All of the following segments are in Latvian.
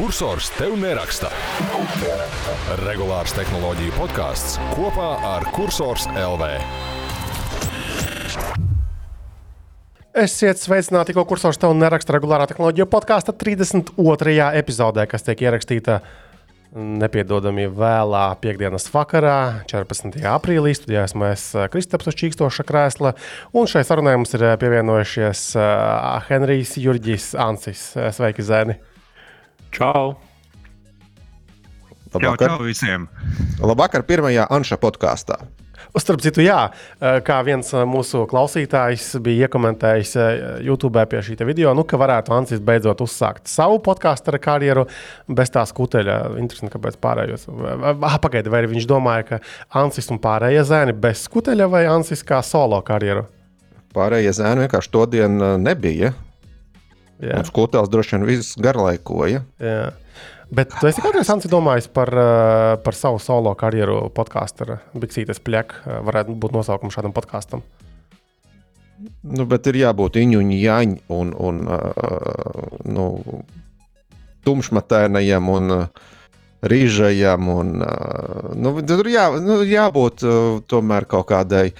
Cursors tev neraksta. Regulārs tehnoloģiju podkāsts kopā ar Cursors LV. Esiet sveicināti, ko kursors tev neraksta regulārā tehnoloģija podkāsta 32. epizodē, kas tiek ierakstīta nepiedodami vēlā piekdienas vakarā, 14. aprīlī. Studijā esmu es Kristaps Čīkstoša krēsla, un šai sarunai mums ir pievienojušies uh, Henrijs Jurģis Ansis. Sveiki, Zēni! Čau! Čau, čau visiem! Labvakar, pirmajā Anša podkāstā. Starp citu, jā, kā viens mūsu klausītājs bija iekomentējis YouTube pie šī video, nu, ka varētu Ansis beidzot uzsākt savu podkāstu karjeru bez tā skuteļa. Interesanti, kāpēc pārējos. Ah, pagaidi, vai viņš domāja, ka Ansis un pārējie zēni bez skuteļa vai Ansis kā solo karjeru? Pārējie zēni vienkārši to dienu nebija. Jā. Un skutēls droši vien viss garlaikoja. Jā. Bet tu esi kādreiz domājis par, eh, par savu solo karjeru podkāstu ar Biksītes plēku? Eh, varētu būt nosaukums šādam podkāstam. Nu, bet ir jābūt iņuņa, jāņa un, un uh, nu, tumšmatēnajam un uh, rīžajam. Un, uh, nu, tur jā, nu, jābūt uh, tomēr kaut kādai.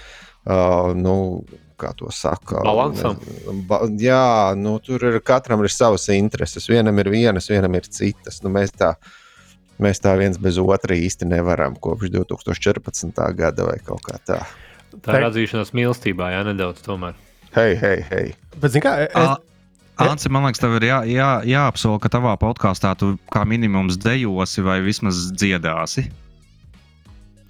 Uh, nu, kā to saka. Balansam. Ba, jā, nu, tur ir katram ir savas intereses. Vienam ir vienas, vienam ir citas. Nu, mēs, tā, mēs tā viens bez otra īsti nevaram kopš 2014. gada vai kaut kā tā. Tā ir atzīšanās mīlestībā, jā, nedaudz tomēr. Hei, hei, hei. Bet, kā, es... Anci, man liekas, tev ir jā, jā, jāapsola, ka tavā podkāstā tu kā minimums dejosi vai vismaz dziedāsi.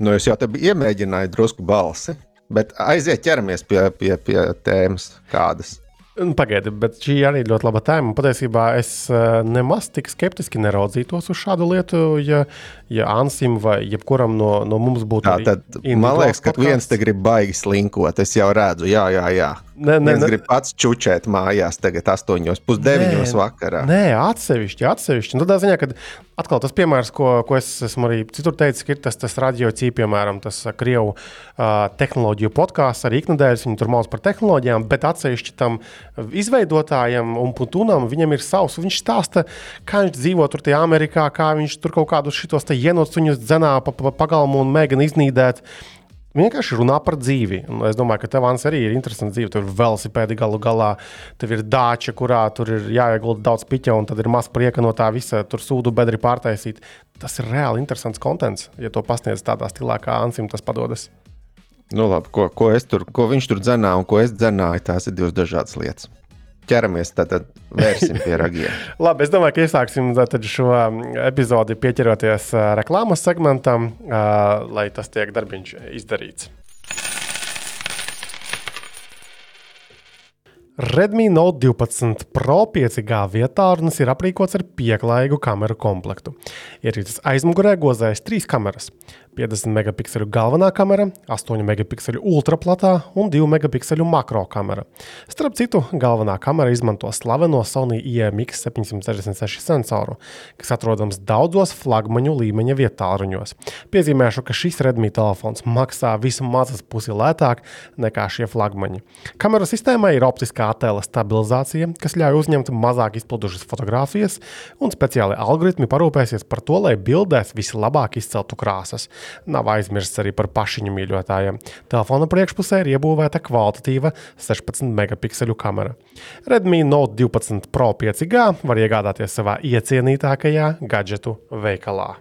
Nu, es jau te iemēģināju drusku balsi. Bet aiziet, ķeramies pie, pie, pie tēmas kādas. Nu, Pagaidiet, bet šī arī ļoti laba tēma. Patiesībā es uh, nemaz tik skeptiski neraudzītos uz šādu lietu, ja, ja Ansim vai jebkuram no, no mums būtu. Tā, tad, man liekas, ka viens te grib baigi slinkot. Es jau redzu, jā, jā, jā. Nē, nē, es gribu pats čučēt mājās, tagad 8,5 vakarā. Nē, atsevišķi, atsevišķi. Nu, tādā ziņā, ka atkal tas piemērs, ko, ko es esmu arī citur teicis, ir tas, tas radio cīņa, piemēram, tas krievu uh, tehnoloģiju podkāsts arī iknedēļas. Viņi tur mācās par tehnoloģijām, bet atsevišķi tam izveidotājam un putunam viņam ir savs. Viņš stāsta, kā viņš dzīvo tur tajā Amerikā, kā viņš tur kaut kādus šitos jenocuņus dzenā pa, pa pagalmu un mēģina iznīdēt vienkārši runā par dzīvi. Un es domāju, ka tev arī ir interesanti dzīve. Tur ir velosipēdi galu galā, tev ir dāča, kurā tur ir jāiegulda daudz piķa, un tad ir maz prieka no tā visa, tur sūdu bedri pārtaisīt. Tas ir reāli interesants konteksts, ja to pasniedz tādā stilā, kā Ansim tas padodas. Nu, labi, ko, ko, tur, ko viņš tur dzenā un ko es dzenāju, tās ir divas dažādas lietas ķeramies, tad, tad vērsim pie ragiem. Labi, es domāju, ka iesāksim šo um, epizodi pieķeroties reklāmas segmentam, lai tas tiek darbiņš izdarīts. Redmi Note 12 Pro 5G vietā runas ir aprīkots ar pieklājīgu kameru komplektu. Ierīces aizmugurē gozējas trīs kameras 50 megapikselu galvenā kamera, 8 megapikselu ultraplatā un 2 megapikselu makro kamera. Starp citu, galvenā kamera izmanto slaveno Sony IMX 766 sensoru, kas atrodams daudzos flagmaņu līmeņa vietāluņos. Piezīmēšu, ka šis Redmi telefons maksā vismaz pusi lētāk nekā šie flagmaņi. Kameru sistēmai ir optiskā attēla stabilizācija, kas ļauj uzņemt mazāk izplūdušas fotogrāfijas, un speciāli algoritmi parūpēsies par to, lai bildēs vislabāk izceltu krāsas. Nav aizmirsts arī par pašiņu mīļotājiem. Telefona priekšpusē ir iebūvēta kvalitatīva 16 megapikselu kamera. Redmi Note 12 Pro 5G var iegādāties savā iecienītākajā gadgetu veikalā.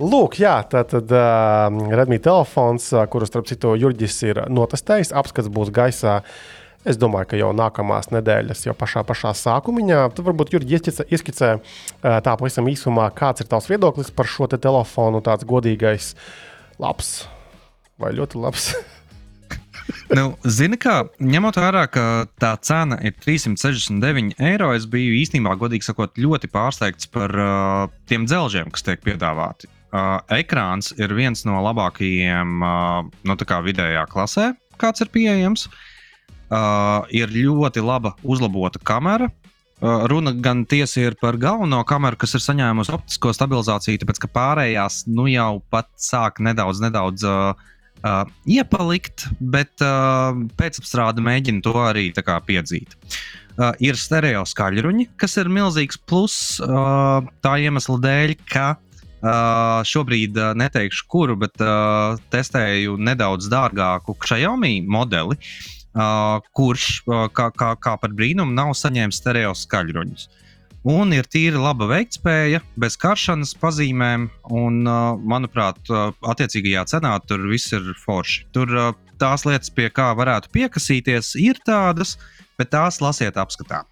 Lūk, jā, tā tad uh, Redmi telefons, uh, kuru starp citu Jurģis ir notestējis, apskats būs gaisā uh, Es domāju, ka jau nākamās nedēļas, jau pašā, pašā sākumā, tad varbūt Jurgi ieskicē tā pavisam īsumā, kāds ir tavs viedoklis par šo te telefonu. Tāds godīgais, labs vai ļoti labs. nu, zini, kā ņemot vērā, ka tā cena ir 369 eiro, es biju īstenībā, godīgi sakot, ļoti pārsteigts par uh, tiem dzelžiem, kas tiek piedāvāti. Uh, ekrāns ir viens no labākajiem, uh, no nu, vidējā klasē, kāds ir pieejams. Uh, Uh, ir ļoti laba uzlabota kamera. Uh, runa gan tiesa ir par galveno kameru, kas ir saņēmusi optisko stabilizāciju, tāpēc ka pārējās nu jau pat sāk nedaudz, nedaudz uh, uh, iepalikt, bet uh, pēcapstrāde mēģina to arī kā, piedzīt. Uh, ir stereo skaļruņi, kas ir milzīgs pluss uh, tā iemesla dēļ, ka uh, šobrīd uh, neteikšu, kuru, bet uh, testēju nedaudz dārgāku Xiaomi modeli, uh, kurš uh, kā, kā, kā par brīnumu nav saņēmis stereo skaļruņus. Un ir tīri laba veiktspēja, bez karšanas pazīmēm, un, uh, manuprāt, uh, attiecīgajā cenā tur viss ir forši. Tur uh, tās lietas, pie kā varētu piekasīties, ir tādas, bet tās lasiet apskatā.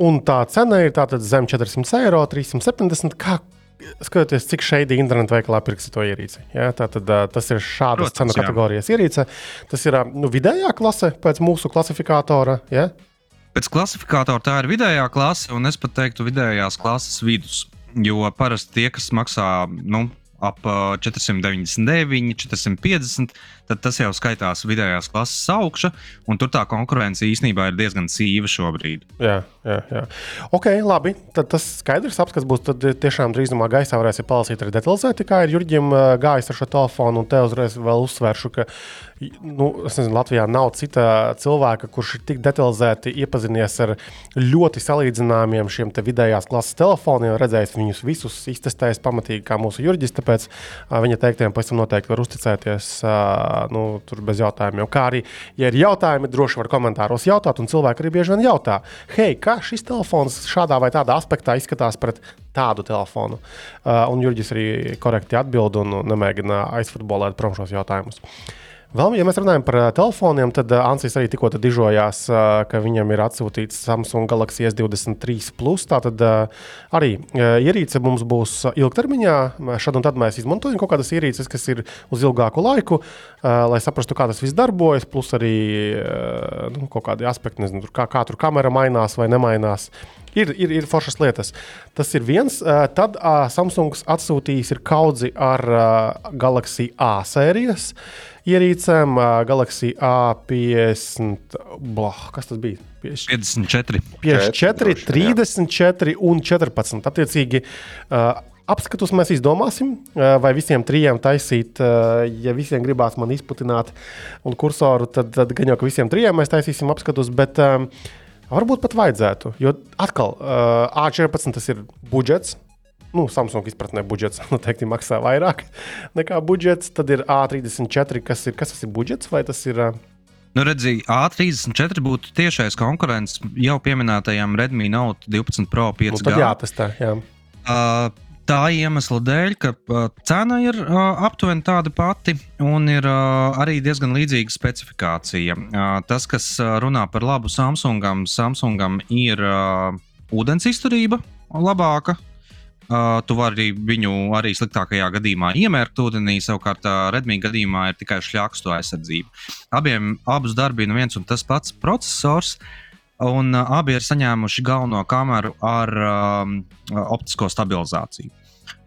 Un tā cena ir tātad zem 400 eiro, 370. Kā skatoties, cik šeit internetā veikalā pirksi to ierīci. Ja? Tātad tas ir šādas Protams, cenu kategorijas ierīce. Tas ir nu, vidējā klase pēc mūsu klasifikātora. Ja? Pēc klasifikātora tā ir vidējā klase, un es pat teiktu, vidējās klases vidus. Jo parasti tie, kas maksā nu, ap ā, 499, 450, tad tas jau skaitās vidējās klases augša, un tur tā konkurence īstenībā ir diezgan sīva šobrīd. Jā, jā, jā. Ok, labi. Tad tas skaidrs apskats būs. Tad tiešām drīzumā gaisā varēsiet palasīt arī detalizēti, kā ir Jurģim ā, gājis ar šo telefonu. Un te uzreiz vēl uzsveršu, ka nu, nezinu, Latvijā nav cita cilvēka, kurš ir tik detalizēti iepazinies ar ļoti salīdzināmiem šiem vidējās klases telefoniem, redzējis viņus visus, iztestējis pamatīgi, kā mūsu Jurģis. Tāpēc viņa teiktiem pēc tam noteikti var uzticēties nu, bez jautājumiem. Kā arī, ja ir jautājumi, droši var komentāros jautāt, un cilvēki arī bieži vien jautā, hei, kā šis telefons šādā vai tādā aspektā izskatās pret tādu telefonu. Uh, un Jurģis arī korekti atbild un nemēģina aizfutbolēt prom šos jautājumus. Vēl, ja mēs runājam par ā, telefoniem, tad ā, Ansīs arī tikko dižojās, ā, ka viņam ir atsūtīts Samsung Galaxy S23. Plus. Tātad arī ierīce mums būs ilgtermiņā. Šad un tad mēs izmantojam kaut kādas ierīces, kas ir uz ilgāku laiku, lai saprastu, kā tas viss darbojas. Plus arī nu, kaut kādi aspekti, nezinu, kā, kā tur kamera mainās vai nemainās. Ir, ir, ir foršas lietas. Tas ir viens. Tad Samsungs atsūtījis kaudzi ar Galaxy A sērijas ierīcēm. Galaxy A50, blah, kas tas bija? 50, 54. 54, droši vien, jā. 34 un 14. Attiecīgi, apskatus mēs izdomāsim, vai visiem trijiem taisīt, ja visiem gribās man izputināt un kursoru, tad, tad gan jau ka visiem trijiem mēs taisīsim apskatus. Bet, Varbūt pat vajadzētu, jo atkal uh, A14 tas ir budžets. Nu, Samsung izpratnē budžets noteikti maksā vairāk nekā budžets. Tad ir A34, kas ir, kas tas ir budžets vai tas ir. Nu, redziet, A34 būtu tiešais konkurents jau pieminētajam Redmi Note 12 Pro 5G. nu, tad jātestē. Jā. Uh, Tā iemesla dēļ, ka uh, cena ir uh, aptuveni tāda pati un ir uh, arī diezgan līdzīga specifikācija. Uh, tas, kas uh, runā par labu Samsungam, Samsungam ir uh, ūdens izturība labāka. Uh, tu vari viņu arī sliktākajā gadījumā iemērkt ūdenī, savukārt uh, Redmi gadījumā ir tikai šļakstu aizsardzība. Abiem abus darbina viens un tas pats processors. Un uh, abi ir saņēmuši galveno kameru ar um, optisko stabilizāciju.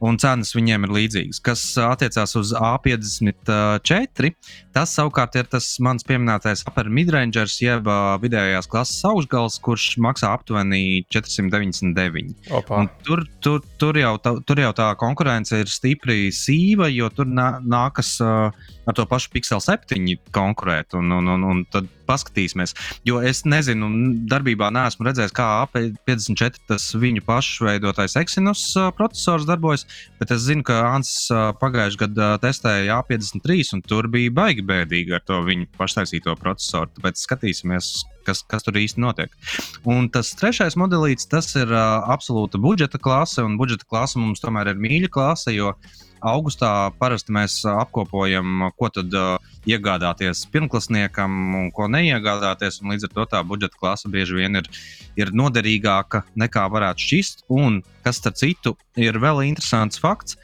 Un cenas viņiem ir līdzīgas. Kas uh, attiecās uz A54, tas savukārt ir tas mans pieminētais upper midrangers, jeb uh, vidējās klases augšgals, kurš maksā aptuveni 499. Opa. Un tur, tur, tur, jau tā, tur jau tā konkurence ir stipri sīva, jo tur nā, nākas uh, ar to pašu Pixel 7 konkurēt. Un, un, un, un tad paskatīsimies. Jo es nezinu, darbībā neesmu redzējis, kā AP54 tas viņu pašu veidotais Exynos processors darbojas, bet es zinu, ka uh, pagājušajā gadā testēja A53, un tur bija baigi bēdīgi ar to viņu paštaisīto procesoru. Tāpēc skatīsimies, kas, kas tur īsti notiek. Un tas trešais modelis, tas ir uh, absolūta budžeta klase, un budžeta klase mums tomēr ir mīļa klase, jo augustā parasti mēs apkopojam, ko tad iegādāties pirmklasniekam un ko neiegādāties. Un līdz ar to tā budžeta klase bieži vien ir, ir noderīgāka nekā varētu šķist. Un kas starp citu ir vēl interesants fakts,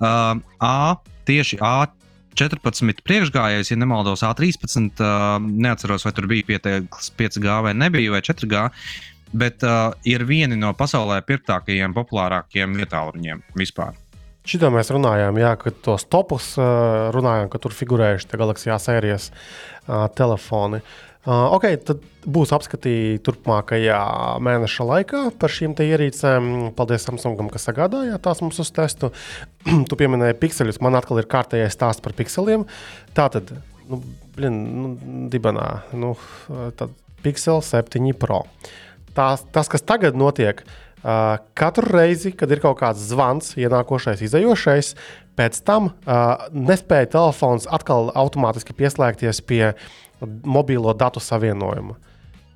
uh, A tieši A. 14 priekšgājējs, ja nemaldos, A13. Uh, neatceros, vai tur bija pieteikts 5G vai nebija, vai 4G. Bet uh, ir vieni no pasaulē pirktākajiem, populārākajiem vietāluņiem vispār. Šitā mēs runājām, jā, ka tos topus runājām, ka tur figurējuši tie Galaxy sērijas telefoni. Ok, tad būs apskatīti turpmākajā mēneša laikā par šīm ierīcēm. Paldies Samsungam, kas sagādāja tās mums uz testu. tu pieminēji pikseļus, man atkal ir kārtējais stāsts par pikseliem. Tā tad, nu, blin, nu, dibenā, nu, tad Pixel 7 Pro. tās, tas, kas tagad notiek, uh, katru reizi, kad ir kaut kāds zvans, ienākošais, izējošais, pēc tam uh, nespēja telefons atkal automātiski pieslēgties pie mobilo datu savienojuma.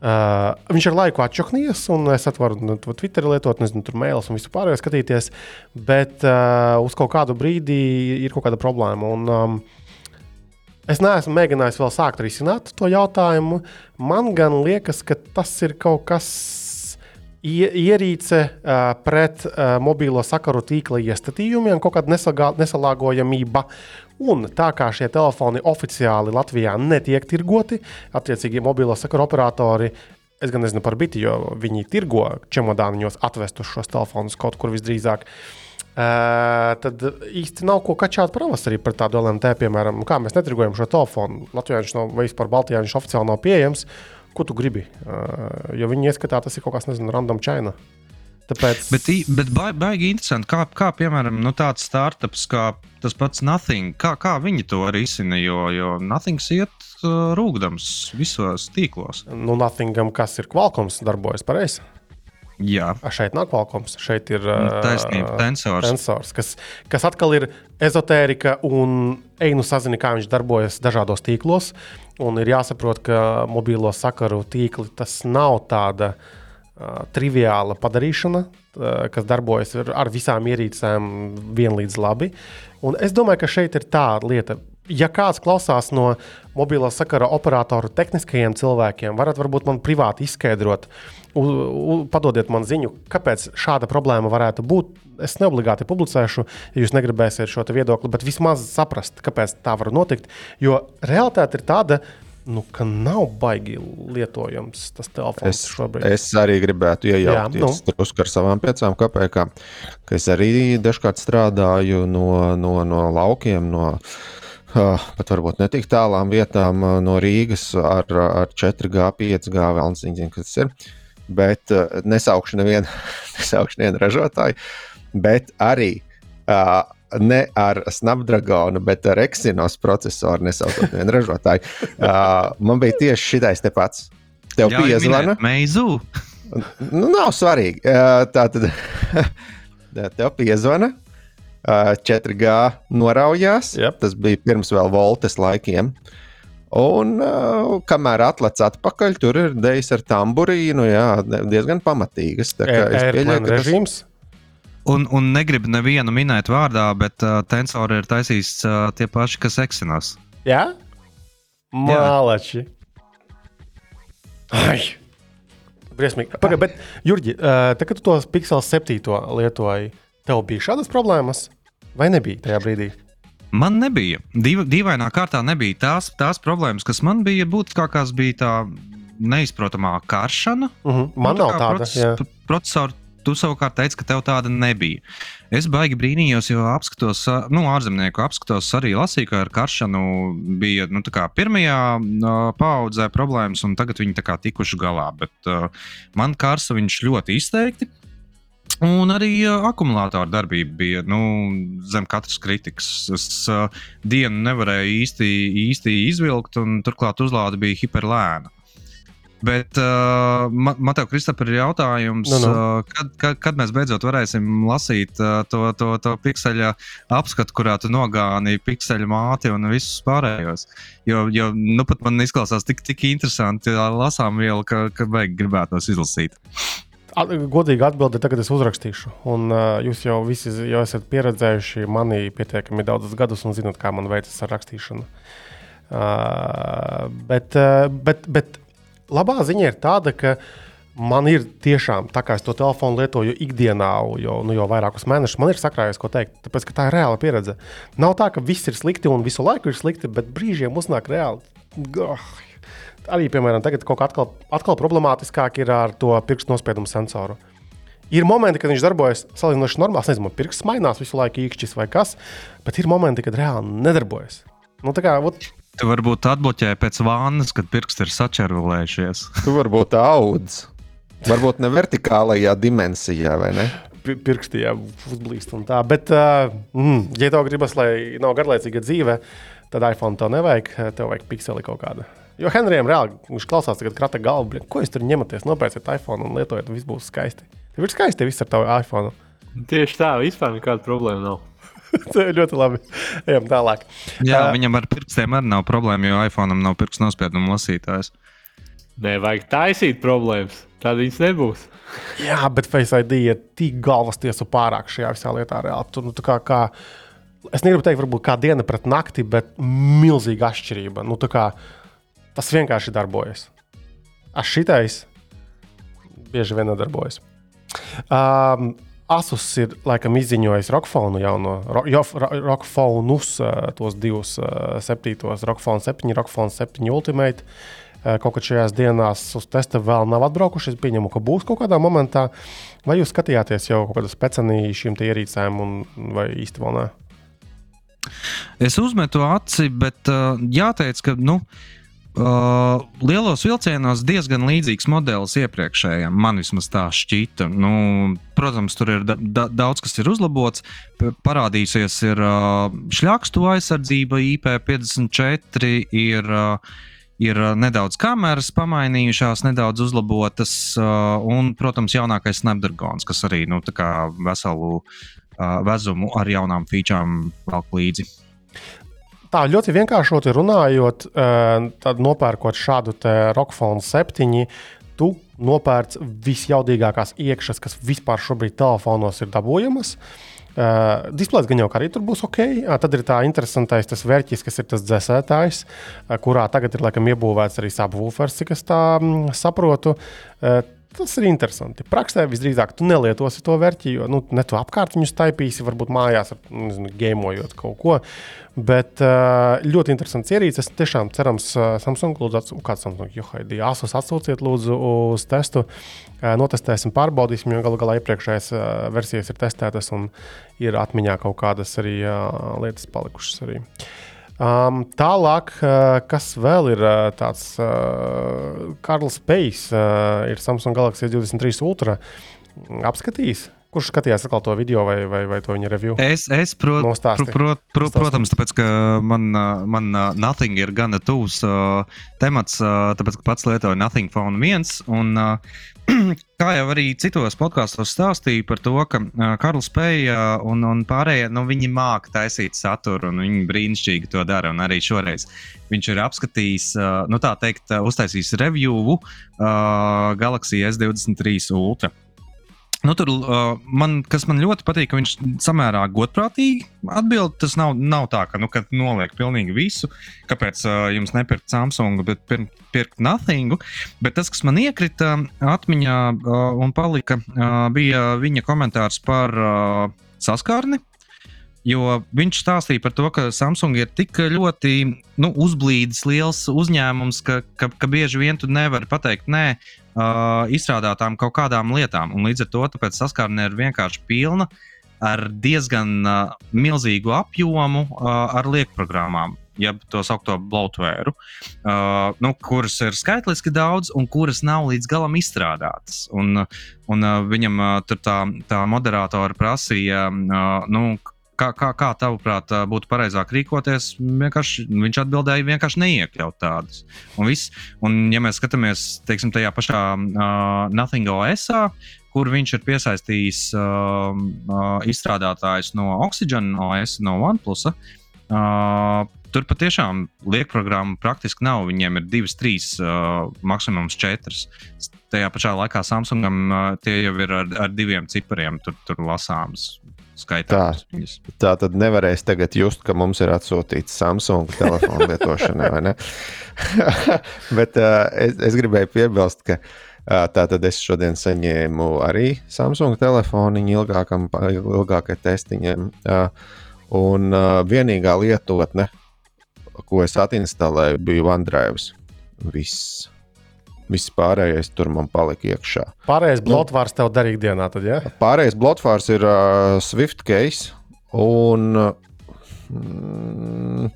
Uh, viņš ar laiku atšķoknījies, un es varu nu, Twitter lietot, nezinu, tur mailus un visu pārējo skatīties, bet uh, uz kaut kādu brīdi ir kaut kāda problēma. Un, um, Es neesmu mēģinājis vēl sākt risināt to jautājumu. Man gan liekas, ka tas ir kaut kas ierīce uh, pret uh, mobilo sakaru tīkla iestatījumiem, kaut kāda nesalāgojamība. Un tā kā šie telefoni oficiāli Latvijā netiek tirgoti, attiecīgi mobilo sakaru operatori. Es gan nezinu par biti, jo viņi tirgo čemodāniņos atvestus šos telefonus kaut kur visdrīzāk. Uh, Uh, tad īsti nav ko kačāt pavasarī par tādu LMT, piemēram, kā mēs netirgojam šo telefonu. Latvijā viņš nav, vai vispār Baltijā viņš oficiāli nav pieejams. Ko tu gribi? Uh, jo viņi ieskatā, tas ir kaut kas, nezinu, random China. Tāpēc... Bet, bet baigi, interesanti, kā, kā piemēram nu, tāds startups, kā tas pats Nothing, kā, kā viņi to risina, jo, jo Nothing iet uh, rūkdams visos tīklos. Nu, Nothingam, kas ir Qualcomm, darbojas pareizi. Jā, šeit nav Qualcomm, šeit ir nu, taisnība, tensors. tensors kas, kas atkal ir ezotērija un einu sazini, kā viņš darbojas dažādos tīklos. Un ir jāsaprot, ka mobilo sakaru tīkli tas nav tāda uh, triviāla padarīšana, uh, kas darbojas ar visām ierīcēm vienlīdz labi. Un es domāju, ka šeit ir tā lieta. Ja kāds klausās no mobilo sakara operatoru tehniskajiem cilvēkiem, varat varbūt man privāti izskaidrot, U, u, padodiet man ziņu, kāpēc šāda problēma varētu būt. Es neobligāti publicēšu, ja jūs negribēsiet šo viedokli, bet vismaz saprast, kāpēc tā var notikt. Jo realitāte ir tāda, nu, ka nav baigi lietojams tas telefons es, šobrīd. Es arī gribētu iejaukties nu. ar savām piecām kāpēkām, ka es arī dažkārt strādāju no, no, no laukiem. No, pat varbūt ne tik tālām vietām uh, no Rīgas ar, ar 4G, 5G, vēl nezinu, kas tas ir. Bet uh, nesaukšu nevienu, nesaukšu nevienu ražotāju, bet arī uh, ne ar Snapdragonu, bet ar Exynos procesoru nesaucot nevienu ražotāju. Uh, man bija tieši šitais te pats. Tev piezvana. Meizu. Nu, nav svarīgi. Uh, tā tad tev piezvana. Uh, 4G noraujās. Yep. Tas bija pirms vēl voltes laikiem. Uh, Un, uh, kamēr atlec atpakaļ, tur ir dejas ar tamburīnu, jā, diezgan pamatīgas. Tā kā es pieļauju, ka režīms. Un, un negribu nevienu minēt vārdā, bet uh, tensori ir taisījis uh, tie paši, kas Exynos. Jā? Mālači. Ai! Briesmīgi. Pagaid, bet, Jurģi, uh, tā, kad tu tos Pixel 7 lietoji, tev bija šādas problēmas? Vai nebija tajā brīdī? Man nebija. Div, dīvainā kārtā nebija tās, tās problēmas, kas man bija. Būtiskākās bija tā neizprotamā karšana. Uh -huh. Man nav tāda. Proces, procesori, tu savukārt teici, ka tev tāda nebija. Es baigi brīnījos, jo apskatos, nu, ārzemnieku apskatos arī lasīju, ka ar karšanu bija nu, pirmajā uh, paudzē problēmas, un tagad viņi tikuši galā. Bet uh, man karsta viņš ļoti izteikti. Un arī uh, akumulātora darbība bija nu, zem katras kritikas. Es uh, dienu nevarēju īsti, īsti izvilkt, un turklāt uzlāde bija hiperlēna. Bet uh, te, Kristapam, ir jautājums, nu. Nu. Uh, kad, kad, kad mēs beidzot varēsim lasīt uh, to, to, to pikseļa apskatu, kurā tu nogāni pikseļa māti un visus pārējos. Jo, jo nu, pat man izklausās tik, tik interesanti lasām vielu, ka, ka vajag gribētu tos izlasīt. Godīgi atbildi, tagad es uzrakstīšu. Un, uh, jūs jau visi jau esat pieredzējuši mani pietiekami daudzus gadus un zinat, kā man veicas ar rakstīšanu. Uh, bet, uh, bet, bet labā ziņa ir tāda, ka man ir tiešām tā, kā es to telefonu lietoju ikdienā, jau, nu, jau vairākus mēnešus, man ir sakrājies, ko teikt. Tāpēc, tā ir reāla pieredze. Nav tā, ka viss ir slikti un visu laiku ir slikti, bet brīžiem uznāk reāli. Oh, arī, piemēram, tagad kaut kā atkal, atkal problemātiskāk ir ar to pirkstu nospiedumu sensoru. Ir momenti, kad viņš darbojas salīdzinoši normāli. Es nezinu, pirksts mainās visu laiku, īkšķis vai kas, bet ir momenti, kad reāli nedarbojas. Nu, kā, ot... Tu varbūt atbloķēji pēc vānas, kad pirksti ir sačervelējušies. tu varbūt audzis. Varbūt ne vertikālajā dimensijā, vai ne? Pirkstī jau uzblīst un tā. Bet, uh, mm, ja tev gribas, lai nav garlaicīga dzīve, tad iPhone to nevajag. Tev vajag pikseli kaut kādu. Jo Henrijam reāli viņš klausās, tagad krata galvu, blin, ko jūs tur ņematies, nopērciet iPhone un lietojiet, un viss būs skaisti. Tev ir skaisti viss ar tavu iPhone. Tieši tā, vispār nekāda problēma nav. Tas ir ļoti labi. Ejam tālāk. Jā, Ā. viņam ar pirkstiem arī nav problēma, jo iPhone nav pirkstu nospiedumu lasītājs. Nē, vajag taisīt problēmas. Tad viņas nebūs. Jā, bet Face ID ir tik galvas tiesu pārāk šajā visā lietā. Reāli. Tur, nu, kā, kā, es negribu teikt, varbūt kā diena pret nakti, bet milzīga atšķirība. Nu, tā kā, tas vienkārši darbojas. Ar šitais bieži vien nedarbojas. Um, Asus ir laikam izziņojis Rockfonu jauno, ro, ro, Rockfonus, tos divus septītos, Rockfone 7, Rockfone 7 Ultimate. Kaut kad šajās dienās uz testa vēl nav atbraukuši. Es pieņemu, ka būs kaut kādā momentā. Vai jūs skatījāties jau kaut kādu speciālu šīm ierīcēm, vai īsti vēl ne? Es uzmetu aci, bet uh, jāteic, ka nu, uh, lielos vilcienos diezgan līdzīgs modelis iepriekšējam. Man vismaz tā šķita. Nu, protams, tur ir da da daudz kas ir uzlabots. Parādīsies ir uh, šļakstu aizsardzība, IP54 ir. Uh, Ir uh, nedaudz kameras pamainījušās, nedaudz uzlabotas, uh, un, protams, jaunākais Snapdragons, kas arī nu, veselu uh, vezumu ar jaunām featurām velk līdzi. Tā ļoti vienkāršoti runājot, eh, tad nopērkot šādu Rockfone 7, tu nopērc visjaudīgākās iekšas, kas vispār šobrīd telefonos ir dabūjamas. Uh, Displejs gan jau arī tur būs ok. Uh, tad ir tā interesantais tas vērķis, kas ir tas dzēsētājs, uh, kurā tagad ir laikam iebūvēts arī subwoofers, cik es tā mm, saprotu. Uh, Tas ir interesanti. Praksē visdrīzāk tu nelietosi to vērķi, jo nu, ne tu apkārt viņu staipīsi, varbūt mājās, nezinu, gēmojot kaut ko. Bet uh, ļoti interesants ierīces. Tiešām cerams, uh, Samsung lūdzu, ats- kāds Samsung, jo haidī, Asus atsūciet lūdzu uz testu. Uh, Notestēsim, pārbaudīsim, jo galu galā iepriekšējās uh, versijas ir testētas un ir atmiņā kaut kādas arī uh, lietas palikušas arī. Um, tālāk, uh, kas vēl ir uh, tāds uh, Karls Pejs, uh, ir Samsung Galaxy S23 Ultra. Apskatījis, kurš skatījās to video vai, vai, vai to viņa review? Es, es pro, pro, Nostāsti. pro, pro, Nostāsti. protams, tāpēc, ka man, man Nothing ir gana tuvs uh, temats, uh, tāpēc, ka pats lietoju Nothing Phone 1. Un, uh, kā jau arī citos podkāstos stāstīju par to, ka Karls Pēja un, un pārējie, nu, māca taisīt saturu, un viņi brīnišķīgi to dara. Arī šoreiz viņš ir apskatījis, nu, tā teikt, uztaisījis reviewu uh, Galaxy S23 Ultra. Nu, tur, uh, man, kas man ļoti patīk, ka viņš samērā godprātīgi atbild. Tas nav, nav tā, ka nu, kad noliek pilnīgi visu, kāpēc uh, jums nepirkt Samsung, bet pir, pirkt Nothingu. Bet tas, kas man iekrita atmiņā uh, un palika, uh, bija viņa komentārs par uh, saskarni. Jo viņš stāstīja par to, ka Samsung ir tik ļoti nu, uzblīdis liels uzņēmums, ka, ka, ka bieži vien tu nevari pateikt nē uh, izstrādātām kaut kādām lietām. Un līdz ar to saskarne ir vienkārši pilna ar diezgan uh, milzīgu apjomu uh, ar liekprogrammām. Jeb to saucamo bloatware, uh, nu, kuras ir skaitliski daudz un kuras nav līdz galam izstrādātas. Un, un uh, viņam uh, tā, tā moderātora prasīja, uh, nu, kā, kā, kā tavuprāt, būtu pareizāk rīkoties, vienkārši, viņš atbildēja, vienkārši neiekļaut tādus. Un, viss, un ja mēs skatāmies teiksim, tajā pašā uh, Nothing OS, kur viņš ir piesaistījis uh, uh, izstrādātājus no Oxygen OS, no OnePlus. Uh, Tur patiešām liekprogramma praktiski nav. Viņiem ir divas, trīs, uh, maksimums četras. Tajā pašā laikā Samsungam uh, tie jau ir ar, ar diviem cipariem, tur, tur lasāms. Skaitāms. viņas. Tā tad nevarēs tagad just, ka mums ir atsūtīts Samsung telefona lietošanai, vai ne? Bet uh, es, es gribēju piebilst, ka uh, tā tad es šodien saņēmu arī Samsung telefonu ilgākam, ilgākai testiņam. Un vienīgā lietotne, ko es atinstalēju, bija OneDrive. Viss. Viss pārējais tur man palika iekšā. Pārējais blotvārs tev darīja dienā, tad, ja? Pārējais blokfārs ir uh, Swift case. Un mm,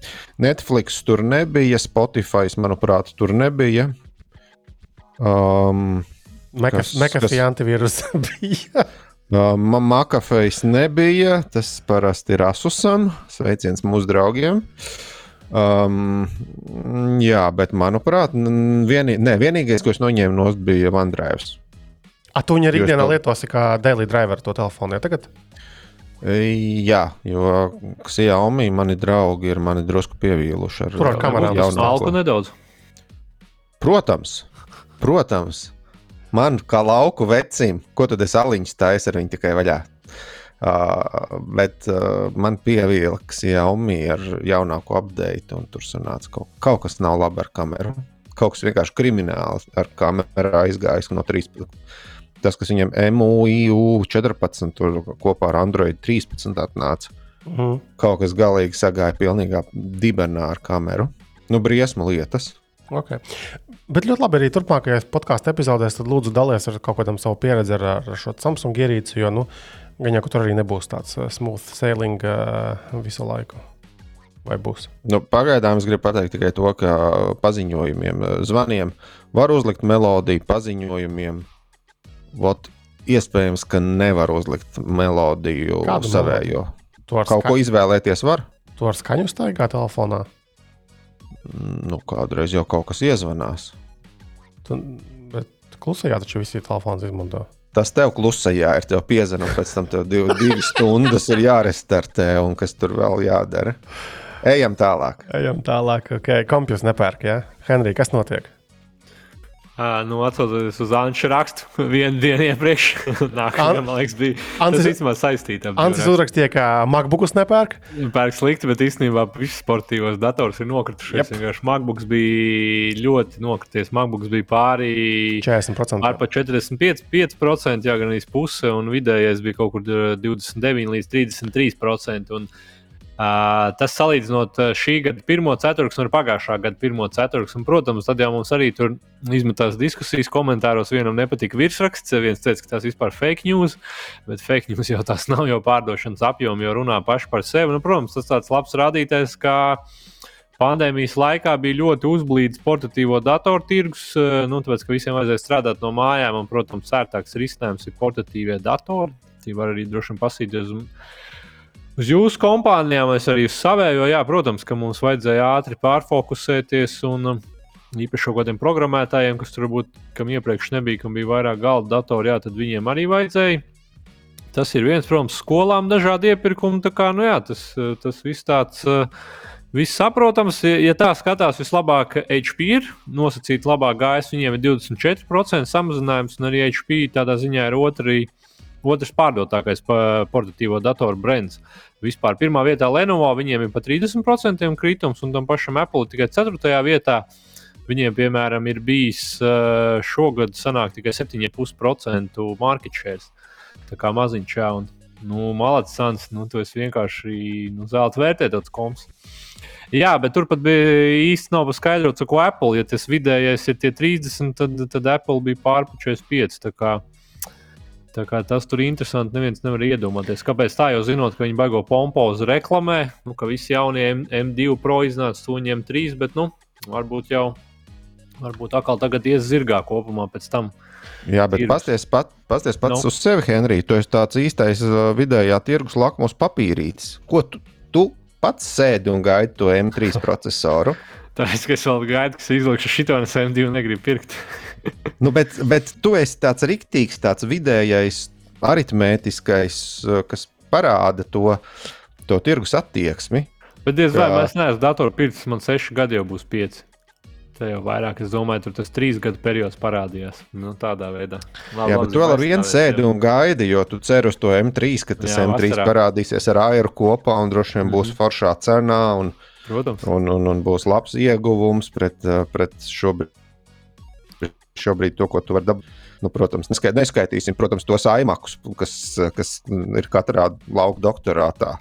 Netflix tur nebija, Spotify, manuprāt, tur nebija. Um, Kas- Mekafī kas- antivīrus bija. um, Makafejs nebija. Tas parasti ir Asusam. Sveiciens mūsu draugiem. Um, jā, bet manuprāt, vienī, ne, vienīgais, ko es noņēmu no bija OneDrive. A, tu viņu arī ikdienā to- lietosi kā daily driver to telefonu. Ja tagad? Jā, jo Xiaomi mani draugi ir mani drusku pievīluši ar ar kamerām jaunāko. Smalku nedaudz. Protams, protams, man kā lauku vecim, ko tad es aliņš taisu ar viņu tikai vaļā. Uh, bet uh, man pievīla Xiaomi ar jaunāko update, un tur sanāca kaut, kaut kas nav labi ar kameru. Kaut kas vienkārši krimināls ar kameru aizgājis no 13. Tas, kas viņam MUIU 14 tur kopā ar Android 13 atnāca, Mhm. kaut kas galīgi sagāja pilnīgā dibenā ar kameru. Nu, briesmu lietas. Okay. Bet ļoti labi arī turpmākajās podkāstu epizodēs. Tad lūdzu, dalies ar kaut kādam savu pieredzi ar, ar šo Samsung ierīci, jo nu, gan jau tur arī nebūs tāds uh, smooth sailing uh, visu laiku. Vai būs? Nu, pagaidām es gribu pateikt tikai to, ka paziņojumiem, eh, zvaniem var uzlikt melodiju, paziņojumiem. Vot, iespējams, ka nevar uzlikt melodiju Kādu savējo. Kaut ska ko izvēlēties var. tu ar skaņu staigā telefonā. Nu, kādreiz jau kaut kas iezvanās. Tu, bet klusajā taču visi telefons izmanto. Tas tev klusajā ir, tev piezvanīt, pēc tam tev div, divas stundas ir jārestartē, un kas tur vēl jādara. Ejam tālāk. Ejam tālāk. Okay. Kompjūts nepērk, ja? Henrij, kas notiek? À, nu, Atcaucoties uz Anča rakstu vienu dienu iepriekš, nākamajā, An- man liekas, bija Ancis- tas īstenībā saistīts. Ancis uzrakstīja, ka MacBookus nepērk. Pērk slikti, bet īstenībā visi sportīvos dators ir nokritušies. Yep. Vienkārši MacBooks bija ļoti nokrities. MacBooks bija pāri 40%. Ar pa 45%, jā, gan arī puse, un vidējais bija kaut kur eh, 29 līdz 33%. Un, uh, tas salīdzinot šī gada pirmo ceturksni ar pagājušā gada pirmo ceturksni. Protams, tad jau mums arī tur izmetās diskusijas, komentāros vienam nepatika virsraksts. Viens teica, ka tas vispār fake news, bet fake news jau tas nav jau pārdošanas apjoms, jo runā paši par sevi. Nu, protams, tas tāds labs rādītājs, ka Pandēmijas laikā bija ļoti uzblīdis portatīvo datoru tirgus, nu, tāpēc, ka visiem vajadzēja strādāt no mājām, un, protams, sērtāks risinājums ir portatīvie datori. Tie var arī droši vien pasīties uz, uz jūsu kompānijām, es arī uz savējo. Jā, protams, ka mums vajadzēja ātri pārfokusēties, un um, īpaši kaut kādiem programmētājiem, kas tur varbūt, kam iepriekš nebija, kam bija vairāk galda datori, jā, tad viņiem arī vajadzēja. Tas ir viens, protams, skolām dažādi iepirkumi. Kā, nu jā, tas, eh, tas viss tāds. Uh, Viss saprotams, ja tā skatās, vislabāk HP ir nosacīta labāk gājis. Viņiem ir 24% samazinājums, un arī HP tādā ziņā ir otri, otrs pārdotākais pa- portatīvo datoru brands. Vispār pirmā vietā Lenovo viņiem ir pat 30% kritums, un tam pašam Apple tikai 4. vietā. Viņiem, piemēram, ir bijis eh, šogad sanāk tikai 7,5% market share. Tā kā maziņš, jā, un nu, malacis nu, tu vienkārši nu, zelta vērtētots koms. Jā, bet tur pat bija īsti nav paskaidrots, ko Apple. Ja tas vidējais ir tie 30, tad, tad Apple bija pārpučējis 5. Tā kā, tā kā tas tur ir interesanti. Neviens nevar iedomāties, kāpēc tā jau zinot, ka viņi baigo pompozu reklamē, nu, ka visi jaunie M- M2 pro iznāca, to viņiem 3, bet nu, varbūt jau. Varbūt atkal tagad ies zirgā kopumā pēc tam. Jā, bet pasties, pat, pasties pats Nu. no. uz sevi, Henrij. Tu esi tāds īstais uh, vidējā tirgus lakmus papīrītis. Ko tu, tu pats sēdi un gaidi to M3 procesoru? Tāpēc, es vēl gaidu, kas izlaiž šo no M2 negribu pirkt. Nu, bet, bet tu esi tāds riktīgs, tāds vidējais, aritmētiskais, uh, kas parāda to, to tirgus attieksmi. Bet diez vai Kā? mēs neesam datoru pircis, man seši gadi jau būs pieci. Tā jau vairāk, es domāju, tur tas trīs gadu periods parādījās. Nu, tādā veidā. Labi, Jā, bet tu vēl ar es vienu sēdi un gaidi, jo tu cer uz to M3, ka tas Jā, M3 vasarā. parādīsies ar AIR kopā un droši vien būs foršā cenā. Un, Protams. un, un, un būs labs ieguvums pret, uh, pret šobrīd, šobrīd to, ko tu vari dabūt. Nu, protams, neskait, neskaitīsim, protams, tos aimakus, kas, kas ir katrā lauka doktorātā.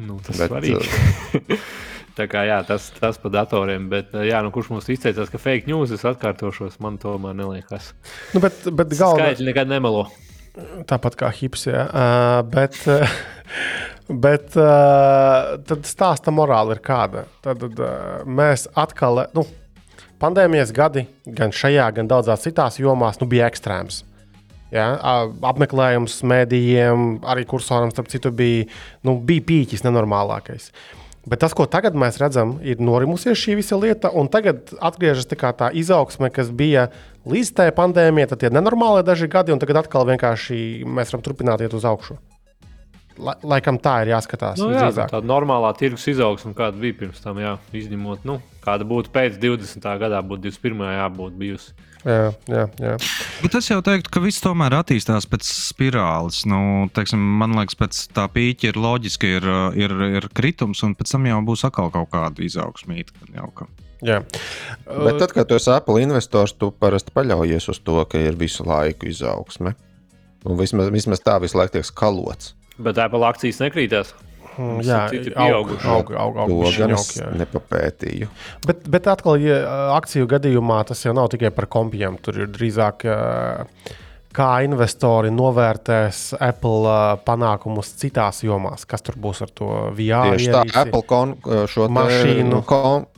Nu, tas Bet, ir svarīgi. Tā kā jā, tas, tas par datoriem, bet jā, nu, kurš mums izteicās, ka fake news es atkārtošos, man tomēr neliekas. Nu, bet bet galvenā, Skaitļi nekad nemelo. tāpat kā hips, jā. Uh, bet, uh, bet uh, tad stāsta morāli ir kāda. Tad, tad uh, mēs atkal, nu, pandēmijas gadi gan šajā, gan daudzās citās jomās nu, bija ekstrēms. Ja, apmeklējums mēdījiem, arī kursoram, starp citu, bija, nu, bija pīķis nenormālākais. Bet tas, ko tagad mēs redzam, ir norimusies šī visa lieta, un tagad atgriežas tā, tā izaugsme, kas bija līdz tai pandēmijai, tad tie nenormāli daži gadi, un tagad atkal vienkārši mēs varam turpināt iet uz augšu. La, laikam tā ir jāskatās. Nu, jā, visdrīzāk. tāda normālā tirgus izaugsme, kāda bija pirms tam, jā, izņemot, nu, kāda būtu pēc 20. gadā, būtu 21. jābūt bijusi. Jā, jā, jā. Bet es jau teiktu, ka viss tomēr attīstās pēc spirāles. Nu, teiksim, man liekas, pēc tā pīķa ir loģiski, ir, ir, ir kritums, un pēc tam jau būs atkal kaut kāda ka... jā. Bet tad, kad tu esi Apple investors, tu parasti paļaujies uz to, ka ir visu laiku izaugsme. Un vismaz, vismaz tā visu laiku tiek skalots. Bet Apple akcijas nekrītās. Mm, jā, citi aug, pieauguši. aug, aug, aug, aug, jā. nepapētīju. Bet, bet atkal, ja akciju gadījumā tas jau nav tikai par kompijiem. Tur ir drīzāk, eh, kā investori novērtēs Apple eh, panākumus citās jomās, kas tur būs ar to VR. Tieši tā, ierīci. Apple kon, šo Mašīnu. Kon,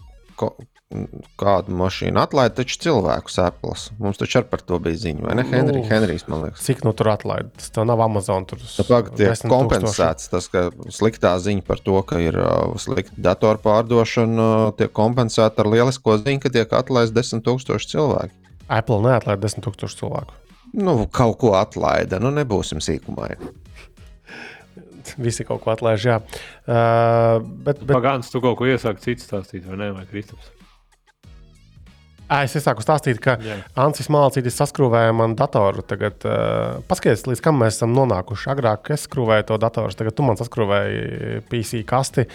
ko, kādu mašīnu atlaid taču cilvēkus Apple. Mums taču arī par to bija ziņa, vai ne? Henry, Nu. Henrijs, man liekas. Cik nu tur atlaid? Tas tev nav Amazon. Tur Nu, pagaid, tiek 10 kompensēts tas, ka sliktā ziņa par to, ka ir uh, slikta datoru pārdošana, uh, tiek kompensēta ar lielisko ziņu, ka tiek 10,000 cilvēku. tūkstoši. Apple neatlaid 10,000 cilvēku. Nu, kaut ko atlaida, nu nebūsim sīkumaini. Visi kaut ko atlaiž, jā. Uh, bet, bet Pagāns, tu kaut ko iesāki citu stāstīt, vai ne? Vai Kristaps? Ā, es sāku stāstīt, ka Jā. Ancis Malcītis saskrūvēja man datoru. Tagad, uh, paskaties, līdz kam mēs esam nonākuši. Agrāk es skrūvēju to datoru, tagad tu man saskrūvēji PC kasti.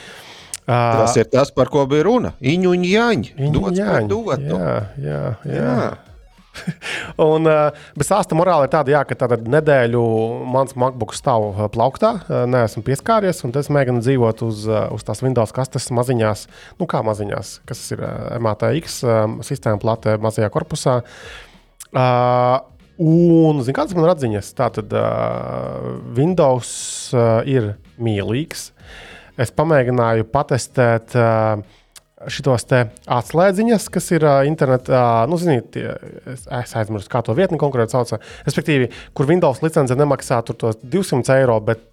Uh, Tas ir tas, par ko bija runa. Iņu un jāņu. Dots par dotu. Jā, jā, jā. Jā. Un, uh, bet stāsta morāli ir tāda, jā, ka tāda nedēļu mans MacBook stāv uh, plauktā, uh, neesmu pieskāries, un es mēģinu dzīvot uz, uz tās Windows kastes maziņās, nu kā maziņās, kas ir MATX sistēma plate mazajā korpusā. Uh, un, zini, kādas man ir atziņas? Tātad uh, Windows uh, ir mīlīgs. Es pamēģināju patestēt. Uh, šitos atslēdziņas, kas ir uh, internetā, nu, ziniet, tie, es, es aizmirsu, kā to vietni konkrēti sauc. Respektīvi, kur Windows licence nemaksā tur tos 200 eiro, bet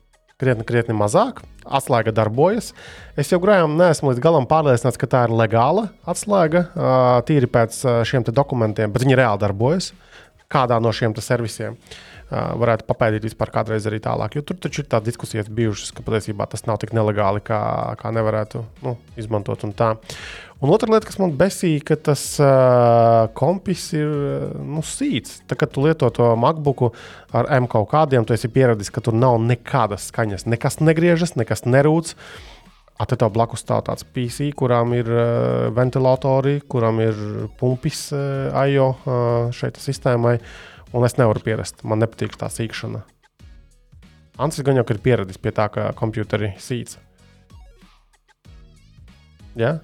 krietni, krietni mazāk. Atslēga darbojas. Es joprojām neesmu līdz galam pārliecināts, ka tā ir legāla atslēga, uh, tīri pēc šiem dokumentiem, bet viņi reāli darbojas kādā no šiem servisiem. Uh, varētu papētīt vispār kādreiz arī tālāk. Jo tur taču ir tādas diskusijas bijušas, ka patiesībā tas nav tik nelegāli, kā, kā nevarētu nu, izmantot. Un, tā. un otra lieta, kas man besīja, ka tas uh, kompis ir uh, nu, sīts. Tā, kad tu lieto to MacBook ar M kaut kādiem, tu esi pieradis, ka tur nav nekādas skaņas. Nekas negriežas, nekas nerūc. Te tev blakus stāv tāds PC, kurām ir uh, ventilatori, kuram ir pumpis uh, IO uh, šeit sistēmai. Un es nevaru pierast. Man nepatīk tā sīkšana. Ansis gan jau ir pieradis pie tā, ka kompjuteri sīc. Jā?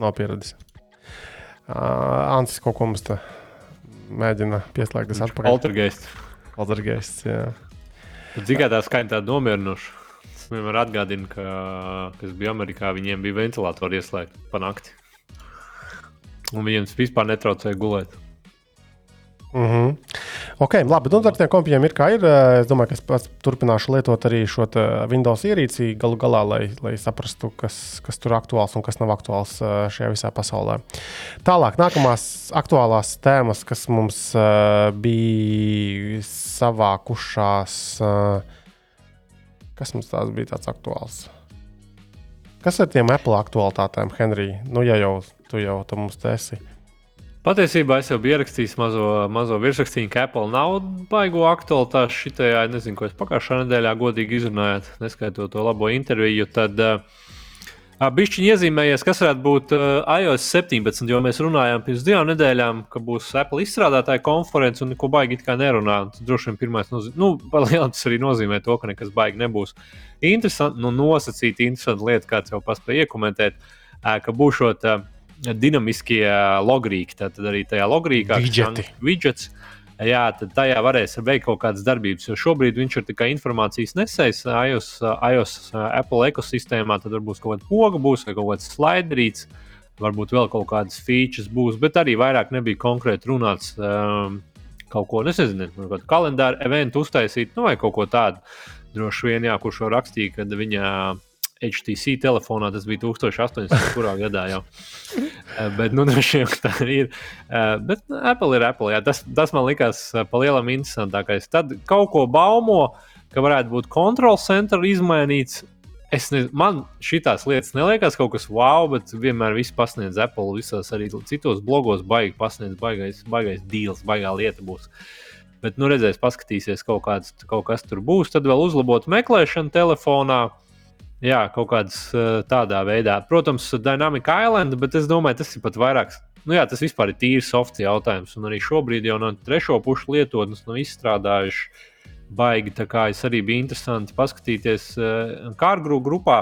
Nav pieradis. Uh, Ansis kaut ko mums te mēģina pieslēgties atpakaļ. Altergeist. Poltergeists, jā. Cik tā skaņa tāda nomierinoša. Es vienmēr atgādinu, ka, kas bija Amerikā, viņiem bija ventilatori ieslēgti pa nakti. Un viņiem tas vispār netraucēja gulēt. Mm -hmm. Ok, labi. Nu, ar tiem kompijiem ir kā ir. Eh, Es domāju, ka es pats turpināšu lietot arī šo Windows ierīci galu galā, lai, lai saprastu, kas, kas tur ir aktuāls un kas nav aktuāls eh, šajā visā pasaulē. Tālāk, nākamās aktuālās tēmas, kas mums uh, bija savākušās. Uh, kas mums tās bija tāds aktuāls? Kas ar tiem Apple aktualitātēm, Henrij? Nu, ja jau tu jau tu mums te esi. Patiesībā es jau biju ierakstījis mazo, mazo virsrakstīnu, ka Apple nav baigo aktualitāti šitajā. Nezinu, ko es pagājušā nedēļā godīgi izrunāju, neskaitot to labo interviju. Tad uh, bišķiņi iezīmējies, kas varētu būt uh, iOS 17, jo mēs runājām pirms divām nedēļām, ka būs Apple izstrādātāja konference un neko baigi kā nerunā. Tas droši vien pirmais, nozīmē, nu, palielināt tas arī nozīmē to, ka nekas baigi nebūs. Interesanti, nu, nosacīti interesanti lieta, kāds jau paspēja iekomentēt, uh, ka būšot. Uh, dinamiskie logrīki. Tad arī tajā logrīkā Widgeti. widgets. Jā, tad tajā varēs veikt kaut kādas darbības. Jo šobrīd viņš ir tikai informācijas nesējis iOS, iOS Apple ekosistēmā. Tad varbūt kaut kāda poga būs vai kaut kāds slaiderīts. Varbūt vēl kaut kādas features būs, bet arī vairāk nebija konkrēti runāts. Um, kaut ko nezinu, kādu kalendāru eventu uztaisīt, nu, vai kaut ko tādu. Droši vien, jā, kurš jau rakstīja, ka viņa HTC telefonā tas bija 1800. kurā gadā jau. Eh, bet, nu, vien tā ir. Eh, bet Apple ir Apple. Jā. Tas, tas man likās eh, pa lielam interesantākais. Tad kaut ko baumo, ka varētu būt kontrols centra izmainīts. Es nezinu, man šīs lietas neliekas kaut kas wow, bet vienmēr viss pasniedz Apple. Visās arī citos blogos baigi pasniedz, baigais, baigais deals, baigā lieta būs. Bet, nu, redzēs, paskatīsies, kaut, kāds, kaut kas tur būs. Tad vēl uzlabot meklēšanu telefonā. Jā, kaut kādas tādā veidā. Protams, Dynamic Island, bet es domāju, tas ir pat vairāk. Nu, jā, tas vispār ir tīrs softs jautājums. Un arī šobrīd jau no trešo pušu lietotnes nav izstrādājuši baigi. Tā kā es arī biju interesanti paskatīties Kārgru grupā.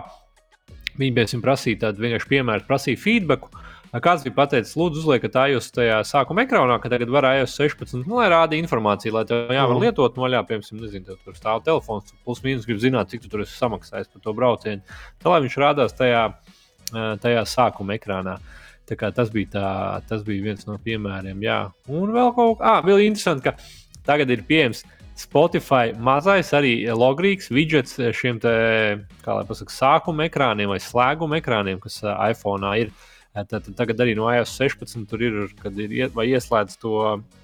Viņi bija prasīja tādu vienkārši piemēru, prasīja feedback. Kāds bija pateicis, lūdzu, uzliekat iOS tajā sākuma ekrānā, ka tagad var iOS 16, nu, lai rāda informāciju, lai tev jāvar mm. lietot, vaļā, piemēram, nezinu, tur stāv telefons, plus mīnus grib zināt, cik tu tur esi samaksājis par to braucienu. Tā lai viņš rādās tajā, tajā sākuma ekrānā. Tas bija, tā, tas bija viens no piemēriem. Jā. Un vēl kaut kas, ah, vēl interesanti, ka tagad ir pieejams Spotify mazais arī logrīgs widgets šiem te, kā lai pasakā, sākuma ekrāniem vai slēguma ekrāniem, kas iPhone ir. Uh, Tad, tagad arī no iOS 16 tur ir, kad ir vai ieslēdz to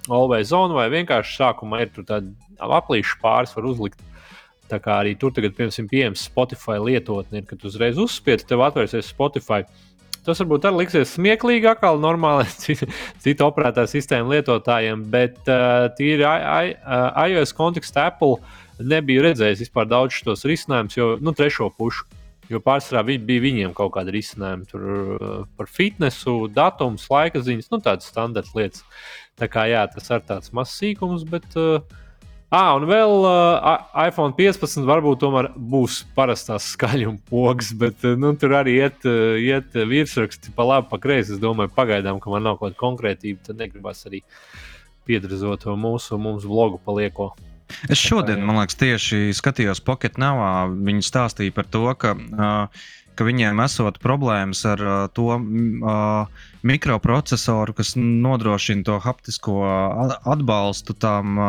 always zonu, vai vienkārši sākumā ir tāda aplīša pāris, var uzlikt. Tā kā arī tur tagad, piemēram, pieejams Spotify lietotne, ir, kad uzreiz uzspiedz, tev atvērsies Spotify. Tas varbūt arī liksies smieklīgi, kā normāli citu operētāju sistēmu lietotājiem, bet uh, tīri iOS kontekstā Apple nebija redzējis vispār daudz šos risinājumus, jo nu, trešo pušu Jo pārsvarā vi, bija viņiem kaut kāda risinājuma tur, uh, par fitnesu, datumu, laika ziņas, nu, tādas standarta lietas. Tā kā jā, tas ir tāds mazs sīkums, bet. Uh, Ah, un vēl uh, iPhone 15 varbūt tomēr būs parastās skaļuma pogas, bet nu, tur arī iet, iet virsraksti pa labi, pa kreisi. Es domāju, pagaidām, ka man nav kaut kāda konkrētība, tad negribas arī piedrazot mūsu, mūsu blogu palieko. Es šodien, man liekas, tieši skatījos Pocket Navā. Viņi stāstīja par to, ka, ka viņiem esot problēmas ar to mikroprocesoru, kas nodrošina to haptisko atbalstu tām,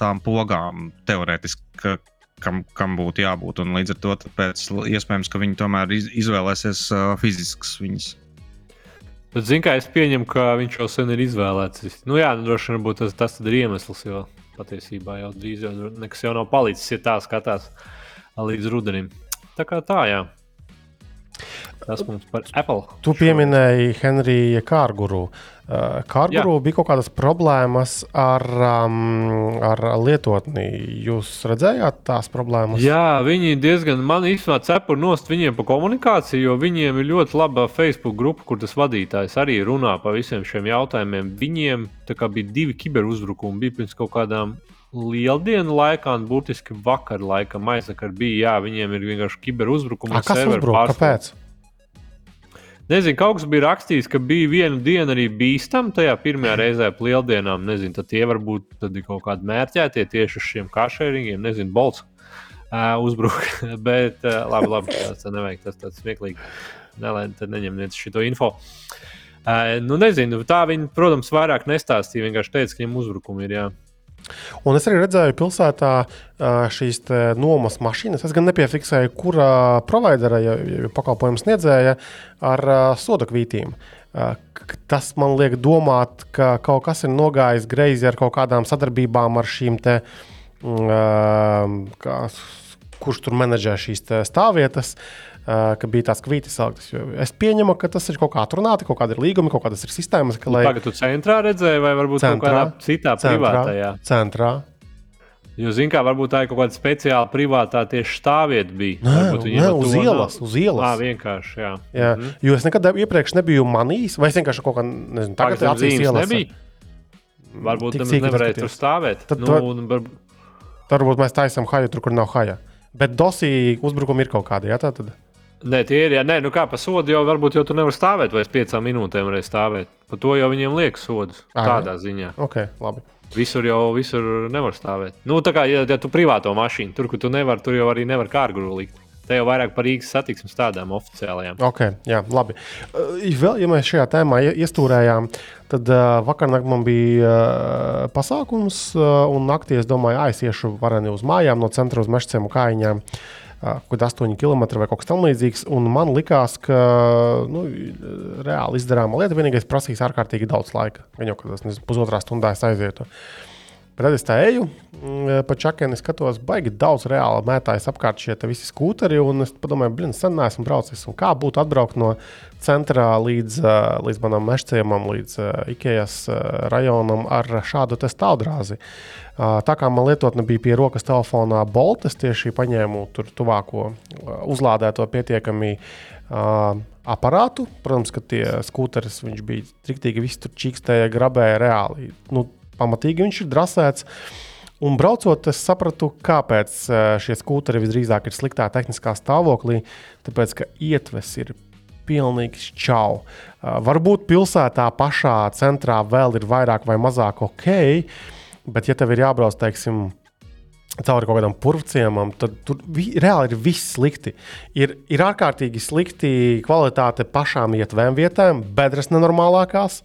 tām pogām teorētiski. Kam, kam būtu jābūt. Un līdz ar to tāpēc, iespējams, ka viņi tomēr iz, izvēlēsies uh, fiziskas viņas. Bet, zin, kā es pieņemu, ka viņš jau sen ir izvēlēts. Nu, jā, nu, droši vien tas, tas ir iemesls. Jo patiesībā jau drīz jau nekas jau nav palicis, ja tā skatās līdz rudenim. Tā kā tā, jā. Tas mums par Apple. Tu pieminēji Henrija Kārguru. Uh, Kārguru Jā. bija kaut kādas problēmas ar, um, ar lietotni. Jūs redzējāt tās problēmas? Jā, viņi diezgan man īstenībā cepur nost viņiem pa komunikāciju, jo viņiem ir ļoti laba Facebook grupa, kur tas vadītājs arī runā par visiem šiem jautājumiem. Viņiem bija divi kiberuzbrukumi, bija pirms kaut kādām lieldienu laikā, un burtiski vakar laikam aizvakar bija, jā, viņiem ir vienkārši kiberuzbrukumi. Kas uzbruka? Kāpēc? Nezinu, kaut kas bija rakstījis, ka bija viena diena arī bīstama tajā pirmajā reizē ap lieldienām. Nezinu, tad tie varbūt tad ir kaut kādi mērķētie tieši uz šiem kašēringiem. Nezinu, bolts uh, uzbruka. Bet uh, labi, labi, tas tā nevajag, tas tāds smieklīgi. Nelēn, tad neņem viens šo info. Uh, nu, nezinu, tā viņi, protams, vairāk nestāstīja. Vienkārši teica, ka viņam uzbrukumi ir. Jā. Un es arī redzēju pilsētā šīs nomas mašīnas. Es gan nepiefiksēju, kura providera, ja, ja pakalpojums sniedzēja ar soda kvītīm. Tas man liek domāt, ka kaut kas ir nogājis greizi ar kaut kādām sadarbībām ar šīm te, kā, kurš tur menedžē šīs stāvvietas. Uh, ka bija tās kvītas saliktas. Es pieņemu, ka tas ir kaut kā atrunāti, kaut kāda ir līguma, kaut kādas ir sistēmas. Ka, lai... Tagad tu centrā redzēji, vai varbūt centrā, kaut kādā citā centrā, privātajā? Centrā. Jo, zināmā mērā, varbūt tā ir kaut kāda speciāla privātā tieši stāvvieta. Bija. Nē, nē uz ielas. Uz ielas. Jā, vienkārši. Jā. Jā. -hmm. Jo es nekad iepriekš nebiju manījis, vai es vienkārši kaut kā nezinu, tagad tas ielas. Nebija. Varbūt tas nevarēja tur stāvēt. Tad, nu, un, var... Varbūt mēs taisām haju tur, kur nav haja. Bet dosī uzbrukumi ir kaut kādi. Jā, tā tad. Nē, tie ir. Jā, nē, nu kā par sodu jau varbūt jau tur nevar stāvēt, vai es piecām minūtēm varēju stāvēt. Par to jau viņiem liek sodus. Tādā ziņā. Okay, labi. Visur jau visur nevar stāvēt. Nu, tā kā, ja, ja tu privāto mašīnu, tur, kur tu nevari, tur jau arī nevar kārguru likt. Te jau vairāk par Rīgas satiksmes tādām oficiālajām. Ok, jā, labi. Uh, vēl, ja mēs šajā tēmā iestūrējām, tad uh, vakar man bija uh, pasākums, uh, un naktī es domāju, aiziešu vareni uz mājām no centra uz mešciem un kājiņām. Kaut 8 km vai kaut kas tamlīdzīgs. Man likās, ka nu, reāli izdarāma lieta vienīgais prasīs ārkārtīgi daudz laika. Gan jau kādā pusotrā stundā aizietu. Bet tad es tā eju, mm, pa čakeni skatos, baigi daudz reāli mētājas apkārt šie visi skūteri. Un es domāju, blin, sen neesmu braucis. Un kā būtu atbraukt no centrā līdz, līdz manam mešciemam, līdz Ikejas rajonam ar šādu stāvdrāzi. Tā kā man lietotne bija pie rokas telefonā Boltas, tieši paņēmu tur tuvāko uzlādēto pietiekami aparātu. Protams, ka tie skūteris bija triktīgi, visi tur čīkstēja, grabēja reāli. Nu, pamatīgi viņš ir drasēts. Un braucot, es sapratu, kāpēc šie skūteri visdrīzāk ir sliktā tehniskā stāvoklī. Tāpēc, ka ietves ir pilnīgi čau. Uh, varbūt pilsētā pašā centrā vēl ir vairāk vai mazāk ok, bet ja tev ir jābrauc, teiksim, cauri kaut kādam purvciemam, tad tur vi, reāli ir viss slikti. Ir, ir ārkārtīgi slikti kvalitāte pašām ietvēm vietām, bedres nenormālākās.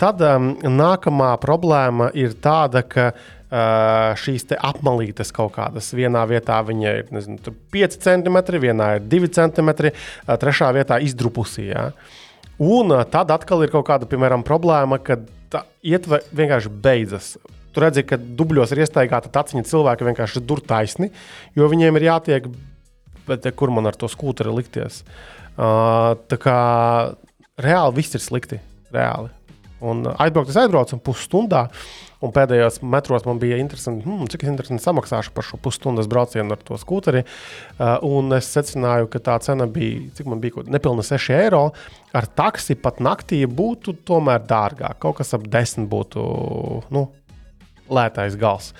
Tad um, nākamā problēma ir tāda, ka uh, šīs apmalītes kaut kādas vienā vietā ir nezinu, 5 cm, vienā ir 2 cm, uh, trešā vietā izdrupusī. Ja? Un uh, tad atkal ir kaut kāda piemēram, problēma, ka tā ietve vienkārši beidzas. Tur redzi, ka dubļos ir iestaigāta taciņa, cilvēki vienkārši dur taisni, jo viņiem ir jātiek, bet kur man ar to skūteri likties. Uh, tā kā reāli viss ir slikti. Reāli. Un aizbraukt, es aizbraucu pusstundā. Un pēdējos metros man bija interesanti, hmm, cik interesanti samaksāšu par šo pusstundas braucienu ar to skūteri. Uh, un es secināju, ka tā cena bija, cik man bija, nepilni 6 eiro. Ar taksi pat naktī būtu tomēr dārgāk. Kaut kas ap 10 būtu nu, lētais gals.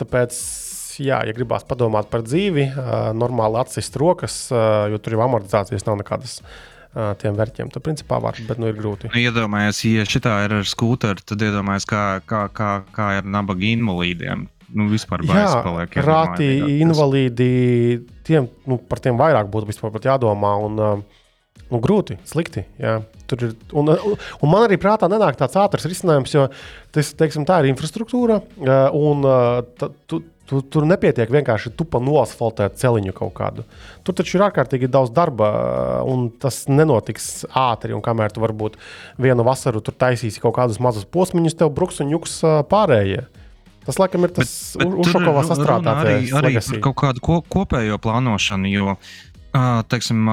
Tāpēc, jā, ja gribās padomāt par dzīvi, uh, normāli atsist rokas, uh, jo tur jau amortizācijas nav nekādas tiem vērķiem. Tad, principā, var, bet nu, ir grūti. Nu, iedomājies, ja šī ir ar skūteru, tad iedomājies, kā, kā, kā, kā ar nabaga invalīdiem. Nu, vispār baisa paliek. Rāti invalīdi, tiem, nu, par tiem vairāk būtu vispār jādomā. Un, nu, grūti, slikti. Jā. Tur ir, un, un man arī prātā nenāk tāds ātrs risinājums, jo tas, teiksim, tā ir infrastruktūra. Un, ta, tu, Tu, tur nepietiek vienkārši tupa noasfaltēt celiņu kaut kādu. Tur taču ir ārkārtīgi daudz darba, un tas nenotiks ātri. Kamēr tu varbūt vienu vasaru tur taisīsi kaut kādus mazus posmiņus, tev bruks un juks pārējie. Tas, laikam, ir tas Ušakovas sastrādātais. Arī, arī par kaut kādu ko, kopējo plānošanu, jo, teiksim,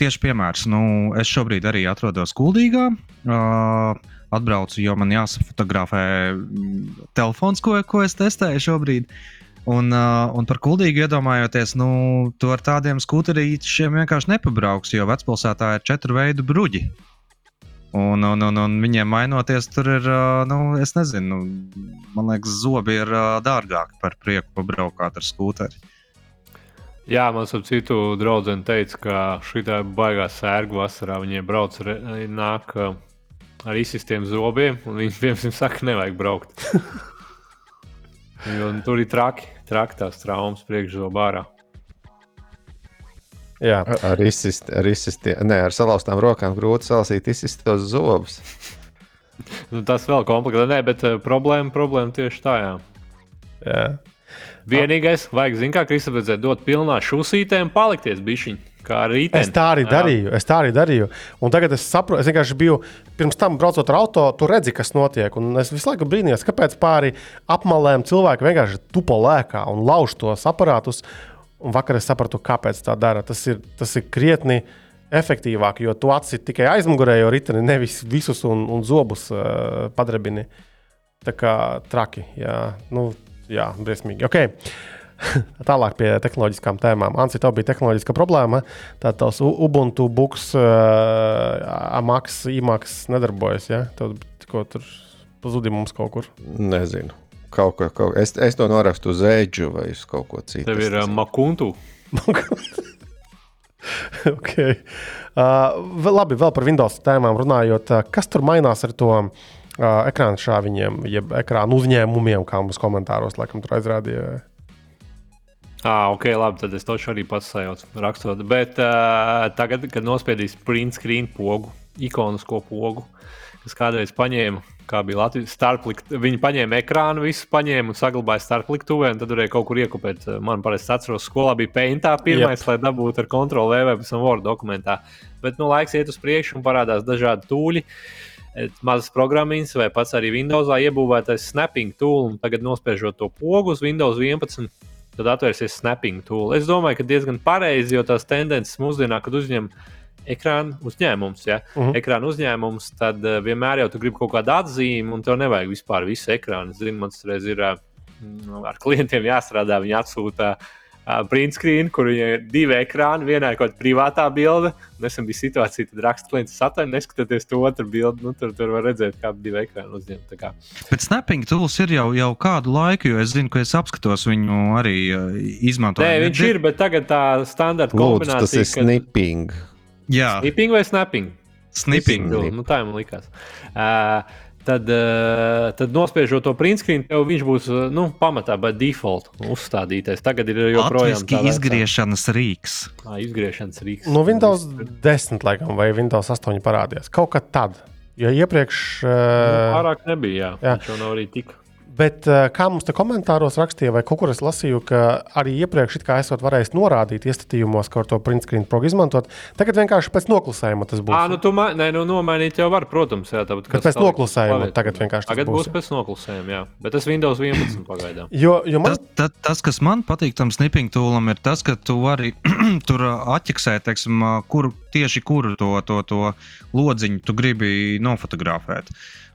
tieši piemērs, nu, es šobrīd arī atrodos Kuldīgā. Uh, atbraucu, jo man jāsafotografē mm, telefons, ko, ko es testēju šobrīd. Un, uh, un par kuldīgu iedomājoties, nu, tu ar tādiem skūterīšiem vienkārši nepabrauks, jo vecpilsētā ir četru veidu bruģi. Un, un, un, un viņiem mainoties, tur ir, uh, nu, es nezinu, man liekas, zobi ir uh, dārgāki par prieku pabraukāt ar skūteri. Jā, man ap citu draugu teica, ka šī tā baigā sērga vasarā viņiem brauc, nāk ar izsistiem zobiem, un viņi piemēram saka, nevajag braukt. jo, tur ir traki, traki tās traumas priekšzobā ārā. Jā. Ar, izsist, ar, izsistiem, ne, ar salauztām rokām grūti salasīt izsistos zobus. nu, tas vēl kompleksāk, bet uh, problēma, problēma tieši tā, jā. jā. Vienīgais, vajag, zināmā mērā, Kristofers, dot pilnā šūsītēm, palikties bišķiņā. Es tā arī darīju. Es tā arī darīju. Un tagad es saprotu, es vienkārši biju pirms tam braucot ar auto, tu redzi, kas notiek. Un es visu laiku brīnījos, kāpēc pāri apmalēm cilvēki vienkārši tupo lēkā un lauž tos aparātus. Un vakar es sapratu, kāpēc tā dara. Tas ir, tas ir krietni efektīvāk, jo tu atsit tikai aizmugurējo riteni, nevis visus un, un zobus uh, padrebini. Tā kā traki, jā, nu, jā briesmīgi. Okay. Tālāk pie tehnoloģiskām tēmām. Ansi, tev bija tehnoloģiska problēma. Tad tavs Ubuntu buks, uh, Amaks, IMAX nedarbojas. Ja? Tad tikko tur pazudīja mums kaut kur. Nezinu. Kaut ko, kaut, es, es to norakstu uz ēģu vai uz kaut ko citu. Tev ir uh, makuntu. okay. uh, labi, vēl par Windows tēmām runājot. Uh, kas tur mainās ar to uh, ekrāna šāviņiem, jeb ekrāna uzņēmumiem, kā mums komentāros laikam tur aizrādīja? Ah, ok, labi, tad es to arī pats sajaucu, rakstot. Bet uh, tagad, kad nospiedīs print screen pogu, ikonisko pogu, kas kādreiz paņēma kā bija Latvijas starplikt. Viņi paņēma ekrānu, visu paņēma un saglabāja starpliktuvē, un tad varēja kaut kur iekopēt. Man parasti atceros, skolā bija Paintā pirmais, yep. lai dabūtu ar kontroli vai pēc tam Word dokumentā. Bet nu, laiks iet uz priekšu un parādās dažādi tūļi. Mazas programmas, vai pats arī Windowsā iebūvētais snapping tool, un tagad nospiežot to pogu uz Windows 11, tad atvērsies snapping tool. Es domāju, ka diezgan pareizi, jo tās tendences mūsdienā, kad uzņemt ekrāna uzņēmums. Ja? Uh Mhm. -huh. Ekrāna uzņēmums, tad uh, vienmēr jau tu gribi kaut kādu atzīmi, un tev nevajag vispār visu ekrānu. Zinu, man reiz ir uh, ar klientiem jāstrādā. Viņi atsūta uh, print screen, kur viņiem ir divi ekrāni. Vienā ir kaut kāda privātā bilde. Nesen bija situācija, kad raksta klients atvainojiet, neskatoties to otru bildi. Nu, tur, tur var redzēt, kā divi ekrāni kā. Bet snapping tools ir jau, jau kādu laiku, jo es zinu, ka es apskatos viņu arī uh, izmantoju. Nē, viņš ir, bet tagad tā standarta Lūdzu, kombinācija. tas ir kad- snipping. Jā, Snipping vai snapping? snipping. Nu, nu, tā man likās. Uh, tad, uh, tad nospiežot to print screen, tev viņš būs uh, nu, pamatā, bet default uzstādītais. Tagad ir joprojām tā vecā- izgriešanas rīks. Ā, izgriešanas rīks. No Nu, Windows 10, laikam, vai Windows 8 parādījās. Kaut kā tad. Jo iepriekš. Nu, Uh, Pārāk nebija. Jā. jā. Jā. Viņš jau nav arī tik. Bet uh, kā mums te komentāros rakstīja, vai kaut kur es lasīju, ka arī iepriekš it kā esat varējis norādīt iestatījumos, kā ar to print screen progu izmantot. Tagad vienkārši pēc noklusējuma tas būs. Ah, nu, tu ma nē, nu, nomainīt jau var, protams. Jā, tāpat, Bet pēc noklusējuma tagad vienkārši tas Tagad būs, būs pēc noklusējuma, jā. Bet tas Windows 11 pagaidām. Jo, jo man Tas, tas, tas, kas man patīk tam snipping tūlam, ir tas, ka tu vari tur atķeksēt, teiksim, kur, tieši kuru to, to, to lodziņu tu gribi nofotografēt.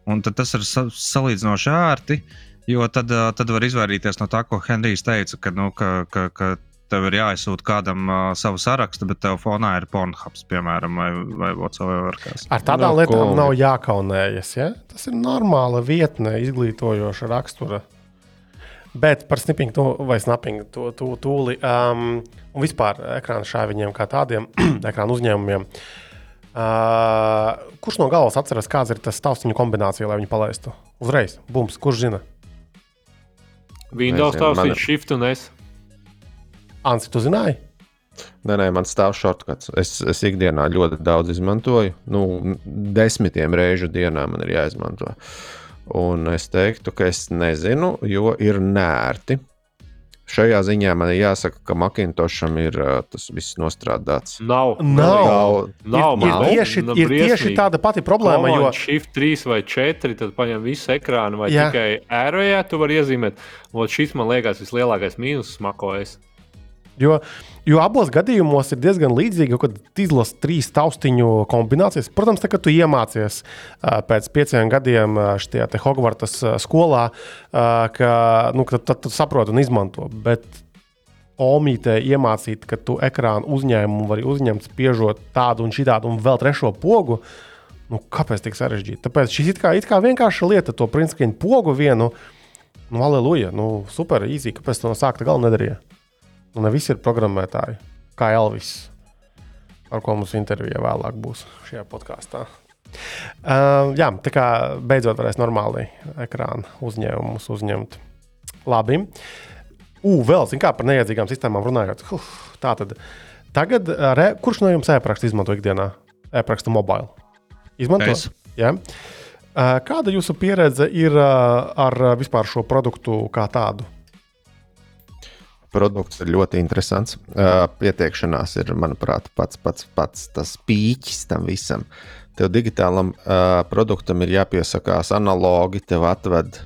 Un tad tas ir sa salīdzinoši ērti, jo tad, tad var izvairīties no tā, ko Henrijs teica, ka, nu, ka, ka, ka tev ir jāizsūta kādam uh, savu sarakstu, bet tev fonā ir pornhubs, piemēram, vai, vai whatsoever. Kas. ar tādām No, lietām ko? nav jākaunējas. Ja? Tas ir normāla vietne, izglītojoša rakstura. Bet par snipping to, vai snapping to, to tūli um, un vispār ekrāna šāviņiem kā tādiem ekrāna uzņēmumiem. Uh, kurš no galvas atceras, kāda ir tas taustiņu kombinācija, lai viņi palaistu? Uzreiz, bums, kurš zina? Windows man- taustīt Shift un S. Ansi, tu zināji? Nē, nē, man stāv shortcuts. Es, es ikdienā ļoti daudz izmantoju. Nu, desmitiem reižu dienā man ir jāizmanto. Un es teiktu, ka es nezinu, jo ir nērti. Šajā ziņā man ir jāsaka, ka Macintosham ir uh, tas viss nostrādāts. Nav. Nav. Nav, Nav. ir, ir, nav. tieši, Nu, ir tieši tāda pati problēma, jo Command Shift 3 vai 4, tad paņem visu ekrānu, vai Jā. Tikai ērojā tu vari iezīmēt. Un šis man liekas vislielākais mīnus smakojas. Jo, jo abos gadījumos ir diezgan līdzīgi, kad izlasa trīs taustiņu kombinācijas. Protams, tā, kad tu iemācies pēc pieciem gadiem šajā ā, skolā, ka nu, ka tad tu saproti un izmanto. Bet Omītē iemācīt, ka tu ekrānu uzņēmumu vari uzņemt, spiežot tādu un šitādu un vēl trešo pogu. Nu, kāpēc tik sarežģīti? Tāpēc šis it kā, it kā vienkārša lieta, to principiņu pogu vienu, nu, aleluja, nu, super īsi, kāpēc to no sākta gala nedarīja. Nu, ne visi ir programmētāji, kā Elvis, ar ko mums intervijā vēlāk būs šajā podkāstā. Uh, jā, tā kā beidzot varēs normāli ekrānu uzņēmumus uzņemt. Labi. U, vēl zin, kā par neiedzīgām sistēmām runājot. Uf, tā tad. Tagad, ā, re, kurš no jums e-prakstu izmanto ikdienā? E-prakstu mobile. Izmanto? Jā. Ā, Kāda jūsu pieredze ir ā, ar ā, vispār šo produktu kā tādu? Produkts ir ļoti interesants. Pieteikšanās ir, manuprāt, pats, pats, pats tas pīķis tam visam. Tev digitālam produktam ir jāpiesakās analogi, tev atved,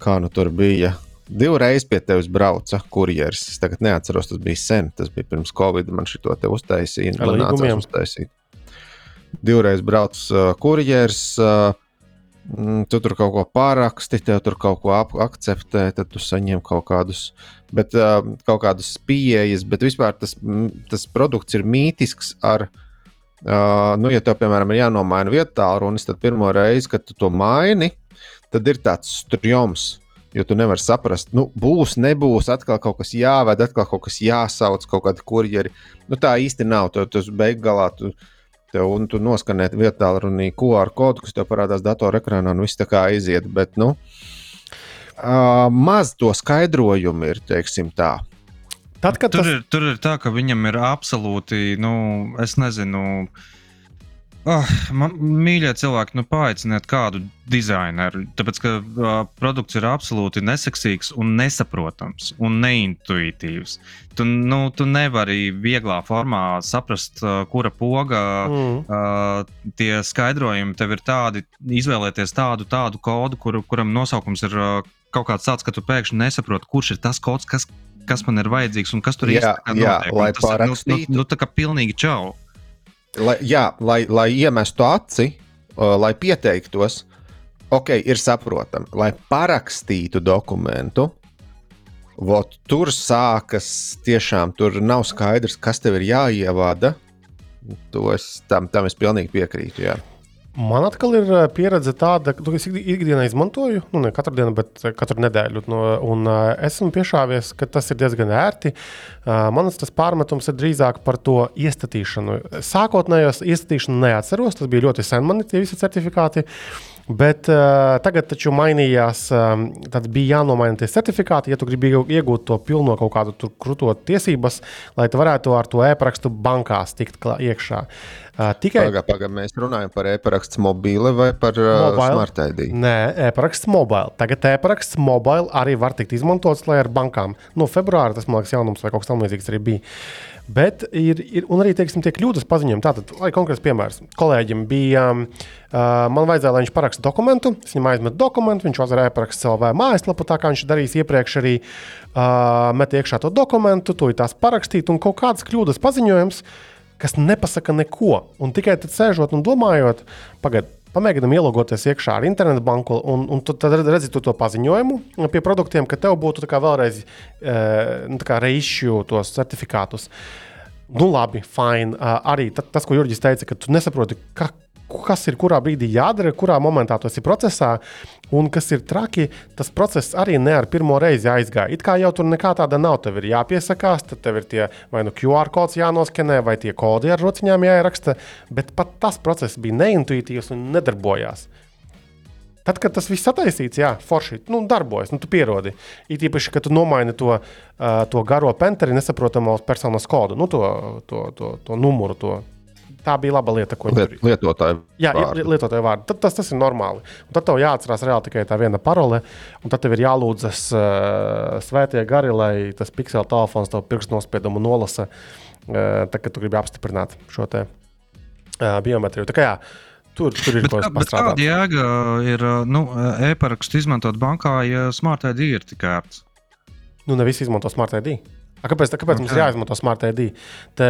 kā nu tur bija. Divreiz pie tevis brauca kurjeris. Es tagad neatceros, tas bija sen. Tas bija pirms Covid. Man šito te uztaisīja. Man nācās uztaisīt. Divreiz brauc uh, kurjeris. Uh, Tu tur kaut ko pāraksti, tev tur kaut ko akceptē, tad tu saņem kaut kādus, bet, uh, kaut kādus pieejas. Bet vispār tas, tas produkts ir mītisks. Ar, uh, nu, ja tev, piemēram, ir jānomaina vietā runas, tad pirmo reizi, kad tu to maini, tad ir tāds strūms. Jo tu nevari saprast, nu, būs, nebūs, atkal kaut kas jāved, atkal kaut kas jāsauc, kaut kādi kurjeri. Nu, tā īsti nav. Tu, tu beig galā tu, tev, un tu noskanē vietā runī QR kodu, kas tev parādās datorā ekrānā, un viss tā kā aiziet. Bet, nu, uh, maz to skaidrojumu ir, teiksim tā. Tad, Tur tas ir, tur ir tā, ka viņam ir absolūti, nu, es nezinu, Oh, man, mīļie cilvēki, nu paaiciniet kādu dizaineru, tāpēc ka uh, produkts ir absolūti neseksīgs, un nesaprotams un neintuitīvs. Tu, nu, tu nevari vieglā formā saprast, uh, kura poga mm. uh, tie skaidrojumi tev ir tādi, izvēlēties tādu, tādu kodu, kur, kuram nosaukums ir uh, kaut kāds tāds, ka tu pēkšņi nesaproti, kurš ir tas kods, kas, kas man ir vajadzīgs un kas tur īstenībā notiek. Jā, lai parakstītu. Nu, nu, nu, tā kā pilnīgi čau lai, jā, lai, lai iemestu aci, uh, lai pieteiktos, ok, ir saprotami, lai parakstītu dokumentu. Vot, tur sākas tiešām, tur nav skaidrs, kas tev ir jāievada. To es, tam, tam es pilnīgi piekrītu. Jā. Man atkal ir eh, pieredze tāda, ka es ikdienā izmantoju, nu ne katru dienu, bet eh, katru nedēļu. No, un uh, esmu piešāvies, ka tas ir diezgan ērti. Uh, Manas tas pārmetums ir drīzāk par to iestatīšanu. Sākotnējos iestatīšanu neatceros, tas bija ļoti sen man tie visi certifikāti. Bet uh, tagad taču mainījās, um, tad bija jānomaina tie certifikāti, ja tu gribi iegūt to pilno kaut kādu krūto tiesības, lai tu varētu ar to e-parakstu bankās tikt iekšā. Uh, tikai pagā, pagā, mēs runājam par e-parakstu mobile vai par uh, smart ID? Nē, e-paraksts mobile. Tagad e-paraksts mobile arī var tikt izmantots, lai ar bankām. No februāra tas, man liekas, jaunums vai kaut kas tamlīdzīgs arī bija. Bet ir, ir arī teiksim, tie kļūdas paziņojumi. Tātad, lai konkrēts piemērs, kolēģim bija, uh, man vajadzēja, lai viņš paraksta dokumentu. Es viņam izmetu dokumentu, viņš uzvarēja parakstīt savā mājaslapā, tā kā viņš darījis iepriekš arī uh, met iekšā to dokumentu, to ir tās parakstīt un kaut kādas kļūdas paziņojums, kas nepasaka neko. Un tikai tad sēžot un domājot, pagaidiet Pamēģinām ielogoties iekšā ar internetu banku, un, un tad redzi to paziņojumu pie produktiem, ka tev būtu vēlreiz e, nu, reizšu tos certifikātus. Nu, labi, fine. Arī tas, ko Jurģis teica, ka tu nesaproti, ka, kas ir kurā brīdī jādara, kurā momentā tas ir procesā. Un kas ir traki, tas process arī ne ar pirmo reizi aizgāja. It kā jau tur nekā tāda nav. Tev ir jāpiesakās, tad tev ir tie vai nu QR kods jānoskenē, vai tie kodi ar rociņām jāieraksta. Bet pat tas process bija neintuitīvs un nedarbojās. Tad, kad tas viss sataisīts, jā, forši nu, darbojas, nu, tu pierodi. It īpaši, kad tu nomaini to, uh, to garo penteri, nesaprotamo personas kodu, nu, to, to, to, to numuru, to Tā bija laba lieta, ko Liet, lietotāju Jā, vārdu. lietotāju vārdu. Tad, tas, tas ir normāli. Un tad tev jāatcerās reāli tikai tā viena parole, un tad tev ir jālūdzas uh, svētie gari, lai tas pikseli telefons tev pirkstu nospiedumu nolasa, uh, tad, kad tu gribi apstiprināt šo te, uh, biometriju. Tā kā jā, Tur, tur ir kaut kas tāds. Kāda jēga ir nu, e-parakstu izmantot bankā, ja Smart ID ir tik ērts? Nu, ne visi izmanto Smart ID. A, kāpēc tā, kāpēc okay. mums ir jāizmanto Smart ID? Te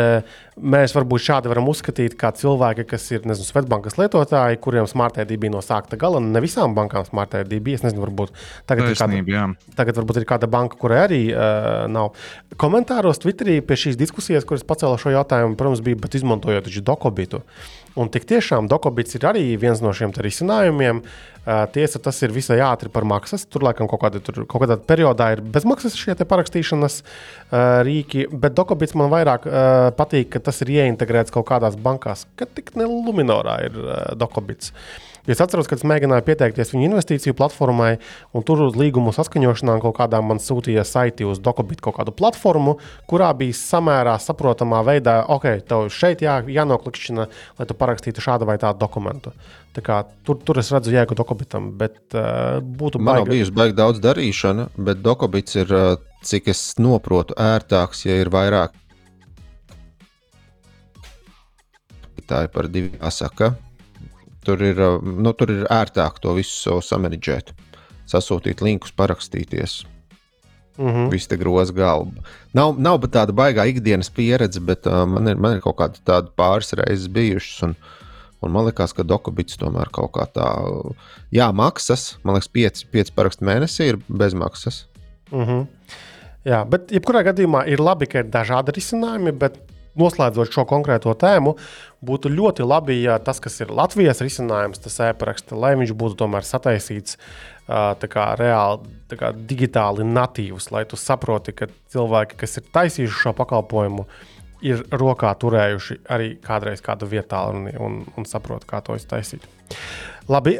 mēs varbūt šādi varam uzskatīt, kā cilvēki, kas ir nezinu, Svetbankas lietotāji, kuriem Smart ID bija no sākta gala. Ne visām bankām Smart ID bija. Es nezinu, varbūt tagad, Taisnība, ir, kāda, tagad varbūt ir kāda banka, kurai arī uh, nav. Komentāros Twitterī pie šīs diskusijas, kuras pacēla šo jautājumu, protams, bija, bet izmantojot Dokobitu. Un tik tiešām Dokobits ir arī viens no šiem risinājumiem. Tiesa, tas ir visai ātri par maksas. Tur laikam kaut, kāda, tur, kaut kādā periodā ir bezmaksas šie parakstīšanas rīki, bet Dokobits man vairāk patīk, ka tas ir ieintegrēts kaut kādās bankās, ka tik ne Luminorā ir Dokobits. Uh, Es atceros, ka es mēģināju pieteikties viņu investīciju platformai, un tur uz līgumu saskaņošanā kaut kādā man sūtīja saiti uz Dokobit kaut kādu platformu, kurā bija samērā saprotamā veidā, ok, tev šeit jā, jānoklikšķina, lai tu parakstītu šādu vai tādu dokumentu. Tā kā, tur, tur es redzu jēgu Dokobitam, bet uh, būtu baigi. Man nav bijusi baigi daudz darīšana, bet Dokobits ir, uh, cik es noprotu, ērtāks, ja ir vairāk. Tā ir par diviem jāsaka. Tur ir, nu, tur ir ērtāk to visu samanģēt, sasūtīt linkus, parakstīties. Mm -hmm. Viss te groza galva. Nav, nav tāda baigā ikdienas pieredze, bet uh, man, ir, man ir kaut kāda tāda pāris reizes bijušas. Un, un man liekas, ka dokubits tomēr kaut kā tā, jā, maksas. Man liekas, 5, 5 parakstu mēnesī ir bezmaksas. Mm -hmm. Jā, bet jebkurā gadījumā ir labi, ka ir dažādi risinājumi, bet noslēdzot šo konkrēto tēmu, būtu ļoti labi, ja tas, kas ir Latvijas risinājums, tas e-paraksts, lai viņš būtu tomēr sataisīts kā, reāli, kā, digitāli natīvs, lai tu saproti, ka cilvēki, kas ir taisījuši šo pakalpojumu, ir rokā turējuši arī kādreiz kādu vietā un, un, un saprot, kā to iztaisīt. Labi,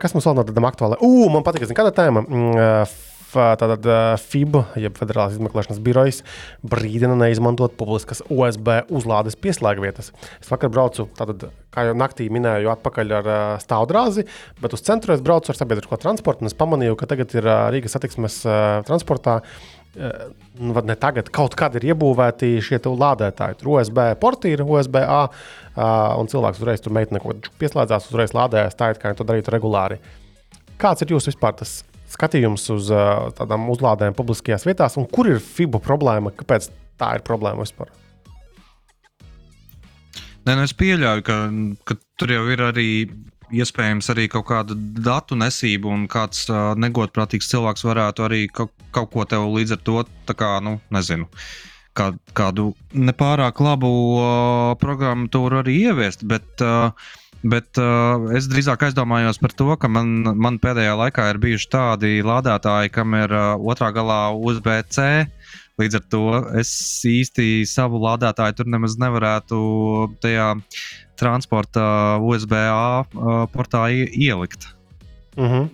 kas mums vēl no tādām aktuālām? Ugh, man patīk, kāda tēma. Uh, tātad, FIB, jeb Federālās izmeklēšanas birojas, brīdina neizmantot publiskas USB uzlādes pieslēgvietas. Es vakar braucu, tātad, kā jau naktī minēju, atpakaļ ar stāvdrāzi, bet uz centru es braucu ar sabiedrisko transportu, un es pamanīju, ka tagad ir Rīgas satiksmes transportā. Nu, ne tagad, kaut kad ir iebūvēti šie lādētāji. Tur USB porti ir USB A, un cilvēks uzreiz tur meitene kaut ko pieslēdzās, uzreiz lādējās tā, it kā viņi to darītu regulāri. Kāds ir jūsu vispār tas skatījums uz uh, tādām uzlādēm publiskajās vietās, un kur ir FIBA problēma? Kāpēc tā ir problēma vispār? Nē, nu es pieļauju, ka, ka tur jau ir arī iespējams arī kaut kāda datu nesība, un kāds uh, negodprātīgs cilvēks varētu arī kaut, kaut ko tev līdz ar to, kā, nu, nezinu, kā, kādu nepārāk labu uh, programmatūru arī ieviest. Bet, uh, Bet uh, es drīzāk aizdomājos par to, ka man, man pēdējā laikā ir bijuši tādi lādētāji, kam ir uh, otrā galā USB-C. Līdz ar to es īsti savu lādētāju tur nemaz nevarētu tajā transporta USB-A uh, portā ielikt. Mm -hmm.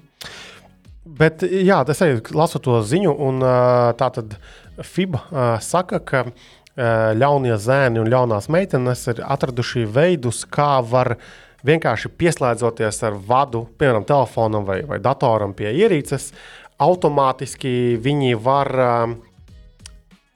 Bet, jā, es arī lasu to ziņu, un uh, tā tad FIBA uh, saka, ka ļaunie zēni un ļaunās meitenes ir atraduši veidus, kā var uh, vienkārši pieslēdzoties ar vadu, piemēram, telefonam vai, vai datoram pie ierīces, automātiski viņi var uh,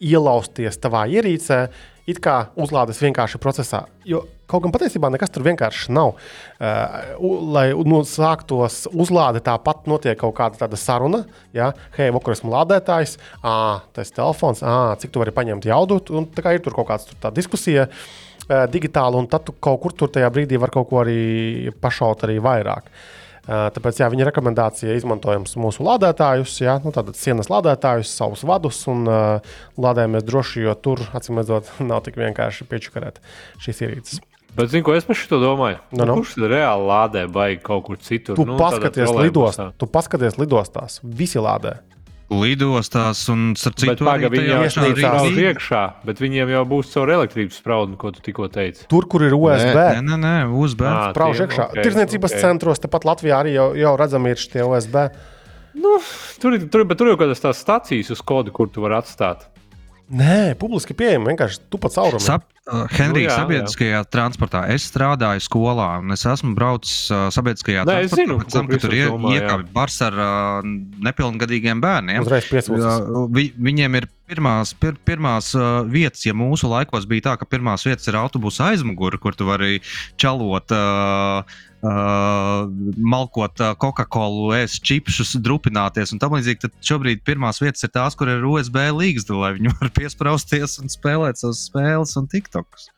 ielausties tavā ierīcē, it kā uzlādes vienkārši procesā. Jo kaut gan patiesībā nekas tur vienkārši nav. Uh, lai nu, sāktos uzlāde, tāpat notiek kaut kāda saruna. Ja? Hei, vakar esmu lādētājs, ah, tas ir telefons, ah, cik tu vari paņemt jaudu. Un, ir tur kaut kāda diskusija. Uh, digitāli, un tad tu kaut kur tur tajā brīdī var kaut ko arī pašaut arī vairāk. Tāpēc jā, viņa rekomendācija izmantojam mūsu lādētājus, jā, nu, tātad sienas lādētājus, savus vadus un uh, lādējamies droši, jo tur, acīm redzot, nav tik vienkārši piečakarēt šīs ierīces. Bet, zinu, ko es par šo domāju? No, no. Kurš tad reāli lādē, vai kaut kur citur? Tu, nu, paskaties lidostā, tu paskaties lidostās, visi lādē lidostās un citur. Viņi jau ir daudz iekšā, bet viņiem jau būs caur elektrības spraudni, ko tu tikko teici. Tur, kur ir USB. Nē, nē, nē USB. Sprauž iekšā. Okay, Tirzniecības okay. centros, tepat Latvijā arī jau, jau redzami ir šie USB. Nu, tur, tur, tur jau kādas tās stācijas uz kodu, kur tu vari atstāt. Nē, publiski pieejama. Vienkārši tu pats caurumā. Sap, uh, Henrija, nu, jā, sabiedriskajā jā. transportā. Es strādāju skolā, un es esmu braucis uh, sabiedriskajā Nē, transportā. Zinu, pēc tam, kad tur iekāpa bars ar uh, nepilngadīgiem bērniem. Uh, vi, viņiem ir pirmās, pir, pirmās uh, vietas, ja mūsu laikos bija tā, ka pirmās vietas ir autobusa aizmugure, kur tu vari čalot. Uh, uh, malkot uh, Coca-Cola, ēst čipsus, drupināties un tam līdzīgi. Tad šobrīd pirmās vietas ir tās, kur ir USB līgsta, lai viņi var piesprāsties un spēlēt savas spēles un TikTokus.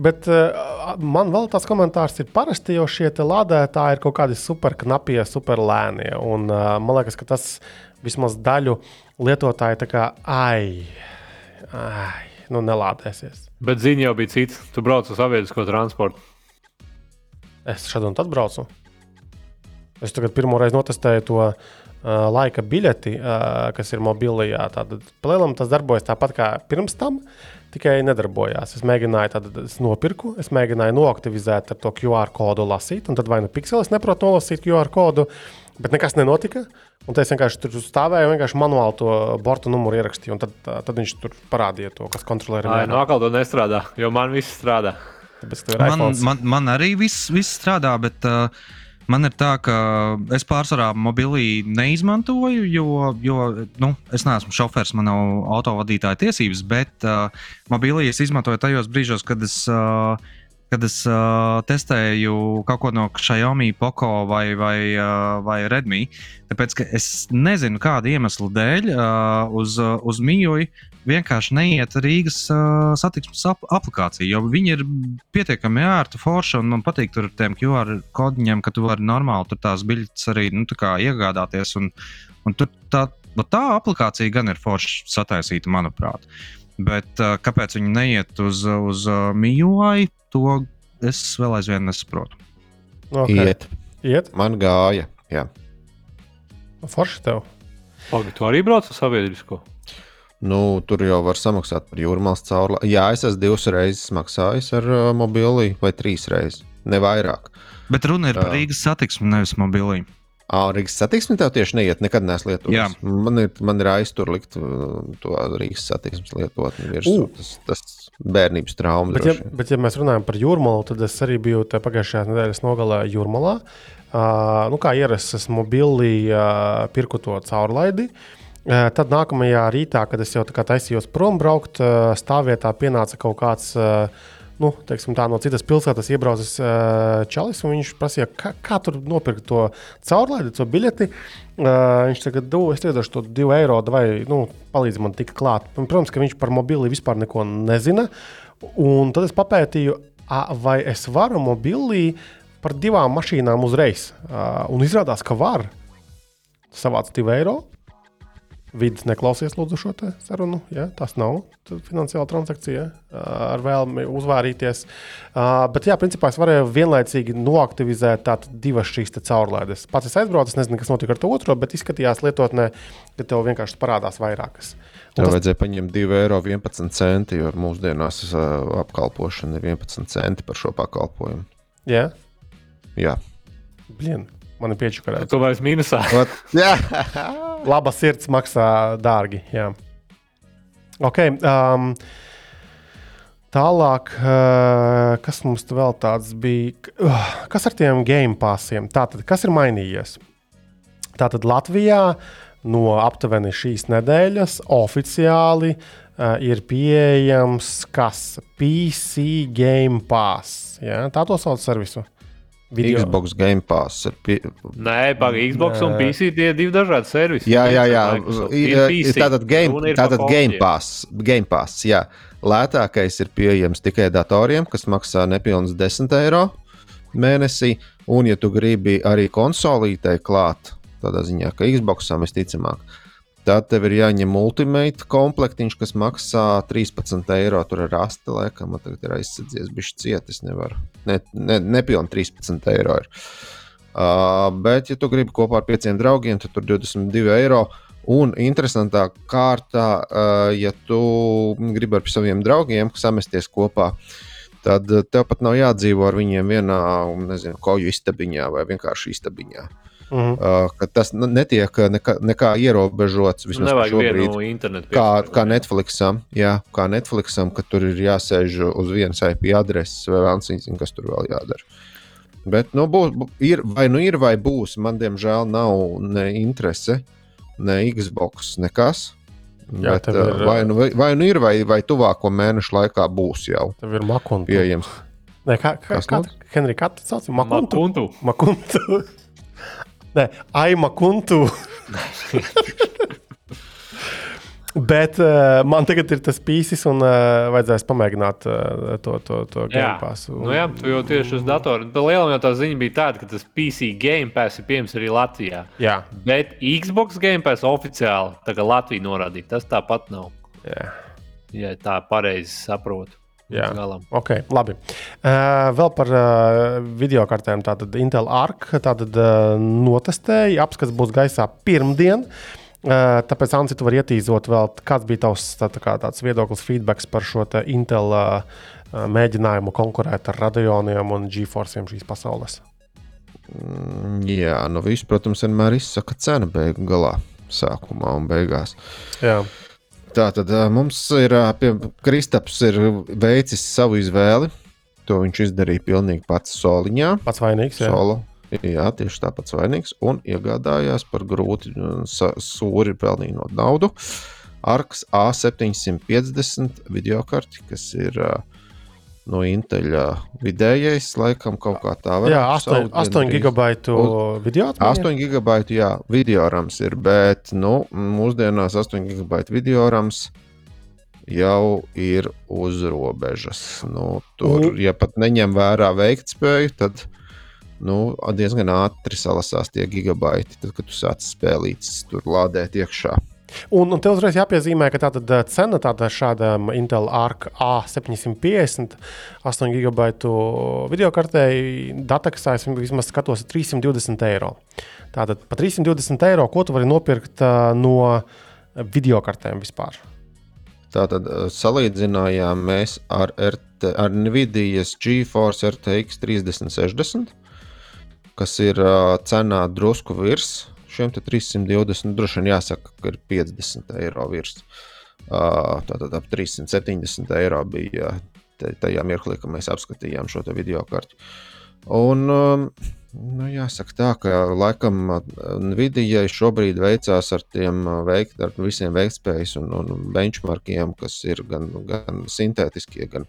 Bet uh, man vēl tāds komentārs ir parasti, jo šie lādētāji ir kaut kādi superknapie, superlēnie. Un, uh, man liekas, ka tas vismaz daļu lietotāju tā kā ai, ai, nu nelādēsies. Bet ziņa jau bija cita. Tu brauc uz sabiedrisko transportu. Es šādu un tad braucu. Es tagad pirmo reizi notestēju to uh, laika biļeti, uh, kas ir mobilajā. Tad plēlam tas darbojas tāpat kā pirms tam, tikai nedarbojās. Es mēģināju, tad es nopirku, es mēģināju noaktivizēt ar to QR kodu lasīt, un tad vai nu pikselis neprot nolasīt QR kodu, bet nekas nenotika. Un es vienkārši tur stāvēju, vienkārši manuāli to borta numuru ierakstīju, un tad, tad viņš tur parādīja to, kas kontrolē. Jā, no atkal to nestrādā, jo man viss strādā. Man, man, man arī viss, viss strādā, bet uh, man ir tā, ka es pārsvarā mobilī neizmantoju, jo, jo nu, es neesmu šofērs, man nav autovadītāja tiesības, bet uh, mobilī es izmantoju tajos brīžos, kad es. Uh, kad es uh, testēju kaut ko no Xiaomi, Poco vai, vai, uh, vai Redmi. Tāpēc es nezinu, kāda iemesla dēļ uh, uz, uh, uz Mīju vienkārši neiet Rīgas uh, satiksmes ap aplikācija, jo viņi ir pietiekami ērti, forši un man patīk tur ar tiem QR kodiņiem, ka tu vari normāli tur tās biļetes arī nu, iegādāties. Un, un tur tā, nu, tā aplikācija gan ir forši sataisīta, manuprāt. Bet uh, kāpēc viņi neiet uz, uz uh, MIUI, to es vēl aizvien nesaprotu. Okay. Iet. Iet. Man gāja. Jā. Forši tev. Pagaid, tu arī brauc ar sabiedrisko? Nu, tur jau var samaksāt par jūrmālas caurlaidu. Jā, es esmu divas reizes maksājis ar uh, mobili vai trīs reizes, ne vairāk. Bet runa ir par uh, Rīgas satiksmi, nevis mobilī. Rīgas satiksme tev tieši neiet, nekad neesmu lietojis. Man ir, man ir aiztur likt uh, to Rīgas satiksmes lietotni virsū. Tas, tas bērnības trauma. Bet ja, droši vien. bet, ja mēs runājam par jūrmālu, tad es arī biju pagājušajā nedēļas nogalē jūrmalā. Uh, nu, kā ierasts, esmu bilī uh, pirku to caurlaidi. Uh, tad nākamajā rītā, kad es jau tā kā taisījos prom braukt, uh, stāvvietā pienāca kaut kāds. Uh, Nu, teiksim, tā, no citas pilsētas iebraucis uh, Čalis, un viņš prasīja, kā, kā tur nopirkt to caurlaidi, to biļeti. Uh, viņš tagad do, es iedošu to divu eiro, vai nu, palīdz man tikt klāt. Un, protams, ka viņš par mobili vispār neko nezina. Un tad es papētīju, vai es varu mobilī par divām mašīnām uzreiz. Uh, un izrādās, ka var. Savāc 2 eiro. Vides neklausies, lūdzu, šo sarunu. Ja? Tas nav finansiāla transakcija ar vēlmi uzvārīties. Uh, bet, jā, principā es varēju vienlaicīgi noaktivizēt divas šīs caurlaides. Pats es aizbraucu, es nezinu, kas notika ar to otro, bet izskatījās lietotnē, ka tev vienkārši parādās vairākas. Tev tas- vajadzēja paņemt 2,11 eiro, jo mūsdienās uh, apkalpošana ir 11 centi par šo pakalpojumu. Jā, Jā, blin, man ir piečukarēts. Tu vairs mīnusā. Jā. Laba sirds maksā dārgi. Jā. Okay, um, tālāk, uh, kas mums vēl tāds bija? Uh, kas ar tiem game pasiem? Tātad, kas ir mainījies? Tātad Latvijā no aptuveni šīs nedēļas oficiāli uh, ir pieejams kas? PC Game Pass. Ja? Tā to sauc servisu. Video. Xbox Game Pass ir. Pie... Nē, pagaidi, Xbox un Nē. PC tie ir divi dažādi servisi. Jā, jā, jā. Ir, tātad game, tātad game. Pass. Game Pass jā. Lētākais ir pieejams tikai datoriem, kas maksā nepilnīgi 10 eiro mēnesī. Un, ja tu gribi arī konsolītei klāt, tādā ziņā, ka Xboxam visticamāk, tad tev ir jāņem ultimate komplektiņš, kas maksā 13 eiro. Tur ir rasta, laikam, man tagad ir aizsadzies, bija cietis. Nevar. Ne, ne, nepilnīgi 13 eiro. Ir. Uh, bet, ja tu gribi kopā ar pieciem draugiem, tad tur 22 eiro. Un interesantā kārtā, uh, ja tu gribi ar saviem draugiem samesties kopā, tad uh, tev pat nav jādzīvo ar viņiem vienā, nezinu, koju istabiņā vai vienkārši istabiņā. Mhm. Uh, ka tas n- netiek nekā, nekā ierobežots vismaz Nevajag šobrīd. vienu internetu. Kā, kā Netflixam, jā, kā Netflixam, ka tur ir jāsēž uz vienas IP adreses, vai vēl nezinu, kas tur vēl jādara. Bet, nu, būs, bū- ir, vai nu ir, vai būs. Man, diemžēl, nav ne interese, ne Xbox, nekas. Jā, Bet, ir, vai, nu, vai, vai nu ir, vai, vai tuvāko mēnešu laikā būs jau Tev ir makuntu. pieejams. Nē, kā, kā, Kas kā, lūdzu? Henrij, kā tu sauc? Makuntu. Makuntu. Makuntu. Nē, Aima Kuntu. Bet uh, man tagad ir tas pīsis, un uh, vajadzēs pamēģināt uh, to, to, to Jā, game passu. nu jā, tu jau tieši uz datora. Tā liela jau tā ziņa bija tāda, ka tas PC Game Pass ir pieejams arī Latvijā. jā, Bet Xbox Game Pass oficiāli tā kā Latvija norādīja, tas tāpat nav. jā. Ja tā pareizi saprotu. Jā. galam. Ok, labi. Uh, vēl par uh, video kartēm. Tātad Intel Arc tātad, uh, notestēja. Apskats būs gaisā pirmdien. Uh, tāpēc, Anci, tu vari ietīzot vēl, kāds bija tavs tā, tā kā, tāds viedoklis, feedback par šo te Intel uh, uh, mēģinājumu konkurēt ar Radeoniem un GeForce šīs pasaules. Mm, Jā, nu viss, protams, vienmēr izsaka cena beigu galā, sākumā un beigās. Jā, Tā tad mums ir Kristaps ir veicis savu izvēli. To viņš izdarīja pilnīgi pats soliņā. pats vainīgs. Jā. Solo. Jā, tieši tāpat vainīgs. Un iegādājās par grūti sūri pelnījot naudu. Arks A750 video karti, kas ir ā, no Intel ā, vidējais, laikam kaut kā tā var Jā, 8, 8 gigabaitu video atmiņa. 8 gigabaitu, jā, video rams ir, bet nu, mūsdienās 8 gigabaitu video rams jau ir uz robežas. Nu, tur, Un- ja pat neņem vērā veiktspēju, tad nu, diezgan ātri salasās tie gigabaiti, tad, kad tu sāc spēlītas tur lādēt iekšā. Un, un te uzreiz jāpiezīmē, ka tātad uh, cena tāda šādam Intel Arc A750 8 gigabaitu video kartei dataksā es vismaz skatos ir 320 eiro. Tātad par 320 eiro, ko tu vari nopirkt uh, no video kartēm vispār? Tātad eh, salīdzinājām mēs ar, RT, ar Nvidias GeForce RTX 3060, kas ir cenā drusku virs šiem 320. Droši vien jāsaka, ka ir 50 eiro virs. Uh, tātad ap 370 eiro bija tajā mirklī, kad mēs apskatījām šo video karti. Un, um, nu, jāsaka, tā, ka laikam Nvidia šobrīd veicās ar tiem veikt, ar visiem veiktspējas un, un benchmarkiem, kas ir gan, gan sintētiskie, gan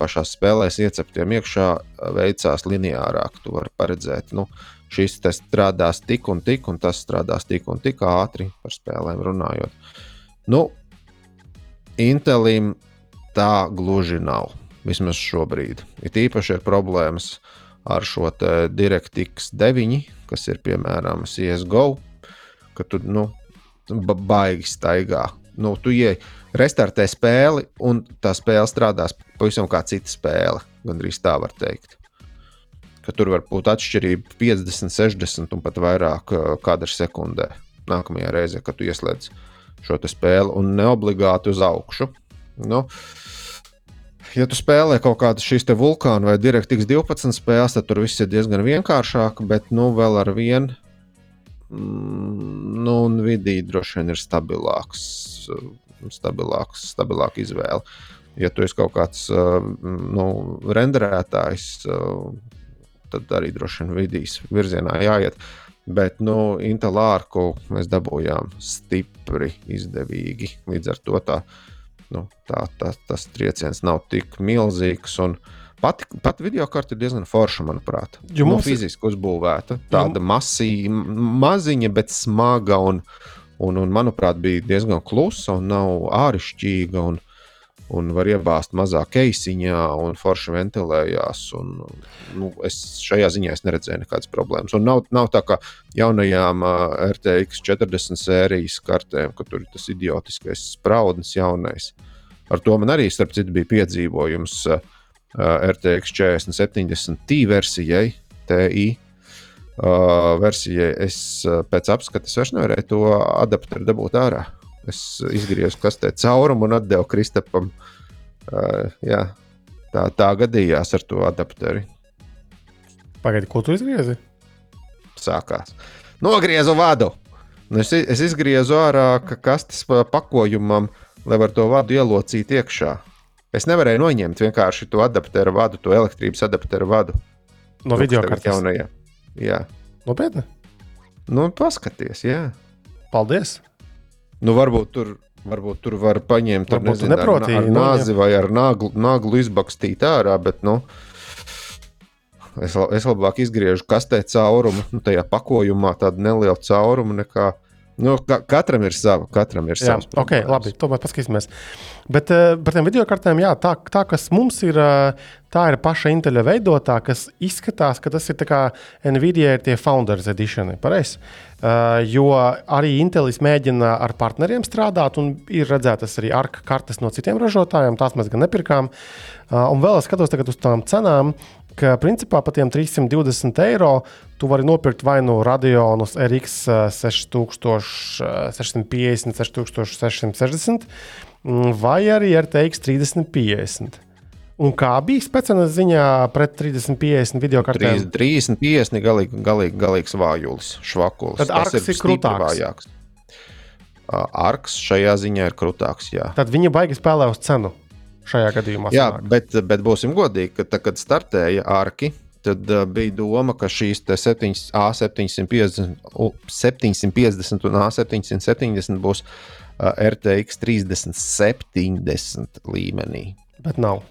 pašā spēlēs ieceptiem iekšā, veicās lineārāk. Tu vari paredzēt, nu, šis strādās tik un tik, un tas strādās tik un tik ātri par spēlēm runājot. Nu, Intelim tā gluži nav. Vismaz šobrīd. Ir īpaši ir problēmas ar šo DirectX 9, kas ir piemēram CSGO, ka tu nu, baigi staigā. Nu, tu ieej, restartē spēli, un tā spēle strādās pavisam kā cita spēle. Gan arī tā var teikt. Ka tur var būt atšķirība 50, 60 un pat vairāk kadru sekundē. Nākamajā reizē, kad tu ieslēdz šo spēli, un ne obligāti uz augšu. Nu, ja tu spēlē kaut kādas šīs vulkāna vai DirectX 12 spēles, tad tur viss ir diezgan vienkāršāk, bet nu vēl ar vienu. Mm, nu, un vidī droši vien ir stabilāks, stabilāks, stabilāka izvēle. Ja tu esi kaut kāds nu, renderētājs, tad arī droši vien vidīs virzienā jāiet. Bet nu, Intel ārku mēs dabūjām stipri izdevīgi. Līdz ar to tā, nu, tā, tā, tas trieciens nav tik milzīgs. Pat, pat video karte ir diezgan forša, manuprāt. Jo nu, mums nu, fiziski uzbūvēta. Tāda masīva, maziņa, bet smaga un, un, un, manuprāt, bija diezgan klusa un nav āršķirīga. Un, un var iebāzt mazā keisiņā, un forši ventilējās. Un, nu, es šajā ziņā es neredzēju nekādas problēmas. Un nav, nav tā kā jaunajām uh, RTX 40 sērijas kartēm, ka tur ir tas idiotiskais spraudnis jaunais. Ar to man arī, starp citu, bija piedzīvojums uh, RTX 4070 T versijai, TI. Uh, versijai es uh, pēc apskates vairs nevarēju to adapteru dabūt ārā. Es izgriezu kastē caurumu un atdevu Kristapam. Uh, jā, tā, tā gadījās ar to adapteri. Pagaidi, ko tu izgriezi? Sākās. Nogriezu vadu. Nu, es, es izgriezu ārā kastes pakojumam, lai var to vadu ielocīt iekšā. Es nevarēju noņemt vienkārši to adapteru vadu, to elektrības adapteru vadu. No video kartes jaunajā. Jā. Nopietni? Nu, paskaties, jā. Paldies! Nu, varbūt tur, varbūt tur var paņemt Varbūt tu nezinu, neproti ar, ar nāzi vai ar naglu, naglu izbakstīt ārā, bet nu, es, es labāk izgriežu kastē caurumu, nu, tajā pakojumā tādu nelielu caurumu nekā. Nu, ka, katram ir sava, katram ir Jā, savs. ok, problēmas. labi, tomēr paskatīsimies. Bet uh, par tiem video kartēm, jā, tā, tā kas mums ir, uh, tā ir paša Inteļa veidotā, kas izskatās, ka tas ir kā Nvidia ir tie Founders Edition. Pareizi. Uh, jo arī Intelis mēģina ar partneriem strādāt, un ir redzētas arī arka kartes no citiem ražotājiem. Tās mēs gan nepirkām. Uh, un vēl es skatos uz tām cenām, ka principā par tiem 320 eiro tu vari nopirkt vai nu Radionus RX uh, 6650, 6660 mm, vai arī RTX 3050. Un kā bija speciālā ziņā pret 3050 video kartēm? 30, 50 ir galīgi, galīgi, galīgs vājulis, švakulis. Tad Tas ir stipri krūtāks. vājāks. Arks šajā ziņā ir krūtāks. Jā. Tad viņi baigi spēlē uz cenu šajā gadījumā. Jā, sanāk. bet, bet būsim godīgi, ka tad, kad startēja arki, tad uh, bija doma, ka šīs te 7, A750, u- 750 un A770 būs uh, RTX 3070 līmenī. Bet nav.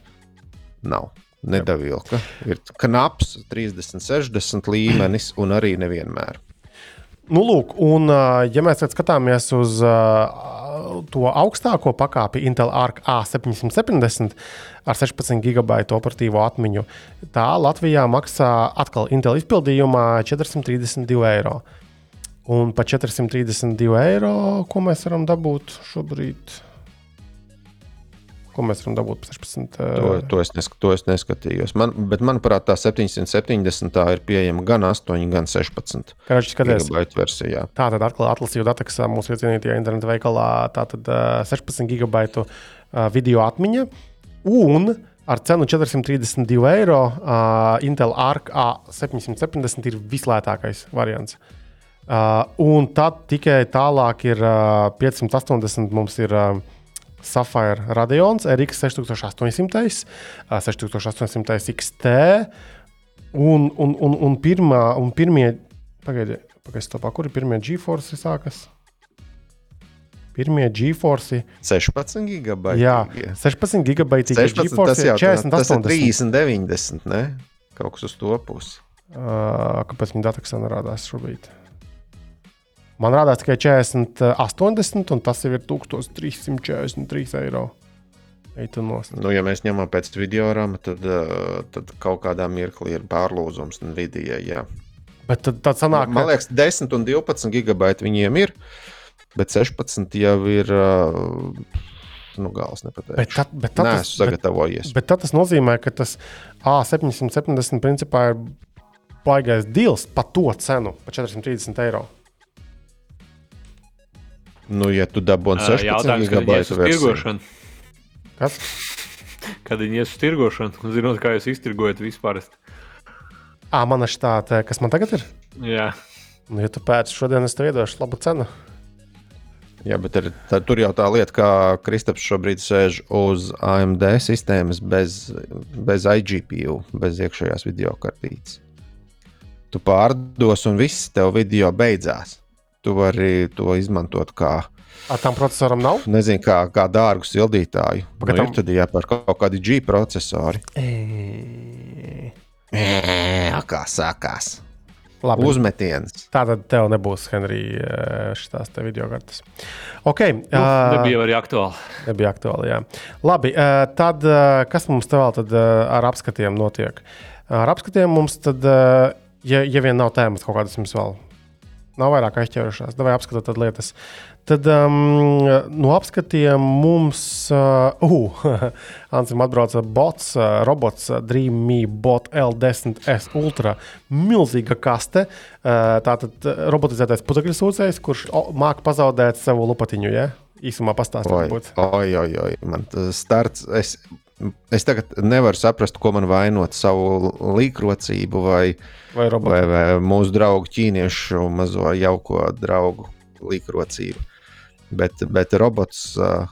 Nav. Nedavilka. Ir knaps 30, 60 līmenis, un arī nevienmēr. Nu, lūk, un, ja mēs skatāmies uz to augstāko pakāpi, Intel Arc A770 ar 16 gigabaitu operatīvo atmiņu, tā Latvijā maksā atkal Intel izpildījumā 432 eiro. Un par 432 eiro, ko mēs varam dabūt šobrīd? Ko mēs varam dabūt par 16? To, to, es nesk to es neskatījos. Man, bet, manuprāt, tā 770 tā ir pieejama gan 8, gan 16 Kāds skaties? gigabaitu versijā. Tā tad atkal atlasīju dataksā mūsu iecienītajā internetu veikalā. Tātad uh, 16 gigabaitu video atmiņa un ar cenu 432 eiro. Intel Arc A770 ir vislētākais variants. Uh, un tad tikai tālāk ir uh, 580. Mums ir uh, Sapphire Radeons, RX 6800, uh, 6800 XT. Un, un, un, un, pirmā, un pirmie, pagaidiet, pagaidi, stopā, kur ir pirmie GeForce sākas? Pirmie GeForce. 16 gigabaiti. Jā, 16 gigabaiti. 16, tas jau 40, tas ir 80. 30, 90. Ne? Kaut kas uz to pusi. Uh, kāpēc viņa dataksā nerādās šobrīd? Man rādās tikai 40, 80, un tas jau ir 1343 eiro. Nu, ja mēs ņemam pēc video rāma, tad, uh, tad kaut kādā mirklī ir pārlūzums Nvidia. Jā. Bet tad, tad sanāk, Man liekas, 10 un 12 gigabaiti viņiem ir, bet 16 jau ir. Uh, nu, gals nepateikšu. Bet tad, bet tad, Nē, tas, esmu bet, sagatavojies. bet tad tas nozīmē, ka tas A770 principā ir baigais deals par to cenu, par 430 eiro. Nu, ja tu dabūji Ā, 16 Jautājums, kad viņi ies gigabaitu versiju. Kas? Kad viņi ies uz tirgošanu, zinot, kā jūs iztirgojat vispār. Ā, man ir tāda, kas man tagad ir. Jā, Nu, ja tu pēc šodien es tev iedošu labu cenu. Jā, bet ir, tā, tur jau tā lieta, ka Kristaps šobrīd sēž uz AMD sistēmas bez, bez iGPU, bez iekšējās video kartītes. Tu pārdos, un viss tev video beidzās. Tu vari to izmantot kā, Ar tam procesoram nav? nezinu, kā, kā dārgu sildītāju. Pagaidām. Nu, ir tad jāpērk kaut kādi G procesori. E... Ē, kā sākās. Labi. Uzmetiens. Tātad tev nebūs, Henrija, šīs video kartes. Ok, nu, ā, nebija arī aktuāli. nebija aktuāli. Jā. Labi, ā, tad ā, kas mums te vēl tad, ā, ar apskatiem notiek? Ar apskatiem mums, tad, ā, ja, ja vien nav tēmas kaut kādas jums vēl. Nav vairāk aizķērušās, vai apskatīt tādas lietas. Tad um, no apskatiem mums, uh, uh, Ansim atbrauca bots, uh, robots uh, Dreamy Bot L10S Ultra. Milzīga kaste. Uh, tātad uh, robotizētais putekļu sūcējs, kurš māca pazaudēt savu lupatiņu. Ja? Īsumā pastāstīt, Oi, oi, oi, oi. Man starts. Es, es tagad nevaru saprast, ko man vainot savu līkrocību vai, Vai robots? vai, vai mūsu draugu ķīniešu mazo jauko draugu līkrocību. Bet, bet robots uh,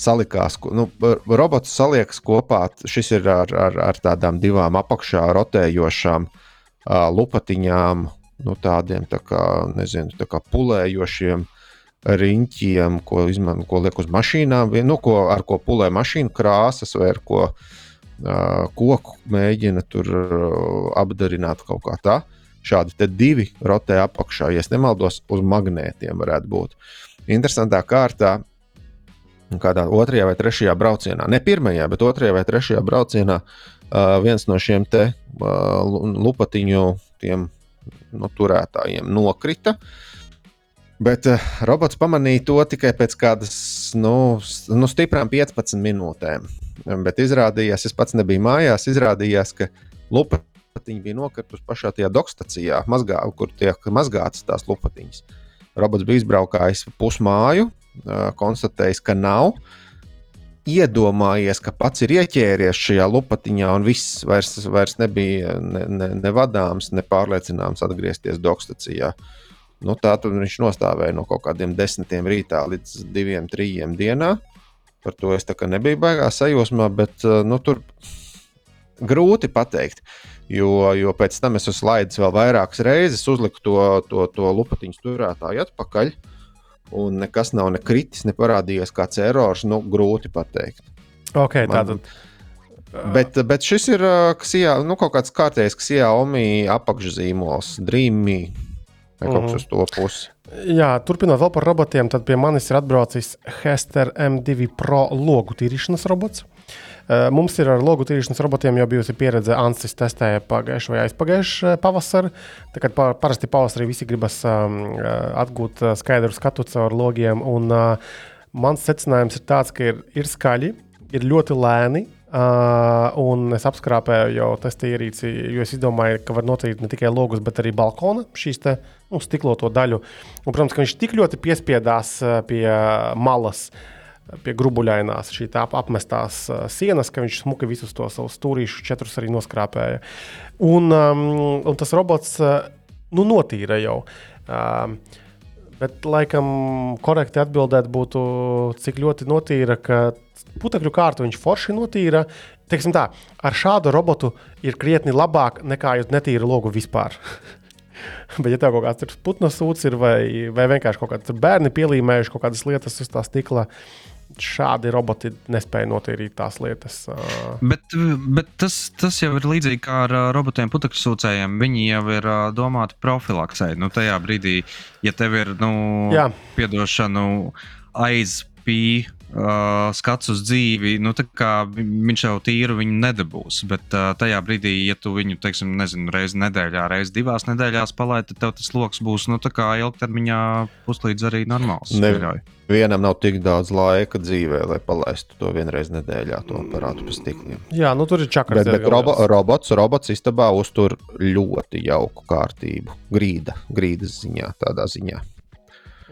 salikās, nu, robots saliekas kopā. Šis ir ar, ar, ar tādām divām apakšā rotējošām uh, lupatiņām, nu, tādiem tā kā, nezinu, tā kā pulējošiem riņķiem, ko, izman, ko liek uz mašīnām, nu, ko, ar ko pulē mašīnu krāsas vai ar ko uh, koku mēģina tur uh, apdarināt kaut kā tā. Šādi divi rotē apakšā, ja nemaldos, uz magnētiem varētu būt. Interesantā kārtā, kādā otrajā vai trešajā braucienā, ne pirmajā, bet otrajā vai trešajā braucienā, uh, viens no šiem te uh, lupatiņu tiem, nu, turētājiem nokrita. Bet uh, robots pamanīja to tikai pēc kādas nu, nu, stiprām 15 minūtēm. Bet izrādījās, es pats nebiju mājās, izrādījās, ka lupatiņa bija nokritusi pašā tajā dokstacijā, mazgā, kur tiek mazgātas tās lupatiņas. Robots bija izbraukājis pusmāju, uh, konstatējis, ka nav. Iedomājies, ka pats ir ieķēries šajā lupatiņā, un viss vairs, vairs nebija ne, ne, ne vadāms, ne pārliecināms atgriezties dokstacijā. Nu, tā tad viņš nostāvēja no kaut kādiem desmitiem rītā līdz diviem, trījiem dienā. Par to es nebiju baigā sajūsmā, bet uh, nu, tur grūti pateikt. Jo, jo pēc tam es laidis vēl vairākas reizes, uzliku to, to, to lupatiņu turētāju atpakaļ. Un nekas nav ne kritis, ne parādījies kāds erors. Nu, grūti pateikt. Ok, Man- tātad. Bet, bet šis ir uh, Xiao, nu, kaut kāds kārtējs Xiaomi apakšzīmols, Dreamy vai kaut kas Mhm. uz to pusi. Jā, turpinot vēl par robotiem, tad pie manis ir atbraucis Hester M2 Pro logu tīrīšanas robots. Eh, Mums ir ar logu tīrīšanas robotiem jau bijusi pieredze. Ansis testēja pagājušā vai aizpagājušā pavasarī. Tad pa, parasti pavasarī visi gribas um, eh, atgūt eh, skaidru skatu caur logiem. Un, mans secinājums ir tāds, ka ir, ir skaļi, ir ļoti lēni. Uh, un es apskrāpēju jau testa ierīci, jo es domāju, ka var notīrīt ne tikai logus, bet arī balkona šīs te, nu, stikloto daļu. Un, protams, ka viņš tik ļoti piespiedās uh, pie malas. pie grubuļainās, šī tā apmestās uh, sienas, ka viņš smuki visus tos savus stūrīšus, četrus arī noskrāpēja. Un, um, un tas robots uh, nu, notīra jau. Um, Bet, laikam, korekti atbildēt būtu, cik ļoti notīra, ka putekļu kārtu viņš forši notīra. Teiksim tā, ar šādu robotu ir krietni labāk nekā ja netīra logu vispār. Bet, ja tev kaut kāds putnu sūds ir vai, vai vienkārši kaut kāds bērni pielīmējuši kaut kādas lietas uz tā stikla, šādi roboti nespēja notīrīt tās lietas. Bet, bet tas, tas jau ir līdzīgi kā ar robotiem putekļu sūcējiem. Viņi jau ir domāti profilaksē. Nu, tajā brīdī, ja tev ir nu, piedošana aiz pīļa uh, skats uz dzīvi, nu, viņš jau tīru viņu nedabūs. Bet uh, tajā brīdī, ja tu viņu, teiksim, nezinu, reizi nedēļā, reizi divās nedēļās palaidi, tad tev tas lokus būs nu, ilgtermiņā puslīdz arī normāls. Ne, vienam nav tik daudz laika dzīvē, lai palaistu to vienreiz nedēļā, to aparātu pa stikliem. Jā, nu tur ir čakars. Bet, bet robo, robots, robots istabā uztur ļoti jauku kārtību. Grīda, grīdas ziņā, tādā ziņā.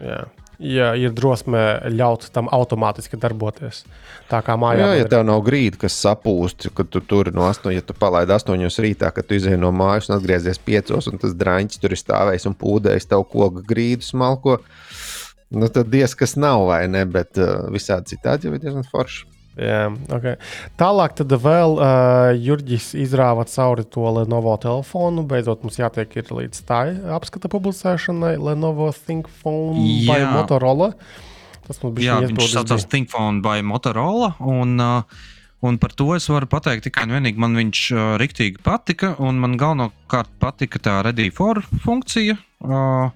Jā ja ir drosme ļaut tam automātiski darboties. Tā kā mājā. Jā, ja tev nav grīda, kas sapūst, kad tu tur no 8, ja tu palaidi 8 rītā, kad tu izēji no mājas un atgriezies 5, un tas drāņķis tur ir stāvējis un pūdējis tev koku grīdu smalko. Nu, tad diez kas nav, vai ne? Bet uh, visādi citādi jau ir diezgan forši. Jā, okay. Tālāk tad vēl uh, Jurģis izrāva cauri to Lenovo telefonu. Beidzot, mums jātiek līdz tā apskata publicēšanai Lenovo ThinkPhone Jā. by Motorola. Tas mums bija Jā, viņš saucās ThinkPhone by Motorola. Un, uh, Un par to es varu pateikt tikai un vienīgi. Man viņš uh, riktīgi patika, un man galvenokārt patika tā ready for funkcija. Uh,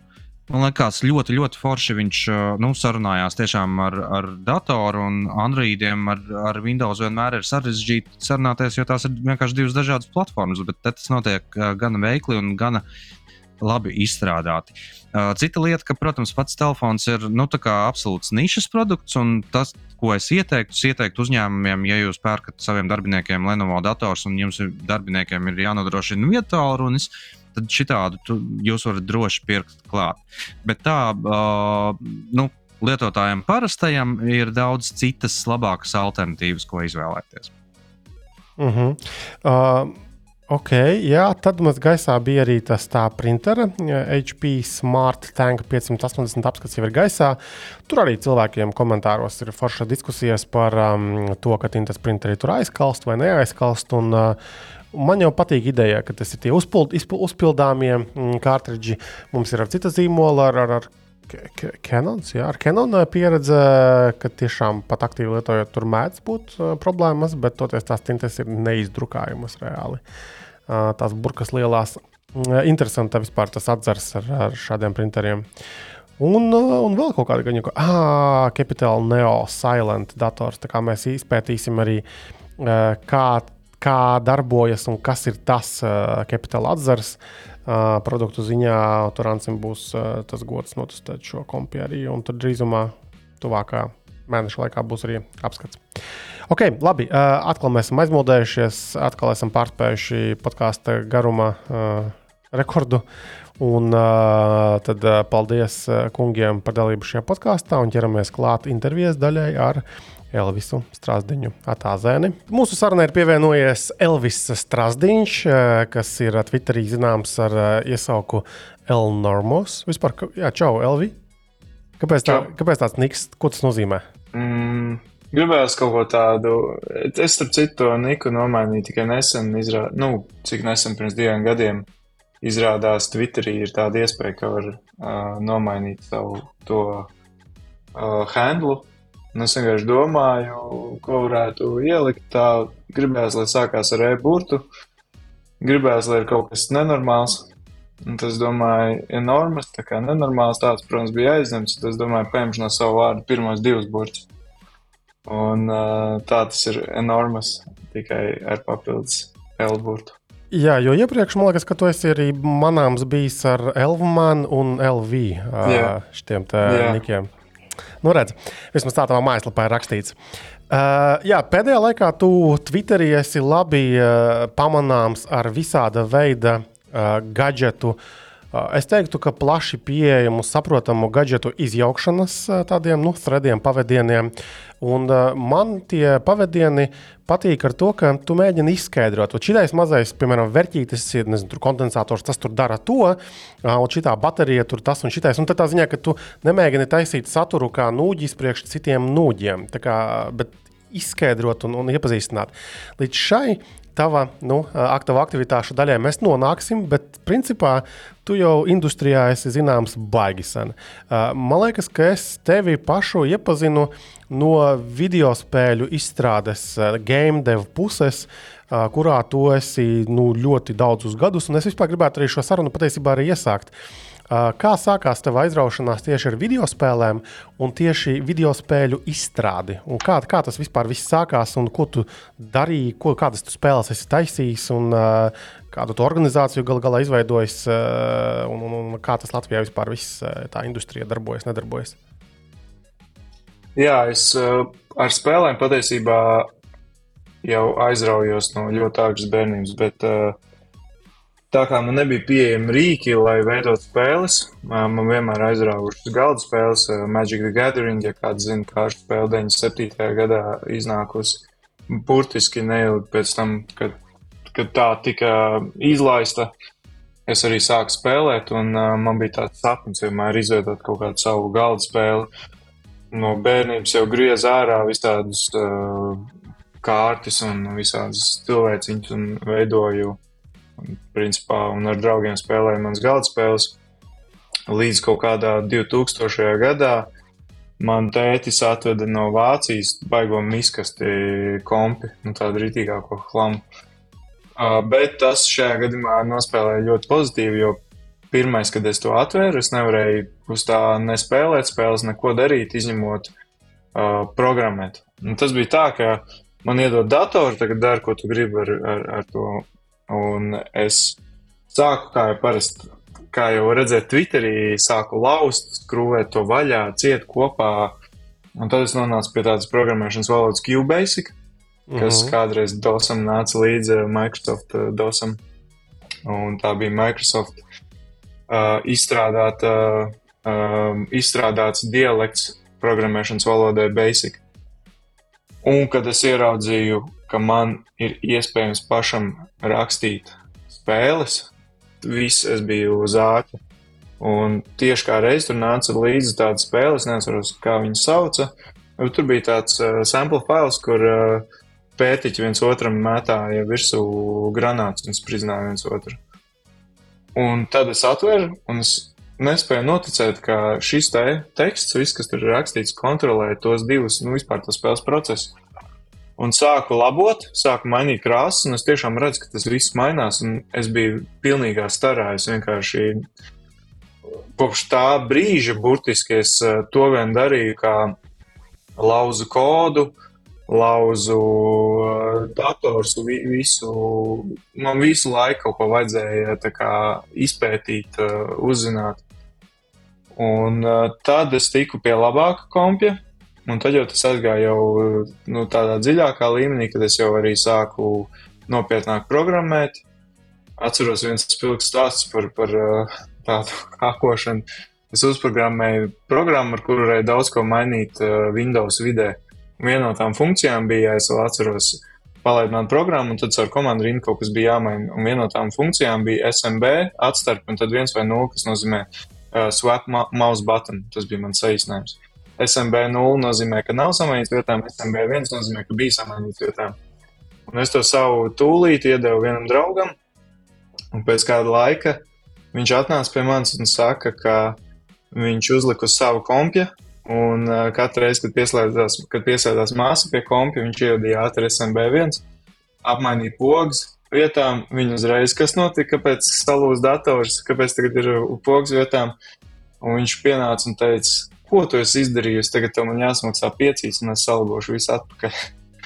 Man liekas, ļoti, ļoti forši viņš nu, sarunājās tiešām ar, ar datoru un Androidiem. Ar, ar Windows vienmēr ir sarežģīti sarunāties, jo tās ir vienkārši divas dažādas platformas. Bet tas notiek gan veikli un gan labi izstrādāti. Cita lieta, ka, protams, pats telefons ir nu, absolūts nišas produkts. Tas, ko es ieteiktu, es ieteiktu uzņēmumiem, ja jūs pērkat saviem darbiniekiem Lenovo dators un jums darbiniekiem ir jānodrošina vietālu runas, tad šitādu tu, jūs varat droši pirkt klāt. Bet tā, uh, nu, lietotājiem parastajam ir daudz citas labākas alternatīvas, ko izvēlēties. Uh -huh. uh, ok, jā, tad mums gaisā bija arī tas tā printera, HP Smart Tank 580 apskats jau ir gaisā. Tur arī cilvēkiem komentāros ir forša diskusijas par um, to, ka Tintas printeri tur aizkalst vai neaizkalst. Un, uh, Man jau patīk ideja, ka tas ir tie uzpild, uzpildāmie mm, kārtridži. Mums ir ar citu zīmolu, ar, ar, ar Canons, jā, ar Canon pieredze, ka tiešām pat aktīvi lietojot, tur mēdz būt uh, problēmas, bet toties tās tintes ir neizdrukājamas reāli. Uh, tās burkas lielās. Uh, interesanti vispār tas atzars ar, ar šādiem printeriem. Un, un vēl kaut kāda gaņa, ah, Capital Neo Silent dators. Tā kā mēs izpētīsim arī, kā kā darbojas un kas ir tas uh, kapitāla atzars. Uh, produktu ziņā Turansim būs uh, tas gods notestēt šo kompiju arī, un tad drīzumā, tuvākā mēneša laikā būs arī apskats. Ok, labi. Uh, atkal mēs esam aizmodējušies, atkal esam pārspējuši podkāstu garuma uh, rekordu. Un uh, tad uh, paldies uh, kungiem par dalību šajā podkāstā un ķeramies klāt intervijas daļai ar Elvisu Strasdiņu atāzēni. Mūsu sarunai ir pievienojies Elvis Strasdiņš, eh, kas ir Twitterī zināms ar eh, iesauku Elnormos. Vispār, jā, čau, Elvi. Kāpēc, tā, čau. kāpēc tāds niks? Ko tas nozīmē? Mm. Gribējās kaut ko tādu. Es, starp citu, to niku nomainīju tikai nesen, izrā... nu, cik nesen pirms diviem gadiem. Izrādās, Twitterī ir tāda iespēja, ka var uh, nomainīt savu to uh, handlu Un es vienkārši domāju, ko varētu ielikt. Tā gribējās, lai sākās ar e-burtu. Gribējās, lai ir kaut kas nenormāls. Un tas, domāju, ir normas. Tā kā nenormāls tāds, protams, bija aizņemts. Tas, domāju, paņemšu no savu vārdu pirmos divus burtus. Un tā tas ir enormas, tikai ar papildus L-burtu. Jā, jo iepriekš man liekas, ka tu esi arī manāms bijis ar Elvmanu un LV šiem nikiem. Nu, redz, vismaz tā tavā mājaslapā ir rakstīts. Uh, jā, pēdējā laikā tu Twitterī esi labi uh, pamanāms ar visāda veida uh, gadgetu Es teiktu, ka plaši pieejamu, saprotamu gadgetu izjaukšanas tādiem nu, threadiem, pavadieniem. Un man tie pavadieni patīk ar to, ka tu mēģini izskaidrot, ka šis mazais, piemēram, vērtītis, nezinu, kondensators, tas tur dara to, un šī baterija tur tas un šitais. Un tā ziņā, ka tu nemēģini taisīt saturu kā nūģis priekš citiem nūģiem, kā, bet izskaidrot un, un iepazīstināt. Līdz šai tava nu, aktīva aktivitāšu daļai mēs nonāksim, bet principā tu jau industrijā esi zināms baigi sen. Man liekas, ka es tevi pašu iepazinu no video spēļu izstrādes, game dev puses, kurā tu esi nu, ļoti daudzus gadus, un es vispār gribētu arī šo sarunu patiesībā arī iesākt. Uh, Kā sākās tava aizraušanās tieši ar video spēlēm un tieši video spēļu izstrādi? Un kā, kā tas vispār viss sākās un ko tu darīji, ko, kādas tu spēles esi taisījis un kādu tu organizāciju gal galā izveidojis un, un, un kā tas Latvijā vispār viss tā industrija darbojas, nedarbojas? Jā, es ar spēlēm patiesībā jau aizraujos no ļoti ātras bērnības, bet uh, Tā kā man nebija pieejami rīki, lai veidotu spēles, man vienmēr aizrāvušas galda spēles, Magic the Gathering, ja kāds zina, kā šī spēle 97. gadā iznākusi. Burtiski neilgi pēc tam, kad, kad tā tika izlaista, es arī sāku spēlēt, un man bija tāds sapnis vienmēr izveidot kaut kādu savu galda spēli. No bērnības jau griez ārā visādus uh, kārtas un visādas cilvēciņus un veidoju Un, principā, un ar draugiem spēlēju manas galda spēles. Līdz kaut kādā 2000. gadā man tētis atveda no Vācijas baigo miskasti kompi, nu tādu rītīgāko hlamu. Uh, bet tas šajā gadījumā nospēlēja ļoti pozitīvi, jo pirmais, kad es to atvēru, es nevarēju uz tā nespēlēt spēles, neko darīt, izņemot uh, programmēt. Un tas bija tā, ka man iedod datoru, tagad dari, ko tu gribi ar, ar, ar to Un es sāku, kā jau parasti, kā jau redzēt, Twitterī, sāku laust, skrūvēt to vaļā, ciet kopā. Un tad es nonācu pie tādas programmēšanas valodas QBasic, kas mm -hmm. kādreiz DOSam nāca līdzi Microsoft uh, DOSam. Un tā bija Microsoft uh, izstrādāta, uh, izstrādāts dialekts programmēšanas valodai Basic. Un kad es ieraudzīju, ka man ir iespējams pašam rakstīt spēles, viss es biju uz āķa. Un tieši kā reiz tur nāca līdzi tāda spēle, es neatceros, kā viņu sauca. Tur bija tāds uh, sample fails, kur uh, pētiķi viens otram mētāja virsū granāts un spridzināja viens otru. Un tad es atveru, un es nespēju noticēt, ka šis te teksts, viss, kas tur ir rakstīts, kontrolē tos divus, nu, vispār to spēles procesu un sāku labot, sāku mainīt krāsas, un es tiešām redzu, ka tas viss mainās. Es biju pilnīgā starā. Es vienkārši kopš tā brīža burtiski es eh, to vien darīju, kā lauzu kodu, lauzu eh, dators, visu. Man visu laiku kaut ko vajadzēja kā, izpētīt, eh, uzzināt. Un tad es tiku pie labāka kompja, Un tad jau tas aizgāja jau nu, tādā dziļākā līmenī, kad es jau arī sāku nopietnāk programmēt. Atceros viens spilgts stāsts par, par tādu hakošanu. Es uzprogrammēju programmu, ar kuru varēju daudz ko mainīt Windows vidē. Viena no tām funkcijām bija, es vēl atceros, palaid man programmu, un tad caur komandu rindu kaut kas bija jāmaina. Un viena no tām funkcijām bija SMB atstarp, un tad viens vai nulle, kas nozīmē uh, swap mouse button. Tas bija mans saīsinājums. SMB 0 nozīmē, ka nav samainīts vietām, SMB 1 nozīmē, ka bija samainīts vietām. Un es to savu tūlīti iedevu vienam draugam, un pēc kāda laika viņš atnāca pie manis un saka, ka viņš uzlika uz savu kompju, un uh, katru reizi, kad pieslēdzās, kad pieslēdzās māsa pie kompja, viņš ievadīja ātri SMB 1, apmainīja pogas vietām, viņa uzreiz, kas notika, kāpēc salūz dators, kāpēc tagad ir pogas vietām, un viņš pienāca un teica, ko tu esi izdarījis, tagad tev man jāsamaksā piecīs, un es salgošu visu atpakaļ.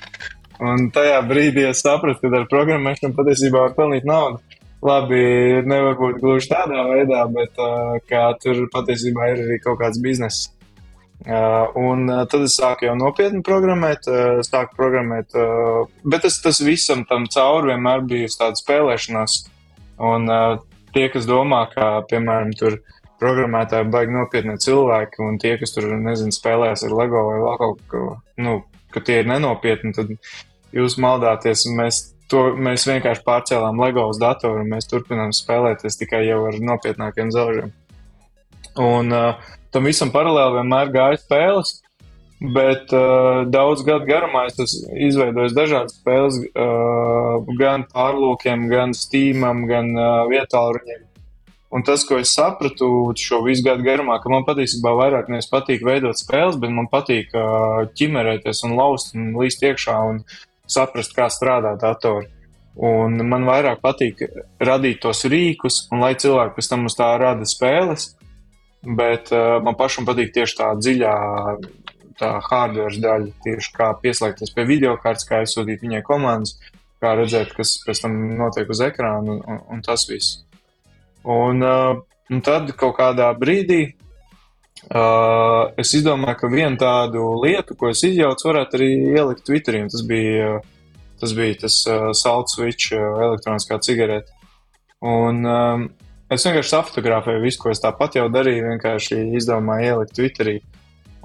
un tajā brīdī es sapratu, ka ar programmēšanu patiesībā var pelnīt naudu. Labi, nevar būt gluži tādā veidā, bet uh, tur patiesībā ir arī kaut kāds bizness. Uh, un uh, tad es sāku jau nopietni programmēt, uh, sāku programmēt, uh, bet tas, tas visam tam cauri vienmēr bija tāda spēlēšanās. Un uh, tie, kas domā, ka, piemēram, tur programmētāji baigi nopietni cilvēki, un tie, kas tur, nezinu, spēlēs ar LEGO vai vēl kaut ko, nu, ka tie ir nenopietni, tad jūs maldāties, un mēs to mēs vienkārši pārcēlām LEGO uz datoru, un mēs turpinām spēlēties tikai jau ar nopietnākiem zelžiem. Un uh, tam visam paralēli vienmēr gāja spēles, Bet uh, daudz gadu garumā es esmu izveidojis dažādas spēles, uh, gan pārlūkiem, gan Steamam, gan uh, vietāluņiem. Un tas, ko es sapratu šo visu gadu garumā, ka man patiesībā vairāk nevis patīk veidot spēles, bet man patīk uh, ķimerēties un laust un līst iekšā un saprast, kā strādā datori. Un man vairāk patīk radīt tos rīkus, un lai cilvēki pēc tam uz tā rada spēles. Bet uh, man pašam patīk tieši tā dziļā tā hardware daļa, tieši kā pieslēgties pie video kārtas, kā aizsūtīt viņai komandas, kā redzēt, kas pēc tam notiek uz ekrāna un, un, un tas viss. Un, uh, un tad kaut kādā brīdī uh, es izdomāju, ka vienu tādu lietu, ko es izjaucu, varētu arī ielikt Twitterī. Tas bija, tas bija tas uh, salt switch, uh, elektroniskā cigarete. Un um, es vienkārši apfotografēju visu, ko es tāpat jau darīju, vienkārši izdomāju ielikt Twitterī.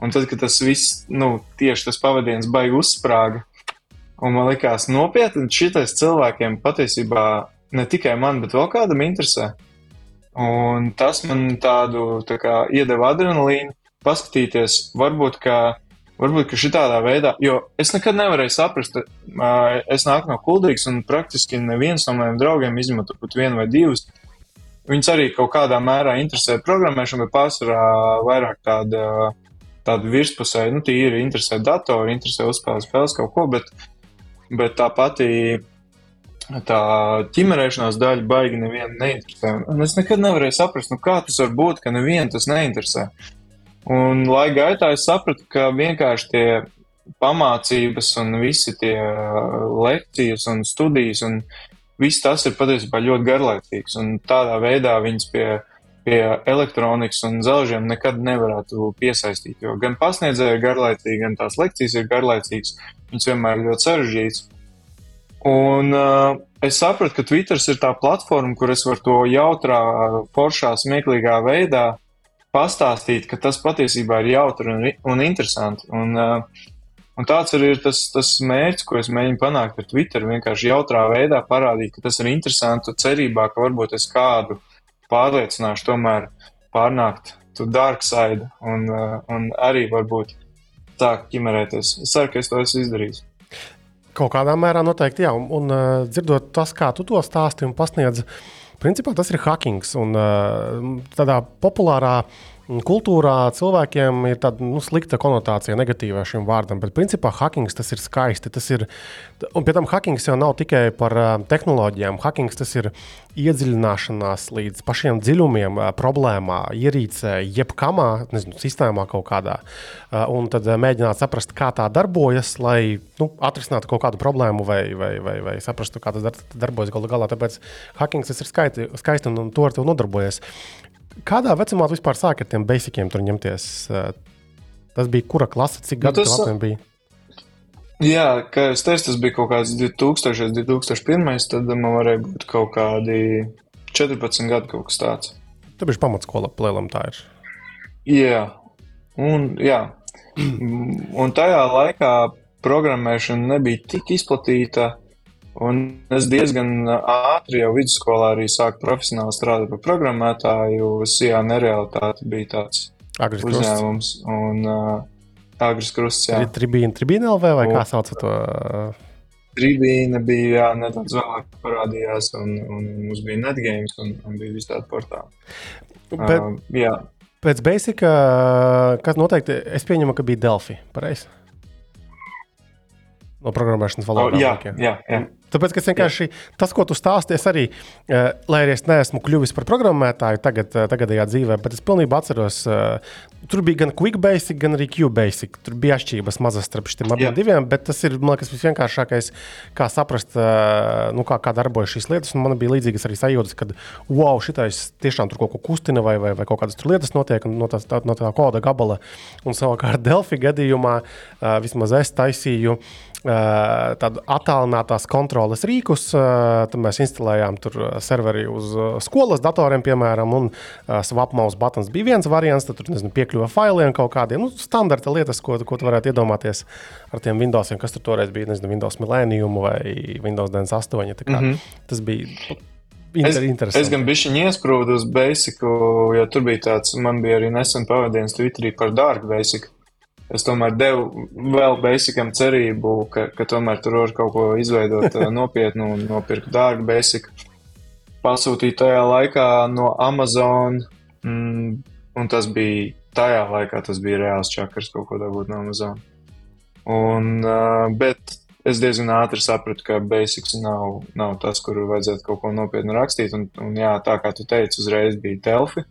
Un tad, kad tas viss, nu, tieši tas pavadījums baigi uzsprāga, un man likās nopietni, šitais cilvēkiem patiesībā ne tikai man, bet vēl kādam interesē. Un tas man tādu tā kā, iedeva adrenalīnu, paskatīties, varbūt, ka, varbūt, ka šitādā veidā, jo es nekad nevarēju saprast, es nāku no kuldīgas, un praktiski neviens no maniem draugiem, izņemot vienu vai divus, viņus arī kaut kādā mērā interesē programmēšana, bet pārsvarā vairāk tāda tādu virspusēju, nu, tīri interesē datori, interesē uzspēlēt spēles kaut ko, bet, bet tā pati tā ķimerēšanās daļa baigi nevienu neinteresē. Un es nekad nevarēju saprast, nu, kā tas var būt, ka nevienu tas neinteresē. Un laika gaitā es sapratu, ka vienkārši tie pamācības un visi tie lekcijas un studijas un viss tas ir patiesībā ļoti garlaicīgs. Un tādā veidā viņas pie pie elektronikas un zelžiem nekad nevarētu piesaistīt. Jo gan pasniedzēji ir garlaicīgi, gan tās lekcijas ir garlaicīgas. Viņas vienmēr ir ļoti sarežģītas. Un uh, es sapratu, ka Twitter ir tā platforma, kur es varu to jautrā, foršā, smieklīgā veidā pastāstīt, ka tas patiesībā ir jautri un, un interesanti. Un, uh, un tāds arī ir tas, tas mērķis, ko es mēģinu panākt ar Twitter. Vienkārši jautrā veidā parādīt, ka tas ir interesanti, cerībā, ka varbūt es kādu pārliecināšu tomēr pārnākt to dark side un, uh, un arī varbūt sākt ķimerēties. Es ceru, ka es to esmu izdarījis. Kaut kādā mērā noteikti, jā, un, un uh, dzirdot tas, kā tu to stāsti un pasniedz, principā tas ir hackings. Un uh, tādā populārā uh, Kultūrā cilvēkiem ir tāda nu, slikta konotācija, negatīva šim vārdam, bet principā hackings tas ir skaisti. Tas ir, un pie tam hackings jau nav tikai par uh, tehnoloģijām. Hackings tas ir iedziļināšanās līdz pašiem dziļumiem, uh, problēmā, ierīcē, jebkamā nezinu, sistēmā kaut kādā. Uh, un tad mēģināt saprast, kā tā darbojas, lai nu, atrisinātu kaut kādu problēmu vai, vai, vai, vai saprastu, kā tas dar, darbojas galu galā. Tāpēc hackings tas ir skaisti, skaisti un, un to ar to nodarbojas. Kādā vecumā tu vispār sāki ar tiem basiciem tur ņemties? Tas bija kura klase, cik gadu nu, tas bija? Jā, kā jau teicu, tas bija kaut kāds 2000, 2001. Tad man varēja būt kaut kādi 14 gadi, kaut kas tāds. Tu biji pamatskola, plēlam tā ir. Jā, un, jā. un tajā laikā programmēšana nebija tik izplatīta. Un es diezgan ātri jau vidusskolā arī sāku profesionāli strādāt par programmētāju. Sijā nerealitāte bija tāds Agris uzņēmums. Un, uh, Agris Krusts, jā. Tribīna, tribīna LV vai un, kā sauc to? Tribīna bija, jā, nedaudz vēlāk parādījās, un, un mums bija netgames, un, un bija vis tādi portāli. Bet, uh, jā. Pēc Basica, kas noteikti, es pieņemu, ka bija Delphi, pareizi? No programmēšanas valodām. Oh, jā, jā, jā. Tāpēc, ka vienkārši tas, ko tu stāstīji, arī, uh, lai arī es neesmu kļuvis par programmētāju tagad, uh, tagadējā dzīvē, bet es pilnībā atceros, uh, tur bija gan Quick Basic, gan arī Q Basic. Tur bija atšķirības mazas starp šiem abiem diviem, bet tas ir, man liekas, visvienkāršākais, kā saprast, uh, nu, kā, kā darbojas šīs lietas. Un man bija līdzīgas arī sajūtas, ka, wow, šitais tiešām tur kaut ko kustina vai, vai, vai kaut kādas lietas notiek no tā, no tā koda gabala. Un savukārt Delphi gadījumā uh, vismaz es taisīju tādu attālinātās kontroles rīkus. Tad mēs instalējām tur serveri uz skolas datoriem, piemēram, un swapmaus buttons bija viens variants. Tad tur nezinu, piekļuva failiem kaut kādiem nu, standarta lietas, ko, ko tu varētu iedomāties ar tiem Windowsiem, kas tur toreiz bija, nezinu, Windows Millennium vai Windows 98. Mm -hmm. Tas bija. Inter, es, es gan biju iesprūdu uz Basic, jo tur bija tāds, man bija arī nesen pavadījums Twitterī par Dark Basic es tomēr devu vēl basicam cerību, ka, ka tomēr tur var kaut ko izveidot nopietnu un nopirkt dārgu basic. Pasūtīju tajā laikā no Amazon, mm, un tas bija tajā laikā, tas bija reāls čakars kaut ko dabūt no Amazon. Un, uh, bet es diezgan ātri sapratu, ka basics nav, nav tas, kur vajadzētu kaut ko nopietnu rakstīt. Un, un jā, tā kā tu teici, uzreiz bija Delfi.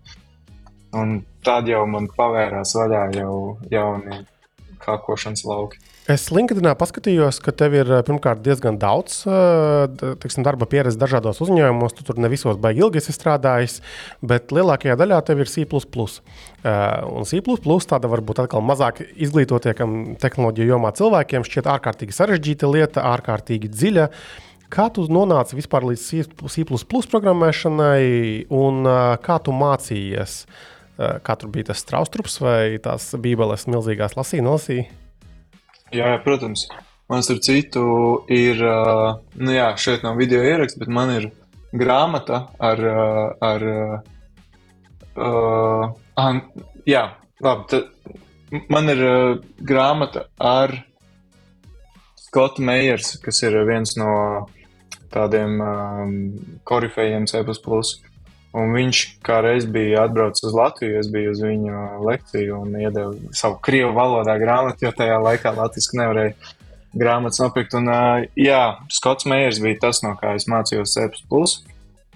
Un tad jau man pavērās vaļā jau jauni kākošanas lauki. Es LinkedInā paskatījos, ka tev ir pirmkārt diezgan daudz tiksim, darba pieredzes dažādos uzņēmumos. Tu tur ne visos baigi ilgi esi strādājis, bet lielākajā daļā tev ir C. Un C tāda varbūt atkal mazāk izglītotiem tehnoloģiju jomā cilvēkiem šķiet ārkārtīgi sarežģīta lieta, ārkārtīgi dziļa. Kā tu nonāci vispār līdz C programmēšanai un kā tu mācījies? Uh, Eh, kā tur bija tas straustrups vai tās bībeles milzīgās lasīja, nolasīja? Jā, jā, protams. Man starp citu ir, eh, nu jā, šeit nav video ieraksts, bet man ir grāmata ar, eh, ar uh, an, jā, labi, tad man ir grāmata ar Skotu Meijers, kas ir viens no tādiem um, korifejiem C++. Un viņš kādreiz bija atbraucis uz Latviju, es biju uz viņu lekciju un iedevu savu krievu valodā grāmatu, jo tajā laikā latviešu nevarēja grāmatas nopirkt. Un, jā, Skots Meijers bija tas, no kā es mācījos C,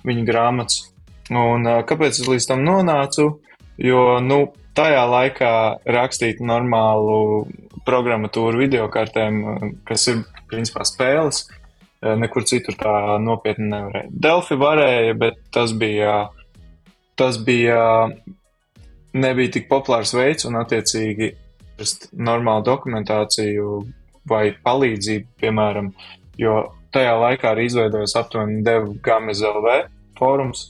viņa grāmatas. Un kāpēc es līdz tam nonācu? Jo, nu, tajā laikā rakstīt normālu programmatūru video kartēm, kas ir principā spēles, nekur citur tā nopietni nevarēja. Delfi varēja, bet tas bija, tas bija nebija tik populārs veids un attiecīgi normālu dokumentāciju vai palīdzību, piemēram, jo tajā laikā arī izveidojas aptuveni devu GAMEZLV fórums,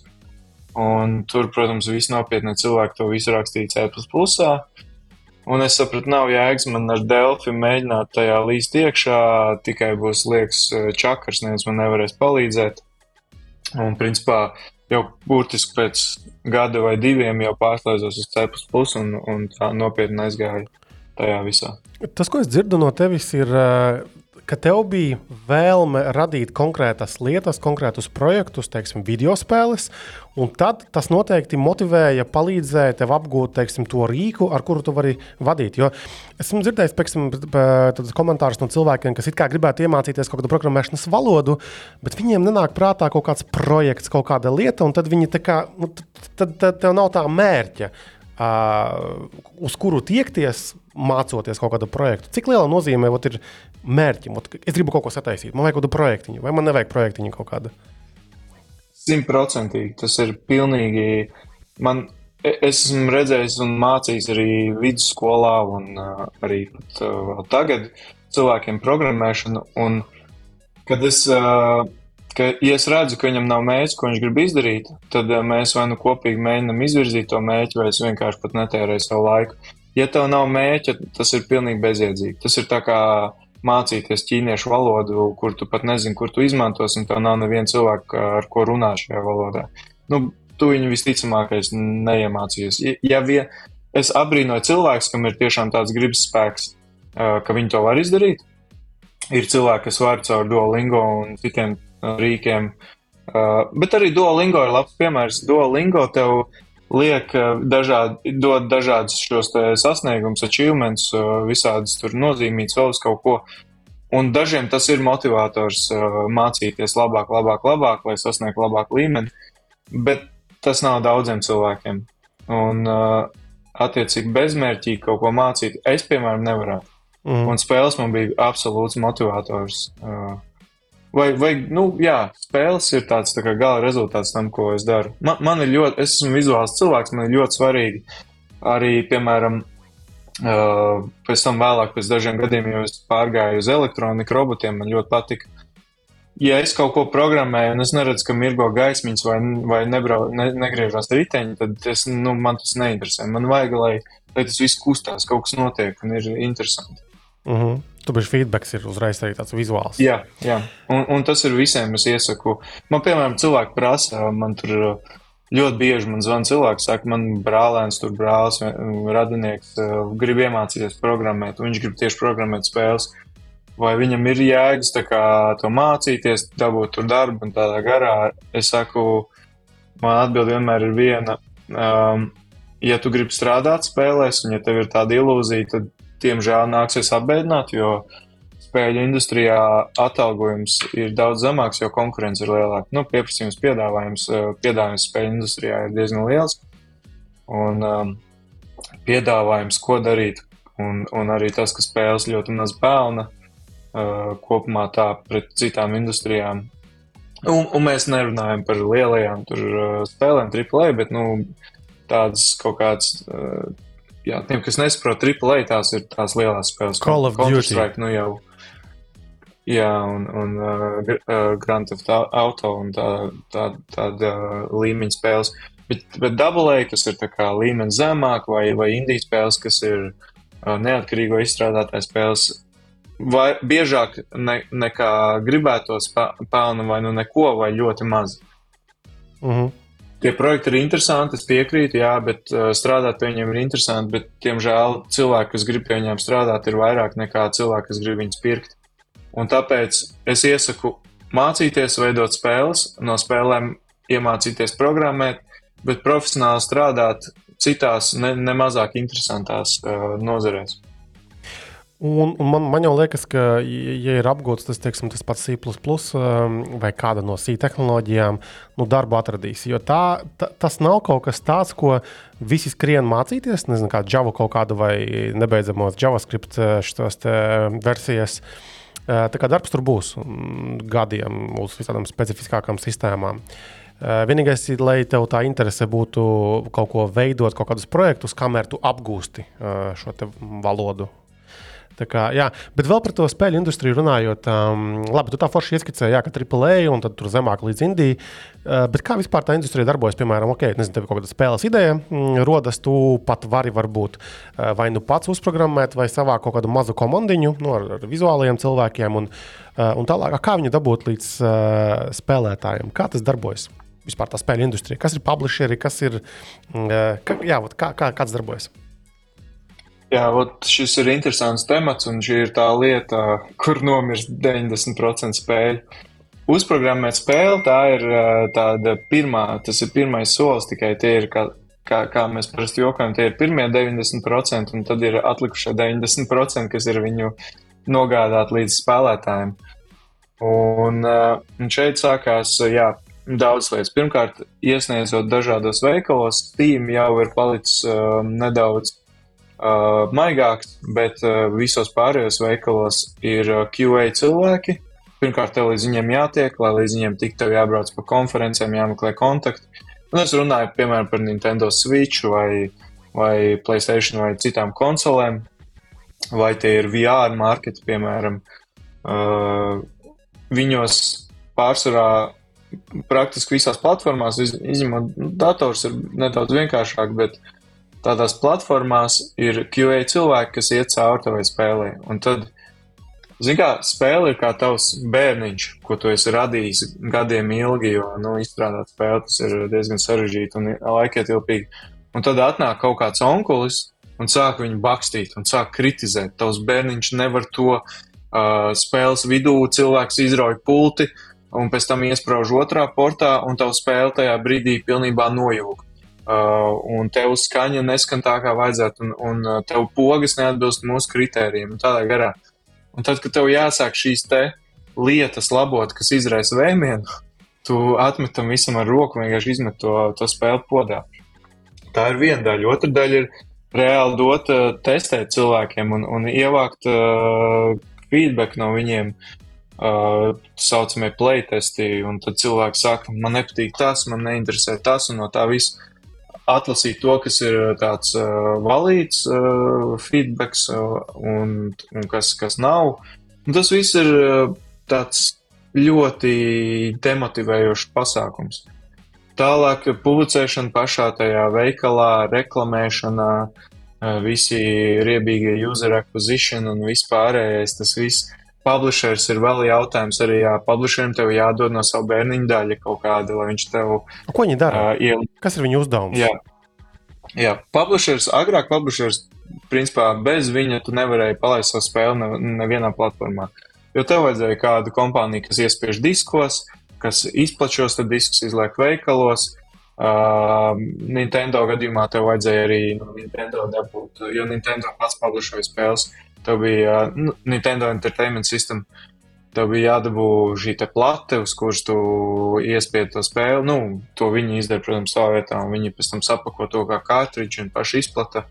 un tur, protams, visi nopietni cilvēki to visu rakstīja C++. Un es sapratu, nav jēgas man ar Delfi mēģināt tajā līst iekšā, tikai būs liekas eh, čakars, neviens man nevarēs palīdzēt. Un, principā, jau burtiski pēc gada vai diviem jau pārslēdzos uz C, un, un tā nopietni aizgāju tajā visā. Tas, ko es dzirdu no tevis, ir eh, ka tev bija vēlme radīt konkrētas lietas, konkrētus projektus, teiksim, video spēles, un tad tas noteikti motivēja, palīdzēja tev apgūt teiksim, to rīku, ar kuru tu vari vadīt. Jo esmu dzirdējis teiksim, komentārus no cilvēkiem, kas gribētu iemācīties kaut kādu programmēšanas valodu, bet viņiem nenāk prātā kaut kāds projekts, kaut kāda lieta, un tad viņi tā kā, nu, tad, tad tev nav tā mērķa. Uh, uz kuru tiekties, mācoties kaut kādu projektu. Cik liela nozīme ir mērķim. Es gribu kaut ko sataisīt, man vajag kaut kādu projektiņu, vai man nevajag projektiņu kaut kādu. Simtprocentīgi tas ir pilnīgi. Man, e, es esmu redzējis un mācījis arī vidusskolā, un uh, arī pat, uh, tagad cilvēkiem programmēšanu. Un, kad es, uh, ka, ja es redzu, ka viņam nav mērķis, ko viņš grib izdarīt, tad uh, mēs vai nu kopīgi mēģinām izvirzīt to mērķi, vai es vienkārši pat netērēju savu laiku. Ja tev nav mērķa, tas ir pilnīgi bezjēdzīgi. Tas ir tā kā mācīties ķīniešu valodu, kur tu pat nezini, kur tu izmantosi, un tev nav neviena cilvēka, ar ko runāt šajā valodā. Nu, tu viņu visticamākais neiemācījies. Ja vien, es abrīnoju cilvēkus, kam ir tiešām tāds gribas spēks, ka viņi to var izdarīt. Ir cilvēki, kas var caur Duolingo un citiem rīkiem, bet arī Duolingo ir labs piemērs. Duolingo tev liek dažādi, dod dažādus šos sasniegumus, achievements, visādas tur nozīmītas vēl uz kaut ko. Un dažiem tas ir motivators mācīties labāk, labāk, labāk, lai sasniegtu labāku līmeni, bet tas nav daudziem cilvēkiem. Un, attiecīgi, bezmērķīgi kaut ko mācīt, es, piemēram, nevarētu. Mm. Un spēles man bija absolūts motivators. Uh, Vai, vai nu, jā, spēles ir tāds tā gala rezultāts tam, ko es daru. Man, man ir ļoti, es esmu vizuāls cilvēks, man ir ļoti svarīgi arī, piemēram, Uh, pēc tam, vēlāk, pēc dažiem gadiem, jau es pārgāju uz elektroniku, robotiem. Man ļoti patika. Ja es kaut ko programēju, un es neredzu, ka mirgo gaismiņas vai, vai nebrau, ne, negriežās riteņi, tad es, nu, man tas neinteresē. Man vajag, lai, lai tas viss kustās, kaut kas notiek un ir interesanti. Uh -huh. Tur bija feedback, ir uzreiz arī tāds vizuāls. Jā, jā. Un, un tas ir visiem. Es iesaku, man, piemēram, cilvēki prasa, man tur ļoti bieži man zvana cilvēks, saka, man brālēns, tur brālis, radinieks, eh, grib iemācīties programmēt, viņš grib tieši programmēt spēles. Vai viņam ir jēgas kā, to mācīties, dabūt tur darbu un tādā garā? Es saku, man atbilde vienmēr ir viena. Um, ja tu gribi strādāt spēlēs, un ja tev ir tāda ilūzija, tad, diemžēl, nāksies apbēdināt, jo spēļu industrijā atalgojums ir daudz zemāks, jo konkurence ir lielāka. Nu, pieprasījums, piedāvājums, eh, piedāvājums spēļu industrijā ir diezgan liels. Un um, piedāvājums, ko darīt, un, un arī tas, ka spēles ļoti maz pelna uh, kopumā tā pret citām industrijām. Un, un mēs nerunājam par lielajām tur, uh, spēlēm, AAA, bet nu, tādas kaut kādas. Uh, Jā, tiem, kas nesaprot, AAA tās ir tās lielās spēles. Call of Duty. Nu jau, Jā, un, un uh, uh Grand Theft Auto un tā, tā, tāda uh, līmeņa spēles. Bet, bet Double A, kas ir līmenis zemāk, vai, vai indijas spēles, kas ir uh, neatkarīgo izstrādātāju spēles, vai biežāk ne, nekā gribētos pelna vai nu neko, vai ļoti maz. Uh mhm. -huh. Tie projekti ir interesanti, es piekrītu, jā, bet uh, strādāt pie viņiem ir interesanti, bet, diemžēl, cilvēki, kas grib pie viņiem strādāt, ir vairāk nekā cilvēki, kas grib viņus pirkt. Un tāpēc es iesaku mācīties, veidot spēles, no spēlēm iemācīties programmēt, bet profesionāli strādāt citās, nemazāk ne interesantās uh, nozarēs. Un, un man, man jau liekas, ka, ja ir apgūts tas, teiksim, tas pats C vai kāda no C tehnoloģijām, nu, darbu atradīs. Jo tā, tā, tas nav kaut kas tāds, ko visi skrien mācīties. Nezinu, kā Java kaut kādu vai nebeidzamos JavaScript šos versijas. Uh, Tā kā darbs tur būs gadiem uz visādām specifiskākām sistēmām. Vienīgais ir, lai tev tā interese būtu kaut ko veidot, kaut kādus projektus, kamēr tu apgūsti šo valodu Tā kā, jā, bet vēl par to spēļu industriju runājot, um, labi, tu tā forši ieskicēji, jā, ka AAA un tad tur zemāk līdz Indijai. Uh, bet kā vispār tā industrija darbojas? Piemēram, ok, nezinu, tev kaut kāda spēles ideja mm, rodas, tu pat vari varbūt uh, vai nu pats uzprogrammēt, vai savā kaut kādu mazu komandiņu nu, ar, ar vizuāliem cilvēkiem un, uh, un tālāk. Kā viņu dabūt līdz uh, spēlētājiem? Kā tas darbojas? Vispār tā spēļu industrija, kas ir publisheri, kas ir, mm, uh, kā, jā, kā, kā, kāds darbojas? Jā, šis ir interesants temats, un šī ir tā lieta, kur nomirst 90% spēļu. Uzprogrammēt spēli, tā ir tāda pirmā, tas ir pirmais solis, tikai tie ir, kā, kā, kā mēs parasti jokojam, tie ir pirmie 90%, un tad ir atlikušie 90%, kas ir viņu nogādāt līdz spēlētājiem. Un, un šeit sākās, jā, daudz lietas. Pirmkārt, iesniedzot dažādos veikalos, Steam jau ir palicis um, nedaudz uh, maigāks, bet uh, visos pārējos veikalos ir uh, QA cilvēki. Pirmkārt, tev līdz viņiem jātiek, lai līdz viņiem tiktu jābrauc pa konferencēm, jāmeklē kontakti. Un es runāju, piemēram, par Nintendo Switch vai, vai Playstation vai citām konsolēm, vai tie ir VR marketi, piemēram. Uh, viņos pārsvarā praktiski visās platformās, izņemot dators, ir nedaudz vienkāršāk, bet uh, tādās platformās ir QA cilvēki, kas iet cauri tavai spēlē. Un tad, zināmā kā, spēle ir kā tavs bērniņš, ko tu esi radījis gadiem ilgi, jo nu, izstrādāt spēli tas ir diezgan sarežģīti un laikietilpīgi. Un tad atnāk kaut kāds onkulis un sāk viņu bakstīt un sāk kritizēt. Tavs bērniņš nevar to uh, spēles vidū, cilvēks izrauj pulti. Un pēc tam iesprāž otrā portā, un tā spēle tajā brīdī pilnībā nojūg un tev skaņa neskan tā, kā vajadzētu, un, un uh, tev pogas neatbilst mūsu kritērijiem, tādā garā. Un tad, kad tev jāsāk šīs lietas labot, kas izraisa vēmienu, tu atmetam visam ar roku, vienkārši izmet to, to spēli podā. Tā ir viena daļa. Otra daļa ir reāli dot, uh, testēt cilvēkiem un, un ievākt uh, feedback no viņiem. Uh, tā saucamie playtesti, un tad cilvēki saka, man nepatīk tas, man neinteresē tas, un no tā viss atlasīt to, kas ir tāds uh, valīts uh, feedbacks uh, un, un kas, kas nav. Un tas viss ir uh, tāds ļoti demotivējošs pasākums. Tālāk publicēšana pašā tajā veikalā, reklamēšana, uh, visi riebīgie user acquisition un vispārējais, tas viss. Publishers ir vēl jautājums arī, jā, publisherim tev jādod no savu bērniņu daļa kaut kāda, lai viņš tev Ko viņi dara? uh, ielikt. Kas ir viņu uzdevums? Jā, jā. publishers, agrāk publishers, principā bez viņa tu nevarēji palaist savu spēli ne, nevienā platformā. Jo tev vajadzēja kādu kompāniju, kas iespiež diskos, kas izplatīja šos diskus, izliek veikalos. Uh, Nintendo gadījumā tev vajadzēja arī no Nintendo dabūt, jo Nintendo pats publiskoja spēles. Tev bija nu, Nintendo Entertainment System. Tev bija jādabū šī te plate, uz kuras tu iespied to spēli. Nu, to viņi izdara, protams, savā vietā, un viņi pēc tam sapako to kā kārtridžu un paši izplata.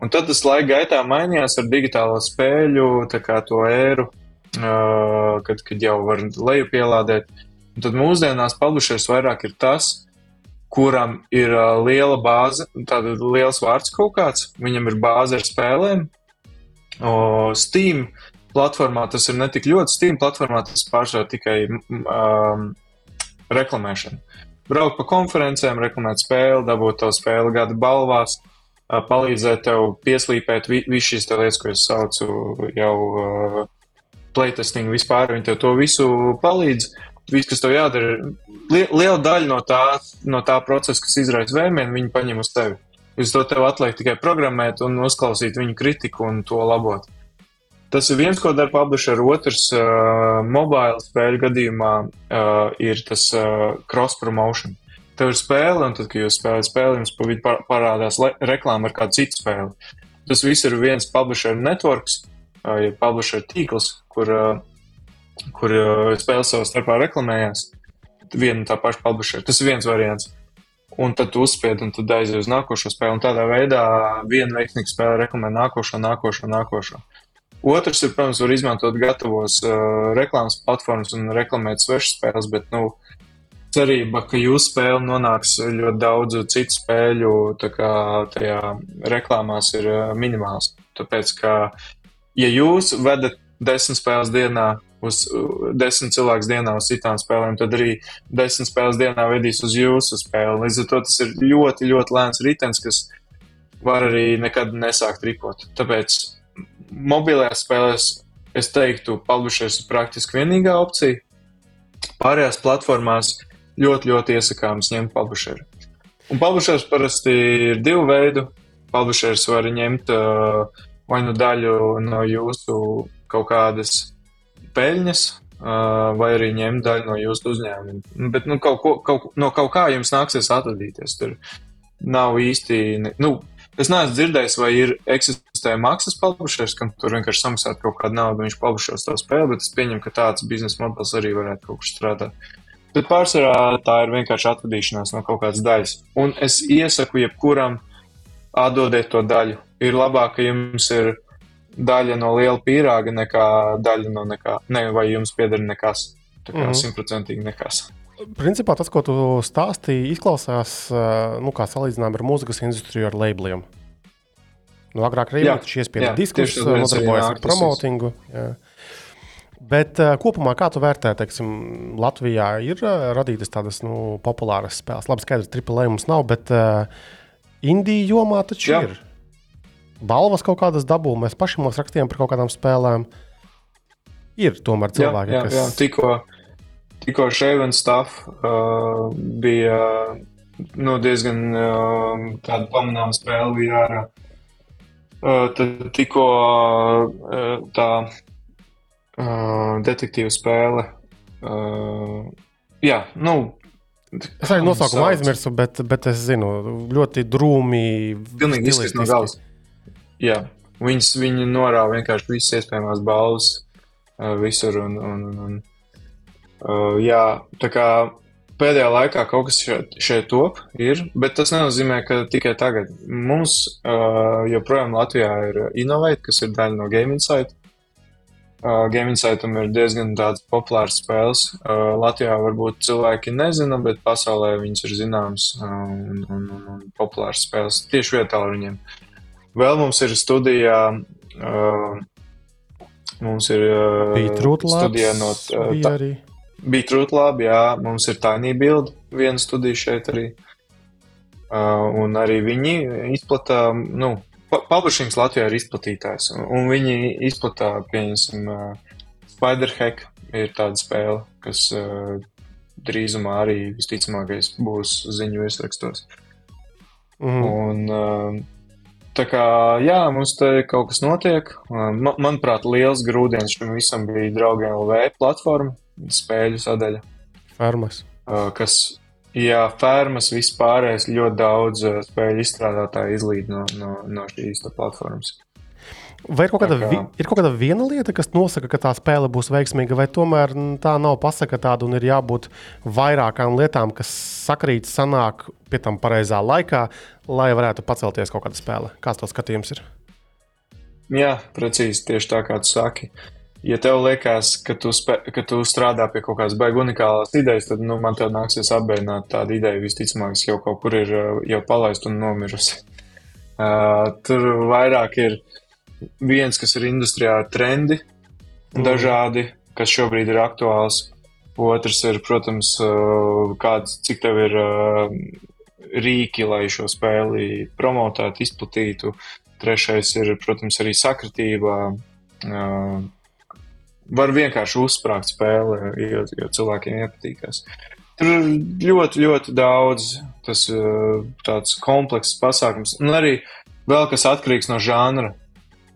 Un tad tas laika gaitā mainījās ar digitālo spēļu, to ēru, uh, kad, kad jau var leju pielādēt. Un tad mūsdienās publishers vairāk ir tas, kuram ir uh, liela bāze, tāda liels vārds kaut kāds, viņam ir bāze ar spēlēm. O, Steam platformā tas ir ne tik ļoti Steam platformā, tas pārsvarā tikai um, reklamēšana. Braukt pa konferencēm, reklamēt spēli, dabūt to spēli gada balvās, palīdzēt tev pieslīpēt vi visu šīs lietas, ko es saucu jau uh, playtesting vispār. Viņi tev to visu palīdz. Viss, kas tev jādara, li liela daļa no tā, no tā procesa, kas izraisa vēmienu, viņi paņem uz tevi. Uz to tev atliek tikai programmēt un uzklausīt viņu kritiku un to labot. Tas ir viens, ko dara publisher. Otrs, uh, mobile spēļu gadījumā, uh, ir tas uh, cross promotion. Tev ir spēle, un tad, kad jūs spēlējat spēli, jums pa vidu par parādās reklāma ar kādu citu spēli. Tas viss ir viens publisher networks, uh, ja publisher tīkls, kur, uh, kur uh, spēles savā starpā reklamējās. Viena tā paša publisher. Tas ir viens variants. Un tad tu uzspied, un tad aizies uz nākošo spēli. Un tādā veidā viena veiksmīga spēle reklamē nākošo, nākošo, nākošo. Otrs ir, protams, var izmantot gatavos uh, reklāmas platformas un reklamēt svešas spēles, bet, nu, cerība, ka jūsu spēle nonāks ļoti daudzu citu spēļu tajā reklāmās ir uh, minimāls. Tāpēc, ka, ja jūs vedat desmit spēles dienā uz uh, desmit cilvēku dienā uz citām spēlēm, tad arī desmit spēles dienā vedīs uz jūsu spēli. Līdz ar to tas ir ļoti, ļoti lēns ritens, kas var arī nekad nesākt ripot. Tāpēc mobilajās spēlēs es teiktu, publishers ir praktiski vienīgā opcija. Pārējās platformās ļoti, ļoti iesakāms ņemt publisheru. Un publishers parasti ir divu veidu. Publishers var ņemt uh, vai nu daļu no jūsu kaut kādas peļņas, vai arī ņemt daļu no jūsu uzņēmuma. Bet nu, kaut ko, kaut, no kaut kā jums nāksies atvadīties. Tur nav īsti. Nu, Es neesmu dzirdējis, vai ir eksistē maksas publishers, kam tur vienkārši samaksāt kaut kādu naudu, viņš publishos to spēli, bet es pieņemu, ka tāds biznesa modelis arī varētu kaut kur strādāt. Bet pārsvarā tā ir vienkārši atvadīšanās no kaut kādas daļas. Un es iesaku jebkuram atdodiet to daļu. Ir labāk, ka jums ir daļa no liela pīrāga nekā daļa no nekā, ne, vai jums pieder nekas. Tā kā simtprocentīgi mm nekas. Principā tas, ko tu stāstīji, izklausās nu, kā salīdzinājumā ar mūzikas industriju ar labeliem. Nu, agrāk arī bija iespēja diskus, nodarbojas ar promotingu. Jā. Bet uh, kopumā, kā tu vērtē, teiksim, Latvijā ir uh, radītas tādas nu, populāras spēles. Labi, skaidrs, triplē mums nav, bet uh, Indija jomā taču jā. ir. Balvas kaut kādas dabū, mēs paši mums rakstījām par kaut kādām spēlēm. Ir tomēr cilvēki, jā, jā, kas. Jā, tikko, tikko Shaven Stuff uh, bija nu, diezgan uh, tāda pamanāma spēle bija ārā. Uh, tad tikko uh, tā uh, detektīva spēle. Uh, jā, nu. Es arī nosaukumu aizmirsu, bet, bet es zinu, ļoti drūmi. Pilnīgi izskatās no galvas. Jā, viņas, viņi norāva vienkārši visas iespējamās balvas uh, visur. Un, un, un, uh, jā, tā kā pēdējā laikā kaut kas šeit, šeit top, ir, bet tas nenozīmē, ka tikai tagad. Mums uh, joprojām Latvijā ir Innovate, kas ir daļa no Game Insight. Uh, Game Insightam ir diezgan tādas populāras spēles. Uh, Latvijā varbūt cilvēki nezina, bet pasaulē viņas ir zināmas uh, un, un, un, un populāras spēles tieši vietā ar viņiem. Vēl mums ir studijā. Uh, mums ir uh, studija no uh, bija labi, jā, mums ir Tiny Build, viena studija šeit arī. Uh, un arī viņi izplata, nu, publishings Latvijā ir izplatītājs, un, un viņi izplatā, pieņemsim, uh, Spiderhack ir tāda spēle, kas uh, drīzumā arī visticamākais būs ziņu virsrakstos. Mhm. Un, uh, tā kā, jā, mums te kaut kas notiek. Uh, Man, manuprāt, liels grūdienis šim visam bija Draugiem LV platforma, spēļu sadaļa. Fermas. Uh, kas, jā, fermas vispārējais ļoti daudz uh, spēļu izstrādātāju izlīd no, no, no šīs platformas. Vai ir kaut, kāda, kā- ir kaut kāda viena lieta, kas nosaka, ka tā spēle būs veiksmīga, vai tomēr tā nav pasaka tāda un ir jābūt vairākām lietām, kas sakrīt, sanāk pie tam pareizā laikā, lai varētu pacelties kaut kāda spēle? Kāds to skatījums ir? Jā, precīzi tieši tā kā tu saki. Ja tev liekas, ka tu, spē, ka tu strādā pie kaut kādas baigas unikālas idejas, tad nu, man te nāksies apbēdināt tādu ideju. Visticamāk, jau kaut kur ir uh, jau palaista un nomirusi. Uh, tur vairāk ir viens, kas ir industrijā trendi, Mhm. dažādi, kas šobrīd ir aktuāls. Otrs ir, protams, uh, kāds, cik tev ir uh, rīki, lai šo spēli promotētu, izplatītu. Trešais ir, protams, arī sakritība. Uh, var vienkārši uzsprāgt spēli, jo, jo cilvēkiem iepatīkās. Tur ir ļoti, ļoti daudz tas tāds komplekss pasākums. Un arī vēl kas atkarīgs no žanra.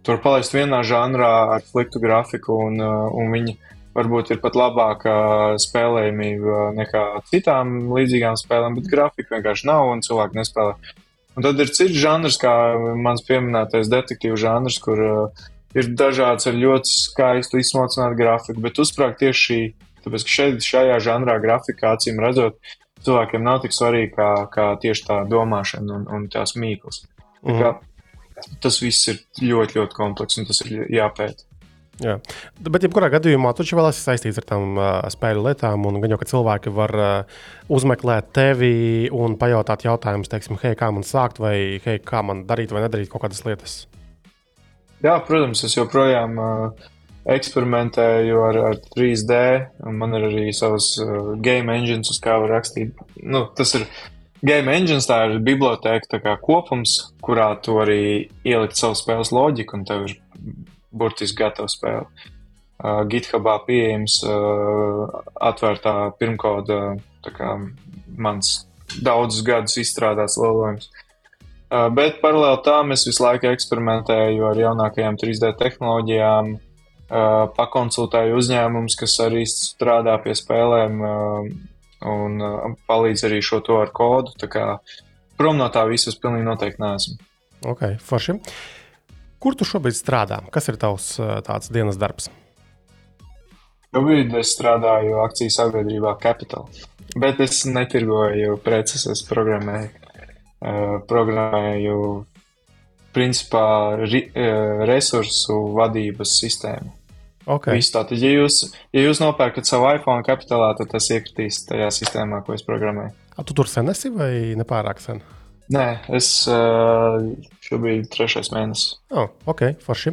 Tur palaist vienā žanrā ar sliktu grafiku, un, uh, un viņi varbūt ir pat labāka spēlējumība nekā citām līdzīgām spēlēm, bet grafika vienkārši nav un cilvēki nespēlē. Un tad ir cits žanrs, kā mans pieminētais detektīvu žanrs, kur uh, ir dažāds ar ļoti skaistu izsmalcinātu grafiku, bet uzsprāgt tieši šī, tāpēc ka šeit, šajā žanrā grafika, acīm redzot, cilvēkiem nav tik svarīga kā, kā tieši tā domāšana un, un tās mīklas. Tā kā Tas viss ir ļoti, ļoti komplekss un tas ir jāpēta. Jā. Bet, jebkurā gadījumā, tu jau esi saistīts ar tām uh, spēļu lietām, un gan jau, ka cilvēki var uh, uzmeklēt tevi un pajautāt jautājumus, teiksim, hei, kā man sākt, vai hei, kā man darīt vai nedarīt kaut kādas lietas. Jā, protams, es joprojām uh, eksperimentēju ar, ar 3D, un man ir arī savs uh, game engines, uz kā var rakstīt. Nu, tas ir game engines, tā ir biblioteka kā kopums, kurā tu arī ielikt savu spēles loģiku, un tev ir burtiski gatava spēle. Uh, GitHubā pieejams uh, atvērtā pirmkoda, kā mans daudzus gadus izstrādāts lielojums. Uh, bet paralēli tam es visu laiku eksperimentēju ar jaunākajām 3D tehnoloģijām, uh, pakonsultēju uzņēmumus, kas arī strādā pie spēlēm uh, un uh, palīdz arī šo to ar kodu. Tā kā prom no tā visas pilnīgi noteikti neesmu. Ok, forši. Kur tu šobrīd strādā? Kas ir tavs uh, tāds dienas darbs? Šobrīd es strādāju akciju sabiedrībā Capital, bet es netirgoju preces, es programmēju. Uh, programmēju principā ri, uh, resursu vadības sistēmu. Okay. Visu tātad, ja jūs, ja jūs nopērkat savu iPhone kapitālā, tad tas iekritīs tajā sistēmā, ko es programmēju. A, tu tur sen esi vai nepārāk sen? Nē, es šobrīd ir trešais mēnesis. Oh, ok, forši.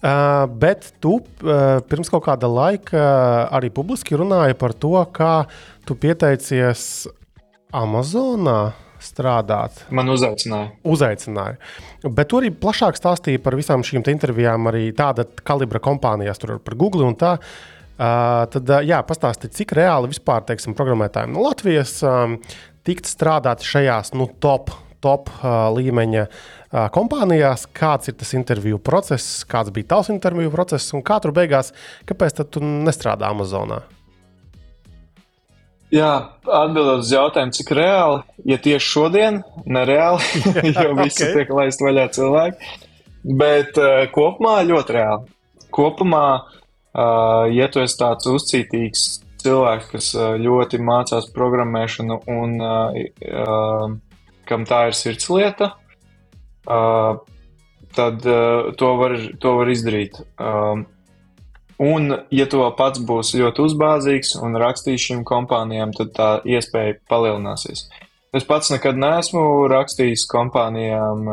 Uh, bet tu uh, pirms kaut kāda laika arī publiski runāji par to, kā tu pieteicies Amazonā strādāt. Man uzaicināja. Uzaicināja. Bet tu arī plašāk stāstīji par visām šīm te intervijām, arī tāda kalibra kompānijās, tur par Google un tā. Uh, tad, uh, jā, pastāsti, cik reāli vispār, teiksim, programmētājiem no Latvijas um, tikt strādāt šajās nu, top, top uh, līmeņa uh, kompānijās, kāds ir tas interviju process, kāds bija tavs interviju process un kā tur beigās, kāpēc tu nestrādā Amazonā? Jā, atbildot uz jautājumu, cik reāli, ja tieši šodien, nereāli, jo visi ok. okay. tiek laist vaļā cilvēki. Bet uh, kopumā ļoti reāli. Kopumā, uh, ja tu esi tāds uzcītīgs cilvēks, kas uh, ļoti mācās programmēšanu un uh, uh, kam tā ir sirdslieta, uh, tad uh, to, var, to var izdarīt. Um, Un, ja tu pats būsi ļoti uzbāzīgs un rakstīsi šīm kompānijām, tad tā iespēja palielināsies. Es pats nekad neesmu rakstījis kompānijām,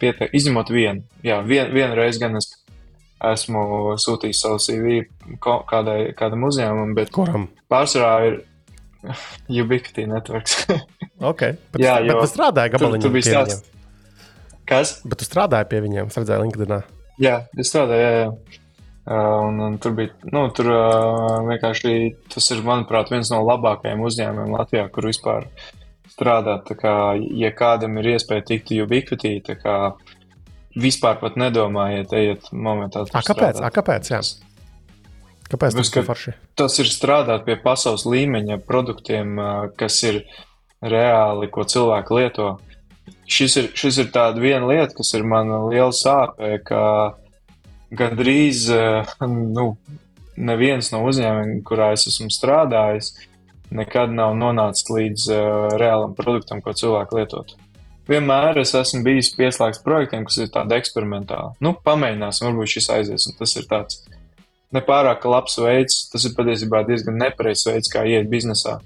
piete... izņemot vienu. Jā, vien, vienu reizi gan es esmu sūtījis savu CV kādai, kādam uzņēmumam, bet Kuram? pārsvarā ir Ubiquiti networks. Okay. Bet, Jā, bet tu strādāji gabaliņā tur bija pie stāsts. Kas? Bet tu strādāji pie viņiem, es redzēju, LinkedIn. Jā, es strādāju, jā, jā. Uh, un, un tur bija, nu, tur uh, vienkārši tas ir, manuprāt, viens no labākajiem uzņēmumiem Latvijā, kur vispār strādāt. Tā kā, ja kādam ir iespēja tikt Ubiquiti, tā kā vispār pat nedomājiet, ejiet momentā. A, kāpēc? strādāt. A, kāpēc? Jā. Kāpēc tas ir ka- tas ir strādāt pie pasaules līmeņa produktiem, ā, kas ir reāli, ko cilvēki lieto. Šis ir, šis ir tāda viena lieta, kas ir man liela sāpē, ka gandrīz ā, nu, neviens no uzņēmumiem, kurā es esmu strādājis, nekad nav nonācis līdz uh, reālam produktam, ko cilvēki lietot. Vienmēr es esmu bijis pieslēgts projektiem, kas ir tādi eksperimentāli. Nu, pamēģināsim, varbūt šis aizies, un tas ir tāds nepārāk labs veids. Tas ir patiesībā diezgan nepareizs veids, kā iet biznesā.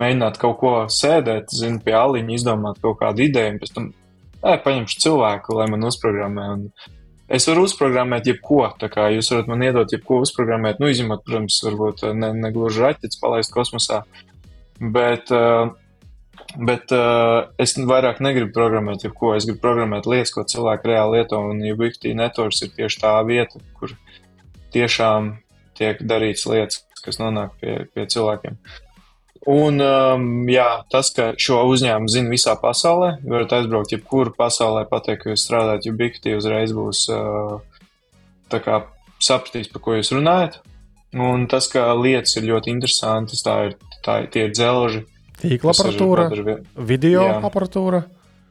Mēģināt kaut ko sēdēt, zinu, pie aliņa, izdomāt kaut kādu ideju, un pēc tam, ej, paņemšu cilvēku, lai man uzprogrammē. Un es varu uzprogrammēt jebko, tā kā jūs varat man iedot jebko uzprogrammēt, nu, izņemot, protams, varbūt ne, ne gluži raķetes palaist kosmosā, bet, uh, bet uh, es vairāk negribu programmēt jebko, es gribu programmēt lietas, ko cilvēki reāli lieto, un Ubiquiti Networks ir tieši tā vieta, kur tiešām tiek darīts lietas, kas nonāk pie, pie cilvēkiem. Un um, jā, tas, ka šo uzņēmumu zina visā pasaulē, varat aizbraukt jebkuru pasaulē, pateikt, ka jūs strādājat Ubiquiti, uzreiz būs uh, kā sapratīs, par ko jūs runājat. Un tas, ka lietas ir ļoti interesantas, tā ir, tā ir tie ir dzelži. Tīkla aparatūra, video Jā. aparatūra.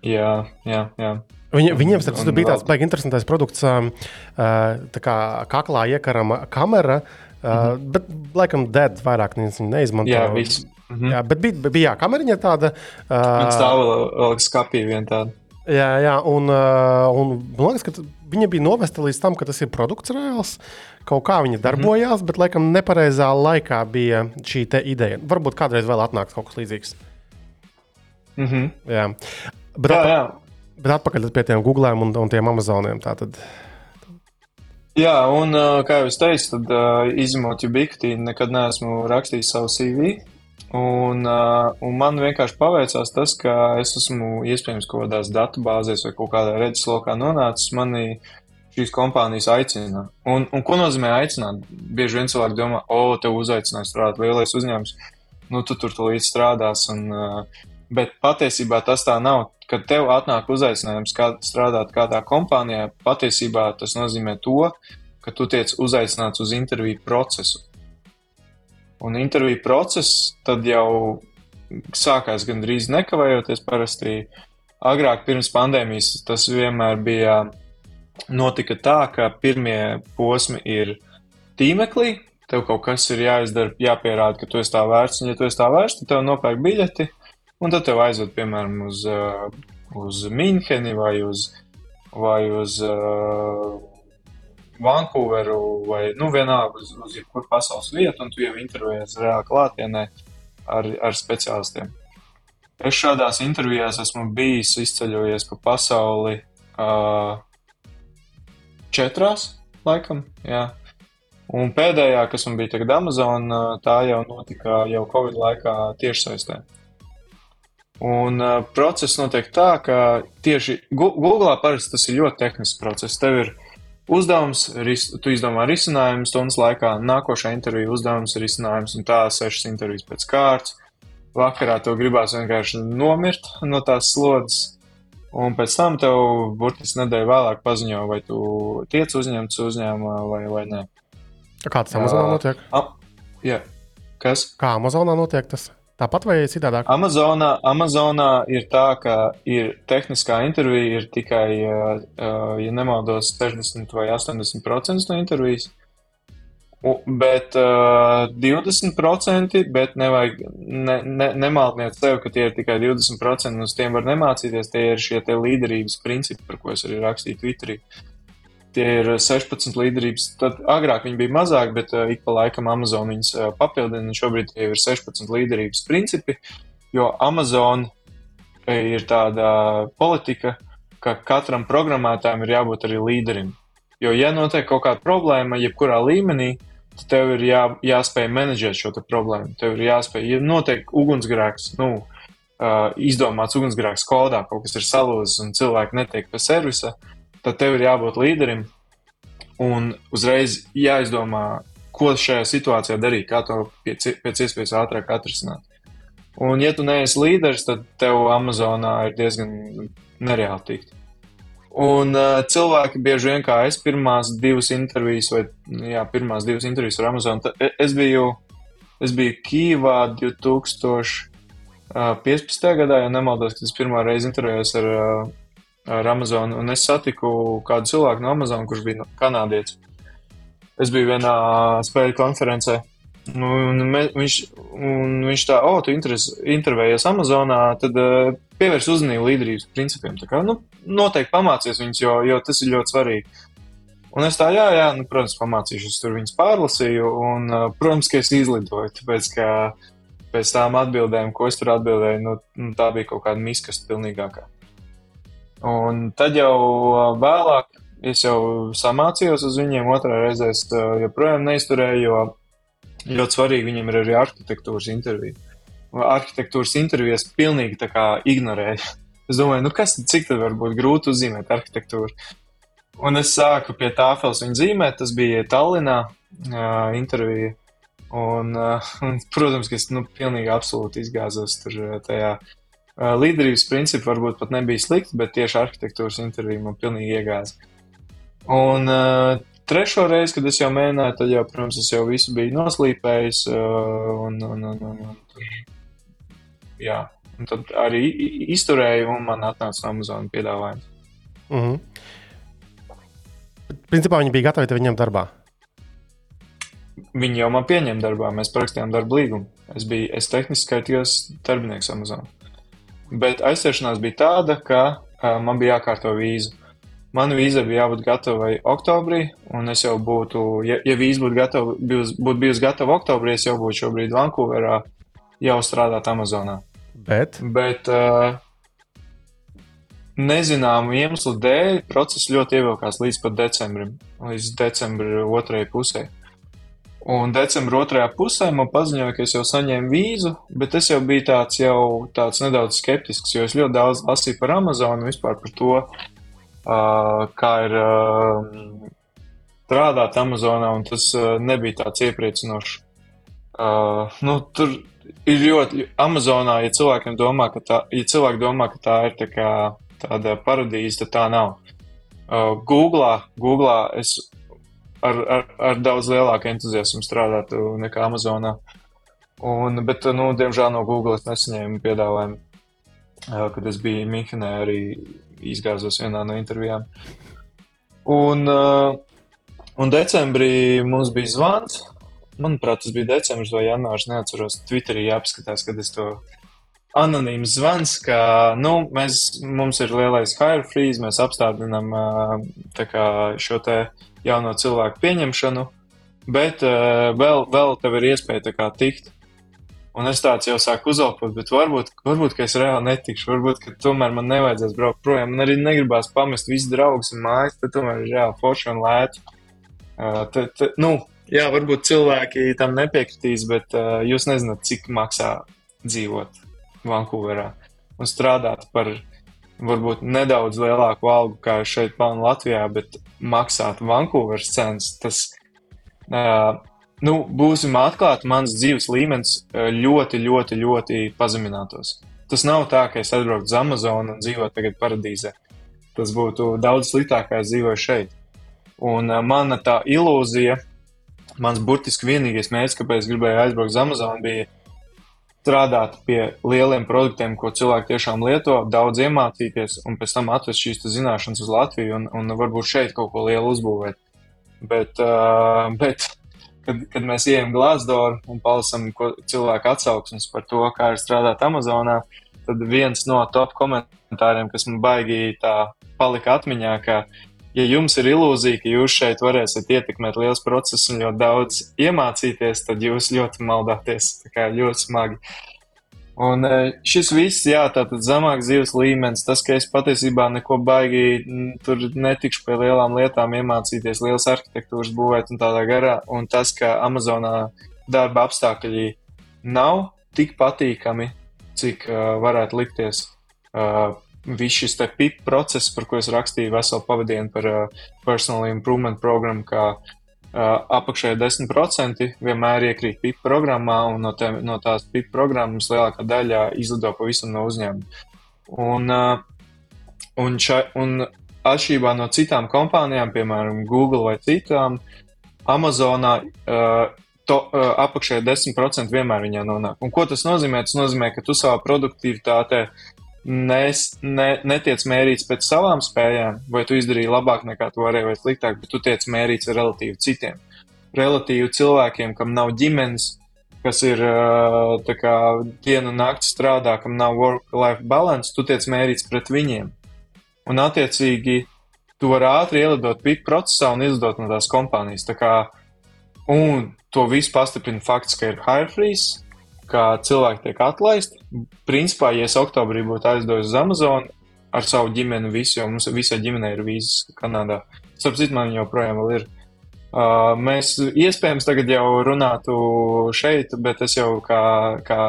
Jā, jā, jā. Viņi, viņiem starp citu bija tāds baigi interesants produkts, um, uh, tā kā kaklā iekarama kamera, uh, bet laikam dead vairāk viņas viņu neizmanto. Mhm. Jā, viss. Mhm. Jā, bet bija, bija jā, kameriņa tāda. Man Uh, stāv vēl, vēl skapī vien tāda. jā, jā, un, un man liekas, ka viņa bija novesta līdz tam, ka tas ir produkts reāls. Kaut kā viņa darbojās, bet laikam nepareizā laikā bija šī ideja. Varbūt kādreiz vēl atnāks kaut kas līdzīgs. Mhm. Jā. Bet, Jā, jā. bet atpakaļ pie tiem Google un, un tiem Amazoniem. Tātad. Jā, un kā jau es teicu, tad izņemot Ubiquiti, nekad neesmu rakstījis savu CV. Un, uh, un man vienkārši paveicās tas, ka es esmu iespējams kaut kādās datubāzēs vai kaut kādā redzeslokā nonācis. Manī šīs kompānijas aicina. Un, un ko nozīmē aicināt? Bieži vien cilvēki domā, o, tev uzaicināja strādāt lielais uzņēmums, nu tu tur līdz strādās. Un, uh, bet patiesībā tas tā nav. Kad tev atnāk uzaicinājums kā, strādāt kādā kompānijā, patiesībā tas nozīmē to, ka tu tiec uzaicināts uz interviju procesu. Un interviju process tad jau sākās gandrīz nekavējoties. Parasti agrāk, pirms pandēmijas, tas vienmēr bija notika tā, ka pirmie posmi ir tīmeklī. Tev kaut kas ir jāizdara, jāpierāda, ka tu esi tā vērts. Un, ja tu esi tā vērts, tad tev nopērk biļeti, un tad tev aizved, piemēram, uz, uh, uz Mīnheni vai uz, vai uz uh, Vankūveru vai nu, vienalga uz, uz jebkuru pasaules vietu, un tu jau intervējies reāli klātienē ar, ar speciālistiem. Es šādās intervijās esmu bijis izceļojies pa pasauli uh, četrās, laikam. Jā. Un pēdējā, kas man bija tagad Amazon, tā jau notika jau Covid laikā tiešsaistē. Un uh, process notiek tā, ka tieši Google parasti tas ir ļoti tehnisks process. Tev ir uzdevums, ris, tu izdomā risinājumu stundas laikā, nākošā intervija uzdevums, risinājums, un tā sešas intervijas pēc kārtas. Vakarā tev gribās vienkārši nomirt no tās slodzes, un pēc tam tev burtiski nedēļa vēlāk paziņo, vai tu tiec uzņemts uzņēmumā vai, vai nē. Kā tas Amazonā notiek? Jā. Kas? Kā Amazonā notiek tas? Tāpat vai citādāk? Amazonā, Amazonā ir tā, ka ir tehniskā intervija, ir tikai, uh, uh, ja nemaldos, 60 vai 80% no intervijas. Bet uh, 20%, bet nevajag ne, ne, nemācīt sev, ka tie ir tikai 20%, un uz tiem var nemācīties. Tie ir šie līderības principi, par ko es arī rakstīju Twitterī. Tie ir 16 līderības. Tad agrāk viņi bija mazāki, bet uh, ik pa laikam Amazon viņus uh, papildina. Šobrīd tie ir 16 līderības principi, jo Amazon ir tāda politika, ka katram programmētājam ir jābūt arī līderim. Jo, ja notiek kaut kāda problēma, jebkurā līmenī, tad tev ir jā, jāspēj menedžēt šo problēmu. Tev ir jāspēj, ja notiek ugunsgrēks, nu, uh, izdomāts ugunsgrēks kodā, kaut kas ir salūzis un cilvēki netiek pie servisa, tad tev ir jābūt līderim un uzreiz jāizdomā, ko šajā situācijā darīt, kā to pēc, pēc iespējas ātrāk atrisināt. Un, ja tu neesi līderis, tad tev Amazonā ir diezgan nereāli tikt. Un uh, cilvēki bieži vien, kā es, pirmās divas intervijas, vai jā, pirmās divas intervijas ar Amazon, e, es biju, es biju Kīvā 2015. gadā, ja nemaldos, kad es pirmā reize intervējos ar, ar Amazon, un es satiku kādu cilvēku no Amazon, kurš bija no kanādietis. Es biju vienā spēļu konferencē, Nu, un me, viņš, un viņš tā, oh, tu intervējies Amazonā, tad uh, pievērs uzmanību līderības principiem. Tā kā, nu, noteikti pamācies viņus, jo, jo tas ir ļoti svarīgi. Un es tā, jā, jā, nu, protams, pamācīšos, tur viņas pārlasīju, un, uh, protams, ka es izlidoju, tāpēc, ka pēc tām atbildēm, ko es tur atbildēju, nu, nu tā bija kaut kāda miskasta pilnīgākā. Un tad jau vēlāk es jau samācījos uz viņiem, otrā reizē es joprojām neizturēju, jo ļoti svarīgi viņam ir arī arhitektūras intervija. Arhitektūras intervijas pilnīgi tā kā ignorēju. Es domāju, nu kas, cik tad var būt grūti uzzīmēt arhitektūru. Un es sāku pie tāfeles viņu zīmēt, tas bija Tallinā uh, intervija. Un, uh, un, protams, ka es nu, pilnīgi absolūti izgāzos tur tajā uh, līderības principā. Varbūt pat nebija slikti, bet tieši arhitektūras intervija man pilnīgi iegāza. Un uh, trešo reizi, kad es jau mēģināju, tad jau, protams, es jau visu biju noslīpējis. Uh, un, un, un, un, un, jā, un tad arī izturēju, un man atnāca Amazon piedāvājums. Mm -hmm. Principā viņi bija gatavi viņam darbā. Viņi jau man pieņēma darbā, mēs parakstījām darba līgumu. Es biju es tehniski skaitījos darbinieks Amazon. Bet aizsiešanās bija tāda, ka uh, man bija jākārto vīzu. Man vīza bija jābūt gatavai oktobrī, un es jau būtu, ja, ja vīza būtu, gatava, bijus, būtu bijusi gatava oktobrī, es jau būtu šobrīd Vankūverā, jau strādāt Amazonā. Bet, Bet uh, nezināmu iemeslu dēļ process ļoti ievilkās līdz pat decembrim, līdz decembra otrajai pusē. Un decembra otrajā pusē man paziņoja, ka es jau saņēmu vīzu, bet es jau biju tāds, jau tāds nedaudz skeptisks, jo es ļoti daudz lasīju par Amazonu, vispār par to, Uh, kā ir uh, strādāt Amazonā, un tas uh, nebija tāds iepriecinošs. Nu, tur ir ļoti Amazonā, ja cilvēkiem domā, ka tā, ja cilvēki domā, ka tā ir tā kā tāda paradīze, tad tā nav. Googlā, Googlā es ar, ar, ar daudz lielāku entuziasmu strādātu nekā Amazonā. Un, bet, nu, diemžēl no Google es nesaņēmu piedāvājumu, kad es biju Minhenē arī izgāzos vienā no intervijām. Un, un decembrī mums bija zvans. Manuprāt, tas bija decembris vai janvārs. Neatceros, Twitterī jāpaskatās, kad es to anonīms zvans, ka nu, mēs, mums ir lielais hire freeze, mēs apstādinām kā, šo jauno cilvēku pieņemšanu, bet uh, vēl, vēl tev ir iespēja kā, tikt Un es tāds jau sāku uzlpot, bet varbūt, varbūt es reāli netikšu. Varbūt, ka tomēr man nevajadzēs braukt projām. Man arī negribās pamest visus draugus un mājas, tad tomēr ir reāli forši un lēti. Uh, te, te, nu, jā, varbūt cilvēki tam nepiekritīs, bet uh, jūs nezināt, cik maksā dzīvot Vankūverā un strādāt par varbūt nedaudz lielāku algu kā šeit, Palma Latvijā, bet maksāt Vankūveras cenas. Tas, uh, nu, būsim atklāti, mans dzīves līmenis ļoti, ļoti, ļoti pazeminātos. Tas nav tā, ka es atbrauktu uz Amazonu un dzīvotu tagad paradīzē. Tas būtu daudz sliktāk, es dzīvoju šeit. Un uh, mana tā ilūzija, mans burtiski vienīgais mērķis, kāpēc gribēju aizbraukt uz Amazonu, bija strādāt pie lieliem produktiem, ko cilvēki tiešām lieto, daudz iemācīties un pēc tam atvest šīs zināšanas uz Latviju un, un varbūt šeit kaut ko lielu uzbūvēt. Bet, uh, bet kad, kad mēs ejam Glasgow un palasām cilvēku atsauksmes par to, kā ir strādāt Amazonā, tad viens no top komentāriem, kas man baigi tā palika atmiņā, ka ja jums ir ilūzija, ka jūs šeit varēsiet ietekmēt liels procesus un ļoti daudz iemācīties, tad jūs ļoti maldāties. Tā kā ļoti smagi. Un e, šis viss, jā, tātad zemāks dzīves līmenis, tas, ka es patiesībā neko baigi tur netikšu pie lielām lietām, iemācīties lielas arhitektūras būvēt un tādā garā, un tas, ka Amazonā darba apstākļi nav tik patīkami, cik uh, varētu likties. Uh, Viss šis PIP process, par ko es rakstīju veselu pavadienu par uh, Personal Improvement programmu, kā Uh, apakšējie 10% vienmēr iekrīt PIP programmā, un no, te, no tās PIP programmas lielākā daļa izlido pavisam no uzņēmuma. Un, uh, un, šai, un atšķirībā no citām kompānijām, piemēram, Google vai citām, Amazonā uh, to, uh, apakšējie 10% vienmēr viņā nonāk. Un ko tas nozīmē? Tas nozīmē, ka tu savā produktivitātē nes, ne, netiec mērīts pēc savām spējām, vai tu izdarīji labāk nekā tu varēji, vai sliktāk, bet tu tiec mērīts relatīvi citiem. Relatīvi cilvēkiem, kam nav ģimenes, kas ir kā, dienu un nakti strādā, kam nav work-life balance, tu tiec mērīts pret viņiem. Un, attiecīgi, tu vari ātri ielidot piku procesā un izdot no tās kompānijas. Tā kā, un to visu pastiprina fakts, ka ir hire freeze, ka cilvēki tiek atlaisti. Principā, ja es oktobrī būtu aizdevis uz Amazon ar savu ģimeni, visu, jo mums visai ģimenei ir vīzas Kanādā. Starp citu, man joprojām ir. Uh, mēs iespējams tagad jau runātu šeit, bet es jau kā, kā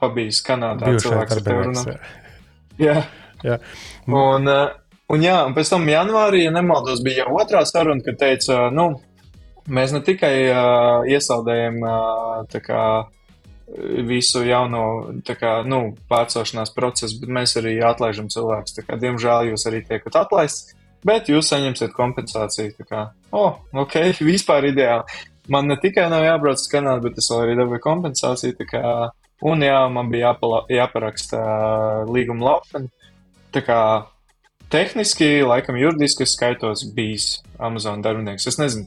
pabijis Kanādā cilvēks ar tevi runā. Jā. jā. Un, uh, un jā, un pēc tam janvārī, ja nemaldos, bija jau otrā saruna, kad teica, nu, mēs ne tikai uh, iesaldējam uh, kā, visu jauno kā, nu, pārcelšanās procesu, bet mēs arī atlaižam cilvēkus. Kā, diemžēl jūs arī tiekat atlaists, bet jūs saņemsiet kompensāciju. Tā kā, oh, ok, vispār ideāli. Man ne tikai nav jābrauc uz Kanādu, bet es vēl arī dabūju kompensāciju. Kā, un jā, man bija jāpala, jāparaksta līguma laupeni. Tā kā tehniski, laikam juridiski es skaitos bijis Amazon darbinieks. Es nezinu,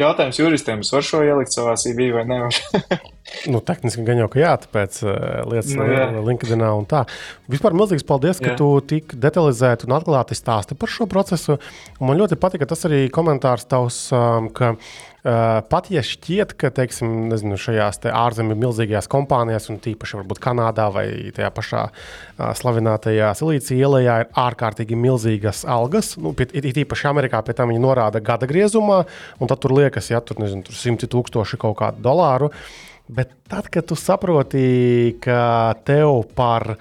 Jautājums juristiem, es varu šo ielikt savā CV vai nevaru? nu, tehniski gan jau, ka jā, tāpēc uh, lietas nu, jā. LinkedIn un tā. Vispār milzīgs paldies, ka jā. tu tik detalizēti un atklāti stāsti par šo procesu. Un man ļoti patika tas arī komentārs tavs, um, ka Uh, pat ja šķiet, ka teiksim, nezinu, šajās te ārzemju milzīgajās kompānijās, un tīpaši varbūt Kanādā vai tajā pašā slavinātajā Silīcija ielā, ir ārkārtīgi milzīgas algas, nu, ir īpaši Amerikā, pie tam viņi norāda gada griezumā, un tad tur liekas, ja tur, nezinu, tur simti tūkstoši kaut kādu dolāru. Bet tad, kad tu saproti, ka tev par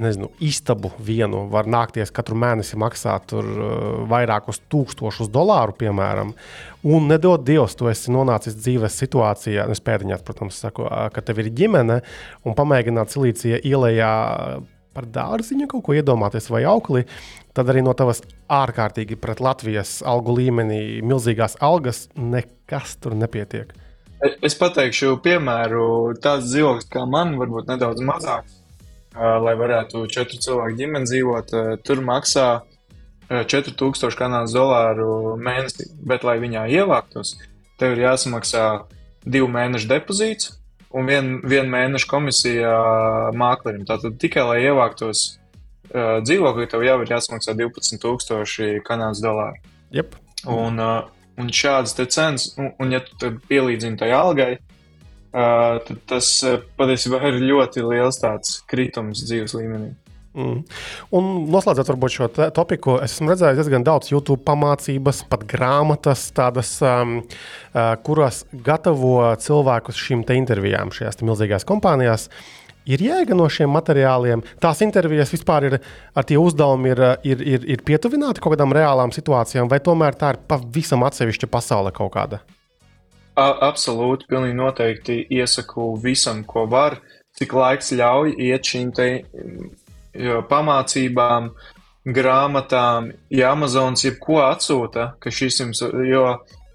nezinu, istabu vienu var nākties katru mēnesi maksāt tur, uh, vairākus tūkstošus dolāru, piemēram. Un nedod Dievs, tu esi nonācis dzīves situācijā, es pēdiņās, protams, saku, ka tev ir ģimene un pamēģināt silīcija ielējā par dārziņu kaut ko iedomāties vai aukli, tad arī no tavas ārkārtīgi pret Latvijas algu līmenī milzīgās algas nekas tur nepietiek. Es pateikšu, piemēru, tāds dzīvoklis kā man, varbūt nedaudz mazāks lai varētu četru cilvēku ģimeni dzīvot, tur maksā 4000 kanādas dolāru mēnesī. Bet, lai viņā ievāktos, tev ir jāsamaksā divu mēnešu depozīts un vienu vien mēnešu komisija māklerim. Tātad tikai lai ievāktos uh, dzīvoklī, tev jau ir jāsamaksā 12,000 kanādas dolāru. Yep. Un, uh, un šādas cenas, un, un ja tu pielīdzini tai algai, Uh, tad tas uh, patiesībā ir ļoti liels kritums dzīves līmenī. Mm. Un noslēdzot varbūt šo topiku, es esmu redzējis diezgan daudz YouTube pamācības, pat grāmatas, tādas, um, uh, kuras gatavo cilvēkus šīm intervijām šajās milzīgajās kompānijās. Ir jēga no šiem materiāliem. Tās intervijas vispār ir ar tie uzdevumi, ir, ir, ir, ir pietuvināti kaut kādām reālām situācijām, vai tomēr tā ir pavisam atsevišķa pasaule kaut kāda? Absolūti, pilnīgi noteikti iesaku visam, ko var, cik laiks ļauj iet šīm te pamācībām, grāmatām, ja Amazons jebko atsūta, ka šis jums, jo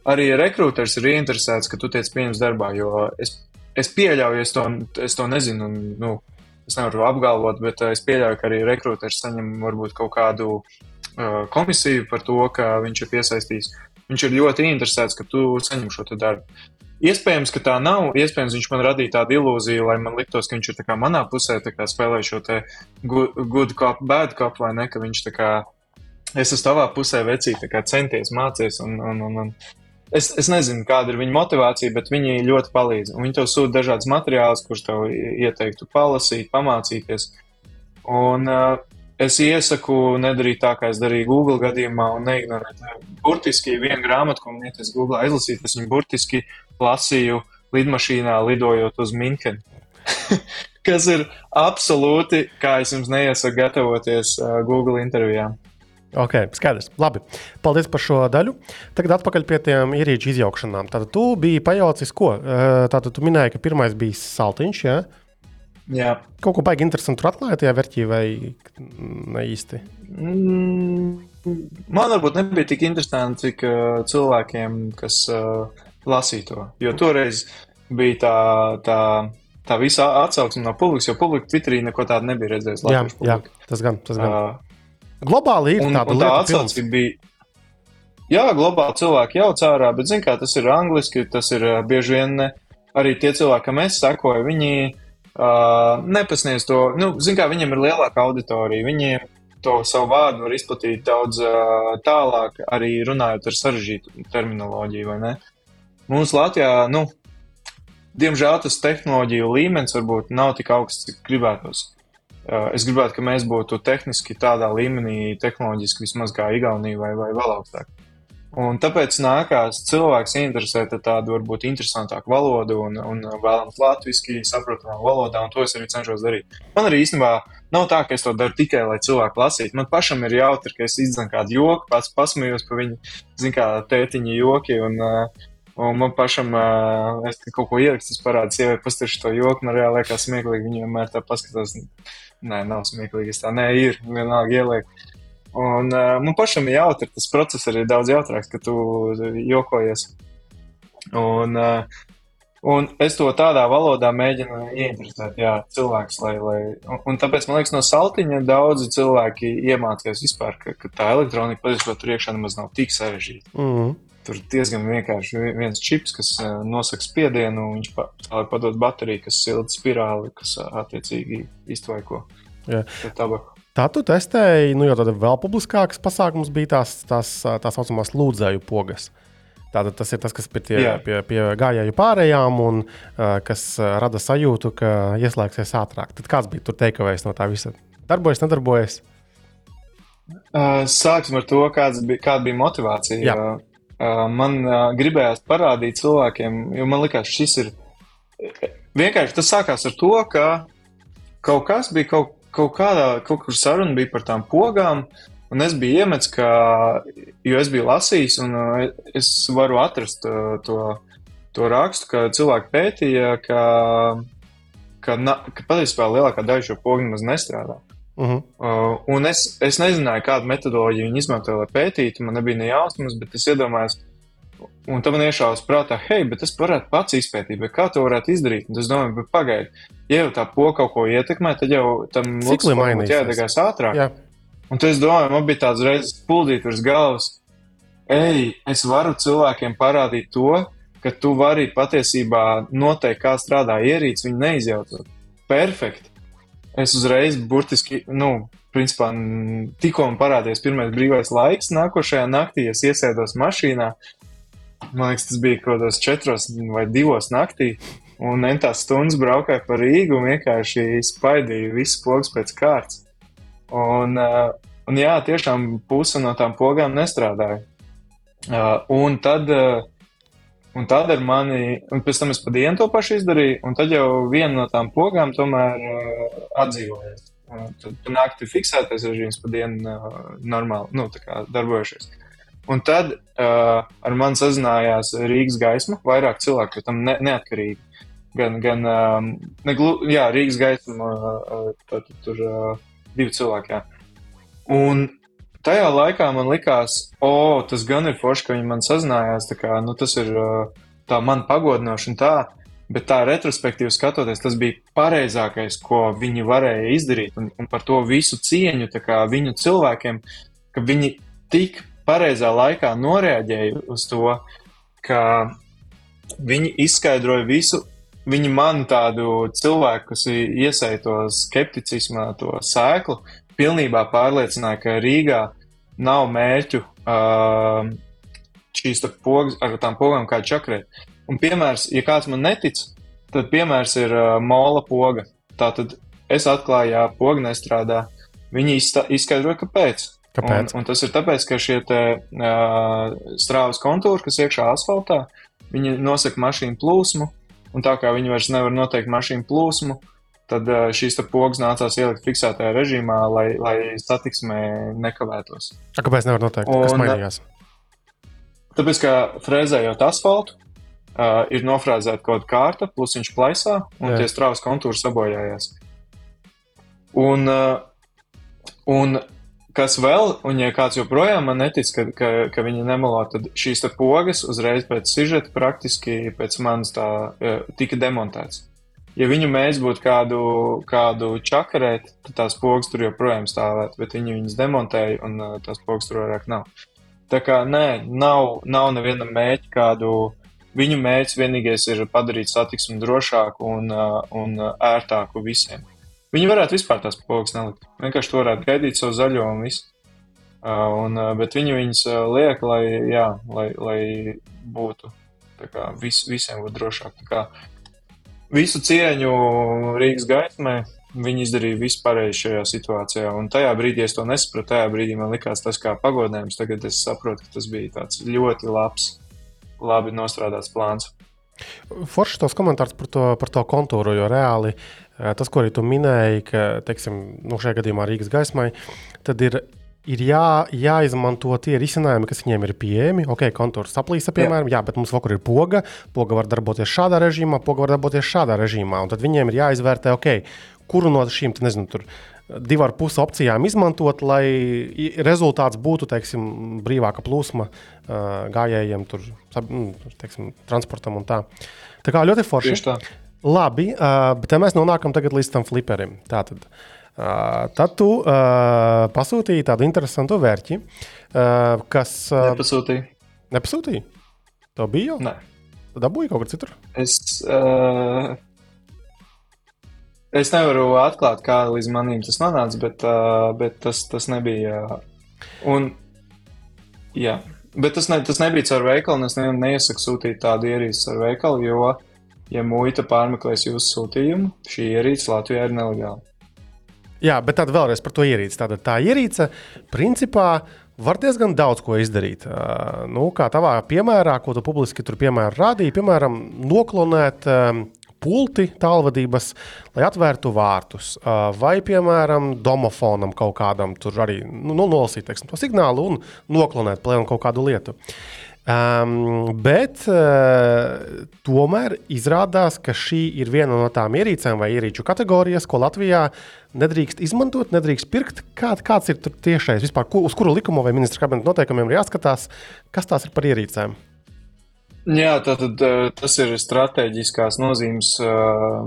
arī rekruters ir ieinteresēts, ka tu tiec pieņems darbā, jo es, es pieļauju, es to, es to nezinu, un, nu, es nevaru apgalvot, bet es pieļauju, ka arī rekruters saņem varbūt kaut kādu uh, komisiju par to, ka viņš ir piesaistījis Viņš ir ļoti interesēts, ka tu saņem šo darbu. Iespējams, ka tā nav. Iespējams, viņš man radīja tādu ilūziju, lai man liktos, ka viņš ir manā pusē, spēlē šo good, cop, bad cop, vai ne? Ka viņš kā, es esmu tavā pusē, vecīt, tā centies mācīties. Un, un, un, un es, es nezinu, kāda ir viņa motivācija, bet viņi ļoti palīdz. Un viņi tev sūta dažādas materiālus, kurus tev ieteiktu palasīt, pamācīties. Un, uh, es iesaku nedarīt tā, kā es darīju Google gadījumā, un neignorēt. Burtiski vienu grāmatu, ko man ieteicis Google aizlasīt, es viņu burtiski lasīju lidmašīnā, lidojot uz Minhenu. Kas ir absolūti, kā es jums neiesaku gatavoties uh, Google intervijām. Ok, skaidrs. Labi. Paldies par šo daļu. Tagad atpakaļ pie tiem ierīču izjaukšanām. Tātad tu biji pajaucis, ko? Tātad tu minēji, ka pirmais bija saltiņš. Ja? Jā. Kaut ko baigi interesantu tur atklāja tajā vērtī, vai ne īsti? Mm, man varbūt nebija tik interesanti, cik cilvēkiem, kas uh, lasīja to. Jo toreiz bija tā. tā Tā visa atsauksme no publikas, jo publika Twitterī neko tādu nebija redzējusi. Jā, jā, tas gan. Tas gan. Uh, Globāli ir un, tāda un tā atsauce bija. Jā, globāli cilvēki jau cārā, bet zin kā tas ir angliski, tas ir bieži vien ne, arī tie cilvēki, kam es sekoju, viņi uh, nepasniedz to, nu, zin kā viņiem ir lielāka auditorija, viņiem to savu vārdu var izplatīt daudz uh, tālāk, arī runājot ar sarežģītu terminoloģiju? Mums Latvijā, nu, diemžēl tas tehnoloģiju līmenis varbūt nav tik augsts, cik gribētos. Es gribētu, ka mēs būtu tehniski tādā līmenī, tehnoloģiski vismaz kā Igaunija vai, vai vēl augstāk. Un tāpēc nākās cilvēks interesēt tādu varbūt interesantāku valodu un, un vēlams latviešu, saprotamā valodā, un to es arī cenšos darīt. Man arī īstenībā nav tā, ka es to daru tikai, lai cilvēki lasītu. Man pašam ir jautri, ka es izdzinu kādu joku, pats pasmējos par viņu, zinu, kā tētiņa joki. Un, uh, Un man pašam, uh, es kaut ko ierakstu, es parādīju, sievai pastāstīšu to joku, man reāli liekas smieklīgi. Viņa vienmēr tā paskatās, nē, nav smieklīgi, es tā nē, ir, vienalga ieliek. Un uh, man pašam ir jautri, tas process arī daudz jautrāks, ka tu jokojies. Un, uh, un es to tādā valodā mēģinu ieinteresēt, jā, cilvēks, lai, lai, un, un tāpēc man liekas, no saltiņa daudzi cilvēki iemācījās vispār, ka, ka tā elektronika patiesībā tur iekšā nemaz nav tik sarežģīta. Mm -hmm. Tur diezgan vienkārši viens čips, kas uh, nosaka spiedienu, un viņš pa, padod bateriju, kas silda spirāli, kas attiecīgi iztvaiko tabaku. Tā tu testēji, nu jau tāda vēl publiskāks pasākums bija tās tās tā saucamās lūdzēju pogas. Tātad tas ir tas, kas pie, tie, pie, pie gājēju pārējām un uh, kas rada sajūtu, ka ieslēgsies ātrāk. Tad kāds bija tur teikavējs no tā visa? Darbojas, nedarbojas? Uh, sāksim ar to, bija, kāda bija motivācija. Jā. Uh, man uh, gribējās parādīt cilvēkiem, jo man liekas, šis ir vienkārši tas sākās ar to, ka kaut kas bija kaut, kaut kādā, kaut kur saruna bija par tām pogām, un es biju iemetis, ka, jo es biju lasījis, un uh, es varu atrast uh, to, to rakstu, ka cilvēki pētīja, ka, ka, na, ka patiesībā lielākā daļa šo pogu nemaz nestrādā. Uh -huh. Uh, un es, es nezināju, kādu metodoloģiju viņi izmantoja, lai pētītu. Man nebija ne jausmas, bet es iedomājos, un tam man iešāvās prātā, hei, bet es varētu pats izpētīt, kā to varētu izdarīt. Un es domāju, bet pagaidi, ja jau tā poga kaut ko ietekmē, tad jau tam Cikli mainīsies. jādegās ātrāk. Jā. Un tad es domāju, man bija tāds reizes puldīt uz galvas, ej, es varu cilvēkiem parādīt to, ka tu vari patiesībā noteikt, kā strādā ierīce, viņu neizjaucot. Perfekti! es uzreiz, burtiski, nu, principā, tikko man parādījās pirmais brīvais laiks, nākošajā naktī es iesēdos mašīnā. Man liekas, tas bija kaut kādos četros vai divos naktī. Un entās stundas braukāju pa Rīgu un vienkārši spaidīju visu pogas pēc kārtas. Un, uh, un jā, tiešām puse no tām pogām nestrādāja. Uh, un tad uh, Un tad ar mani, un pēc tam es pa dienu to pašu izdarīju, un tad jau viena no tām pogām tomēr uh, atdzīvojās. Uh, tad naktī fiksētais režīms pa dienu uh, normāli, nu, tā kā darbojušies. Un tad uh, ar mani sazinājās Rīgas gaisma, vairāk cilvēku, tam ne, neatkarīgi. Gan, gan um, neglu, jā, Rīgas gaisma, uh, tad tur uh, divi cilvēki, jā. Un tajā laikā man likās, o, tas gan ir forši, ka viņi man sazinājās. Kā, nu, tas ir uh, tā man pagodinoši un tā, bet tā retrospektīvi skatoties, tas bija pareizākais, ko viņi varēja izdarīt. Un, un par to visu cieņu kā, viņu cilvēkiem, ka viņi tik pareizā laikā noreaģēja uz to, ka viņi izskaidroja visu. Viņi man tādu cilvēku, kas iesaistīja to skepticismu, to sēklu, pilnībā pārliecināja, ka Rīgā nav mērķu uh, šīs te pogas, ar tām pogām kā čakrēt. Un piemērs, ja kāds man netic, tad piemērs ir uh, mola poga. Tātad es atklāju, ja poga nestrādā. Viņi izskaidroja, kāpēc. Kāpēc? Un, un tas ir tāpēc, ka šie te, uh, strāvas kontūri, kas iekšā asfaltā, viņi nosaka mašīnu plūsmu, un tā kā viņi vairs nevar noteikt mašīnu plūsmu, tad uh, šīs pogas nācās ielikt fiksētajā režīmā, lai, lai satiksmē nekavētos. A, kāpēc nevar noteikt, kas Un- mainījās? Tāpēc, ka frēzējot asfaltu, uh, ir nofrēzēta kaut kāda kārta, plus viņš plaisā, un. Jā. tie strāvas kontūri sabojājās. Un, uh, un kas vēl, un ja kāds joprojām man netic, ka, ka, ka viņi nemelo, tad šīs te pogas uzreiz pēc sižeta praktiski pēc manis tā uh, tika demontēts. Ja viņu mēs būtu kādu, kādu čakarēt, tad tās pogas tur joprojām stāvētu, bet viņi viņas demontēja un uh, tās pogas tur vairāk nav. Tā kā nē, nav, nav nevienam mērķa kādu. Viņu mērķis vienīgais ir padarīt satiksmi drošāku un, uh, un ērtāku visiem. Viņi varētu vispār tās pogas nelikt. Vienkārši to varētu gaidīt savu zaļo un visu. Uh, un, uh, bet viņi viņus uh, liek, lai, jā, lai, lai būtu kā, vis, visiem būtu drošāk. Kā Visu cieņu Rīgas gaismai. Viņi izdarīja pareizi šajā situācijā. Un tajā brīdī es to nesapratu. Tajā brīdī man likās tas kā pagodinājums. Tagad es saprotu, ka tas bija tāds ļoti labs, labi nostrādāts plāns. Forši tos komentārus par to, par to kontūru, jo reāli eh, tas, ko arī tu minēji, ka, teiksim, nu šajā gadījumā Rīgas gaismai, tad ir, ir jā, jāizmanto tie risinājumi, kas viņiem ir pieejami. Ok, kontūrs saplīsa, piemēram, jā. jā, bet mums vakur ir poga. Poga var darboties šādā režīmā, poga var darboties šādā režīmā. Un tad viņiem ir jāizvērtē, ok, kuru no šīm, te nezinu, tur divu ar pusi opcijām izmantot, lai rezultāts būtu teiksim, brīvāka plūsma uh, gājējiem, tur, nu, teiksim, transportam un tā. Tā kā ļoti forši. Tieši tā. Labi, uh, bet mēs nonākam tagad līdz tam fliperim. Tātad, uh, tad tu uh, pasūtīji tādu interesantu vērķi, uh, kas uh, Nepasūtīja. nepasūtīja. Tev bija jau? Nē. Tu dabūji kaut kur citur. Es, uh, es nevaru atklāt, kā līdz manim tas nonāca, bet, uh, bet tas, tas nebija. Uh, un, jā. Bet tas, ne, tas nebija caur veikalu, un es neiesaku sūtīt tādu ierīci caur veikalu, jo, ja muita pārmeklēs jūsu sūtījumu, šī ierīce Latvijā ir nelegāla. Jā, bet tad vēlreiz par to ierīci. Tātad tā ierīce principā var diezgan daudz ko izdarīt. Uh, nu, kā tavā piemērā, ko tu publiski tur piemēram rādīji, piemēram, noklonēt pulti tālvadības, lai atvērtu vārtus. Uh, vai, piemēram, domofonam kaut kādam tur arī nu, nu, nolasīt teiksim, to signālu un noklonēt plēnu kaut kādu lietu. Um, bet uh, tomēr izrādās, ka šī ir viena no tām ierīcēm vai ierīču kategorijas, ko Latvijā nedrīkst izmantot, nedrīkst pirkt. Kā, kāds ir tiešais vispār, ku, uz kuru likumu vai ministra kabineta noteikumiem ir jāskatās, kas tās ir par ierīcēm? Jā, tātad uh, tas ir strateģiskās nozīmes uh,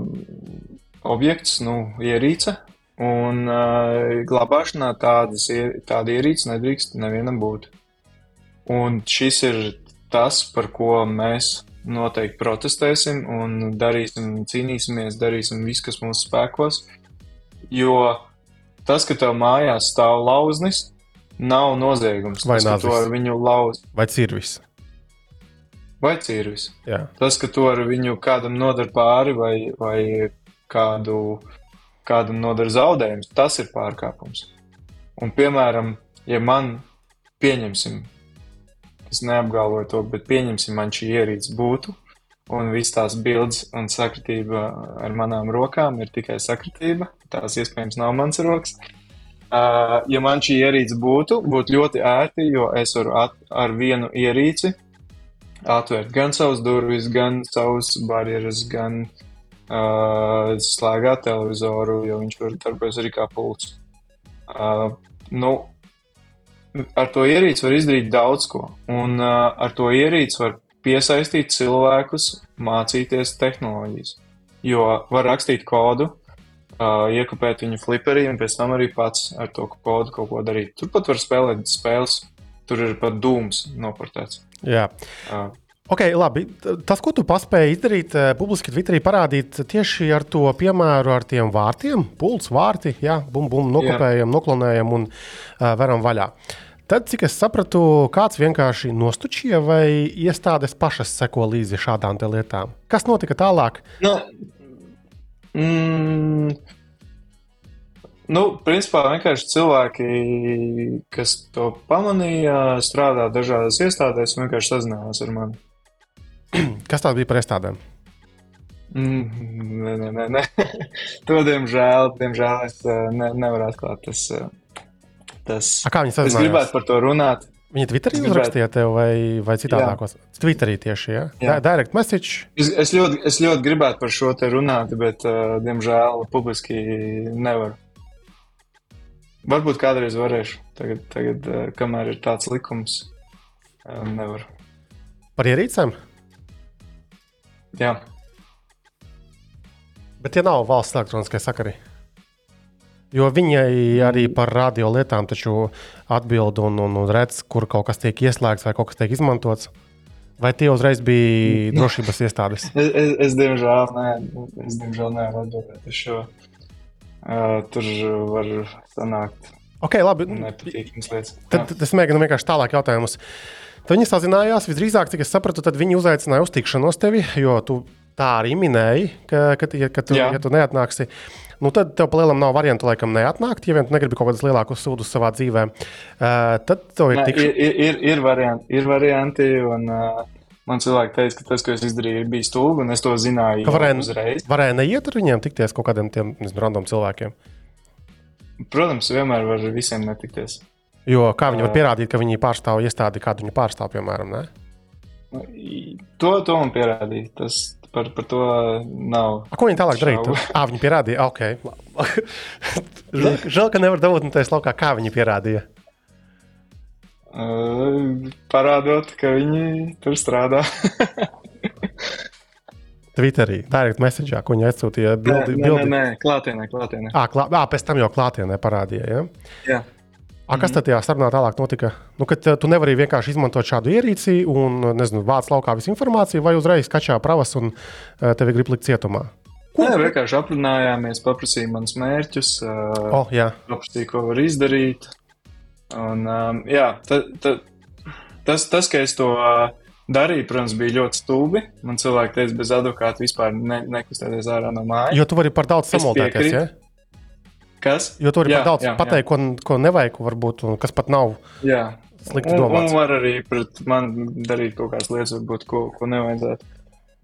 objekts, nu, ierīce. Un uh, glabāšanā tādas, tāda ierīce nedrīkst nevienam būt. Un šis ir tas, par ko mēs noteikti protestēsim un darīsim, cīnīsimies, darīsim visu, kas mūsu spēkos. Jo tas, ka tev mājās stāv lauznis, nav noziegums. Vai tas, nazis. ar viņu lauz Vai cirvis? vai cirvis. Jā. Tas, ka tu ar viņu kādam nodara pāri vai, vai kādu, kādam nodara zaudējumus, tas ir pārkāpums. Un, piemēram, ja man pieņemsim, es neapgalvoju to, bet pieņemsim, man šī ierīce būtu, un viss tās bildes un sakritība ar manām rokām ir tikai sakritība, tās iespējams nav mans rokas. Uh, ja man šī ierīce būtu, būtu ļoti ērti, jo es varu at, ar vienu ierīci atvērt gan savus durvis, gan savus barjeras, gan uh, slēgāt televizoru, jo viņš var darboties arī kā pults. Uh, nu, ar to ierīci var izdarīt daudz ko, un uh, ar to ierīci var piesaistīt cilvēkus, mācīties tehnoloģijas. Jo var rakstīt kodu, uh, iekopēt viņu fliperī, un pēc tam arī pats ar to kodu kaut ko darīt. Turpat var spēlēt spēles, tur ir pat dūms noportēts. Jā. Uh, Ok, labi. Tas, ko tu paspēji izdarīt, eh, publiski Twitterī parādīt tieši ar to piemēru ar tiem vārtiem, pults, vārti, jā, bum, bum, nokopējam, noklonējam un uh, veram vaļā. tad, cik es sapratu, kāds vienkārši nostučīja vai iestādes pašas seko līdzi šādām lietām. Kas notika tālāk? Nu, mm, nu, principā vienkārši cilvēki, kas to pamanīja, strādā dažādās iestādēs un vienkārši sazinājās ar mani. Kas tā bija par iestādēm? Mm, nē, nē, nē, nē. to diemžēl, diemžēl es uh, ne, nevaru atklāt. Tas, uh, tas, A, kā viņi es sazinājās? gribētu par to runāt. Viņi Twitterī Es uzrakstīja tev vai, vai citādākos? Twitterī tieši, ja? Jā. Di- Direct message. Es, es, ļoti, es ļoti gribētu par šo te runāt, bet, uh, diemžēl, publiski nevaru. Varbūt kādreiz varēšu. Tagad, tagad uh, kamēr ir tāds likums, uh, nevaru. Par ierīcēm? Jā, Bet tie nav valsts elektroniskie sakari. Jo viņai arī par radio lietām taču atbild un, un, un redz, kur kaut kas tiek ieslēgts vai kaut kas tiek izmantots. Vai tie uzreiz bija drošības iestādes? es, es, es diemžēl, nevaru atbildēt uz šo. Uh, tur var sanākt Ok, labi. Tad, tad es mēģinu vienkārši tālāk jautājumus. Tad viņi sazinājās, visdrīzāk, cik es sapratu, tad viņi uzaicināja uz tikšanos tevi, jo tu tā arī minēji, ka, ka, ja, ka tu, Jā. ja tu neatnāksi. Nu, tad tev palielam nav variantu, laikam, neatnākt, ja vien tu negribi kaut kādus lielākus sūdus savā dzīvē. Uh, tad tev ir tikšanās. ir, ir, ir, varianti, ir varianti, un uh, man cilvēki teica, ka tas, ko es izdarīju, bija stulbi, un es to zināju Ka varēja, uzreiz. varēja neiet ar viņiem, tikties kaut kādiem tiem nezinu, random cilvēkiem. Protams, vienmēr var ar visiem netikties. Jo kā viņi var pierādīt, ka viņi pārstāv iestādi, kādu viņi pārstāv, piemēram, ne? Nu, To, to man pierādīja. Tas par, par to nav. A, ko viņi tālāk? Šaubu. Ah, viņi pierādīja, ok. žēl, žēl, ka nevar dabūt no taisa laukā, kā viņi pierādīja. Uh, parādot, ka viņi tur strādā. Twitterī, direct message, ko viņi aizsūtīja bildi. nē, nē, nē, klātienē, klātienē. À, klā, à, pēc tam jau klātienē parādīja. Ja? Jā. A, kas tad tajā sarunā tālāk notika? Nu, kad eh, tu nevari vienkārši izmantot šādu ierīci un, nezinu, vāc laukā visu informāciju, vai uzreiz kačā pravas un eh, tevi grib likt cietumā? Nē, vienkārši aprunājāmies, paprasīja manus mērķus, O, oh, paprasīja, ko var izdarīt. Un, um, jā, ta, ta, tas, tas, ka es to uh, darīju, protams, bija ļoti stulbi. Man cilvēki teica, bez advokāta vispār ne, nekustēties ārā no mājas. jo tu vari par daudz Es samoldēties. piekrītu. Ja? Kas? Jo tu vari Jā, par daudz jā, pateikt, ko, ko nevajag, varbūt, un kas pat nav Jā. slikti Un, un domāts. var arī pret mani darīt kaut kādas lietas, varbūt, ko, ko nevajadzētu.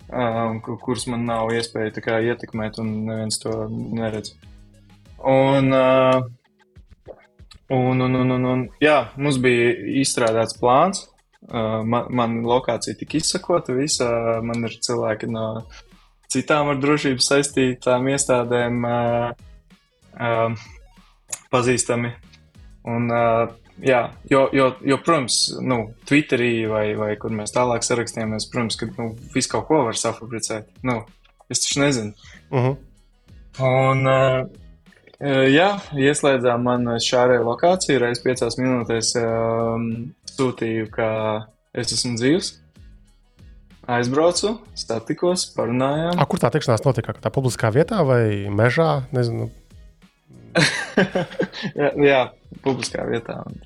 Um, ku- kuras man nav iespēja kā ietekmēt, un neviens to neredz. Un, uh, un, un, un, un, un jā, mums bija izstrādāts plāns. Uh, man, man lokācija tika izsakota, visa. Man ir cilvēki no citām ar drošību saistītām iestādēm uh, uh, pazīstami. Un, uh, jā, jo, jo, jo, protams, nu, Twitterī vai, vai kur mēs tālāk sarakstījāmies, protams, ka nu, visu kaut ko var safabricēt. Nu, es taču nezinu. Uh -huh. Un, uh, jā, ieslēdzām man šādu lokāciju. Reiz piecās minūtēs um, sūtīju, ka es esmu dzīvs. Aizbraucu, satikos, parunājām. A, kur tā tikšanās notika? Tā publiskā vietā vai mežā? Nezinu. jā, jā, publiskā vietā. Un,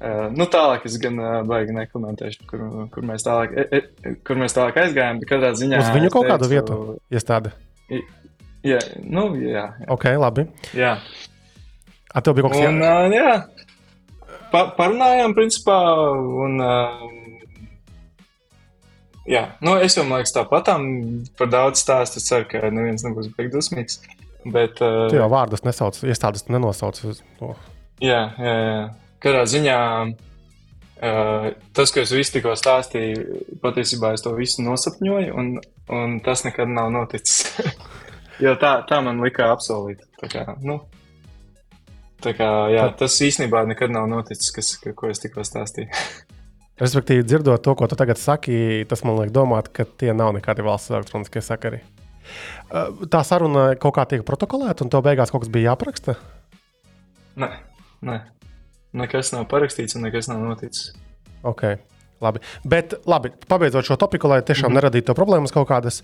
uh, nu, tālāk es gan uh, baigi nekomentēšu, kur, kur, mēs tālāk, e, e, kur mēs tālāk aizgājām. Katrā ziņā Uz viņu kaut kādu teicu- vietu? Iestāde. Jā, nu, jā, jā. Ok, labi. jā. A, tev bija kaut kas jā... uh, jā, pa, parunājām, principā. Un, uh, jā, nu, es jau, man liekas, tāpat par daudz stāstu. Es ceru, ka neviens nebūs beigas dusmīgs. Bet, uh, Tu jau vārdus nesauc, iestādes nenosauc. to. jā, jā, jā. Katrā ziņā uh, tas, ko es visu tikko stāstīju, patiesībā es to visu nosapņoju, un, un tas nekad nav noticis. jo tā, tā man lika apsolīt. Tā kā, nu, tā kā, jā, tas īstenībā nekad nav noticis, kas, ka, ko es tikko stāstīju. Respektīvi, dzirdot to, ko tu tagad saki, tas man liek domāt, ka tie nav nekādi valsts elektroniskie sakari. Tā saruna kaut kā tiek protokolēta, un tev beigās kaut kas bija jāapraksta. Nē, nē. Nekas nav parakstīts un nekas nav noticis. Ok, labi. Bet, labi, pabeidzot šo topiku, lai tiešām mm -hmm. neradītu problēmas kaut kādas.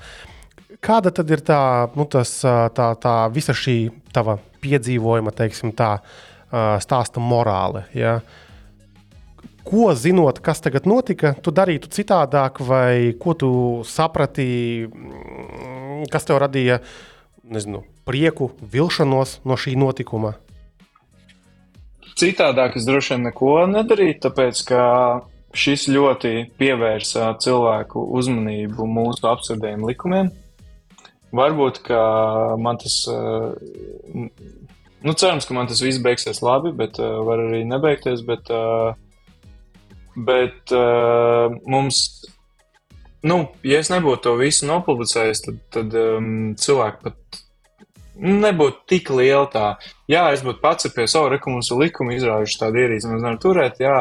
Kāda tad ir tā, nu, tas, tā, tā visa šī tava piedzīvojuma, teiksim, tā stāsta morāle? Ja? ko zinot, kas tagad notika, tu darītu citādāk, vai ko tu saprati, mm, kas tev radīja nezinu, prieku, vilšanos no šī notikuma? Citādāk es droši vien neko nedarītu, tāpēc ka šis ļoti pievērsa cilvēku uzmanību mūsu absurdiem likumiem. Varbūt, ka man tas, eh, nu, cerams, ka man tas viss beigsies labi, bet uh, var arī nebeigties. Bet, uh, bet mums, nu, ja es nebūtu to visu nopublicējis, tad, tad um, cilvēki pat nebūtu tik liela tā. Jā, es būtu pats pie savu rekumunsu likumu izrāvuši tādu ierīci, mēs varam turēt, jā,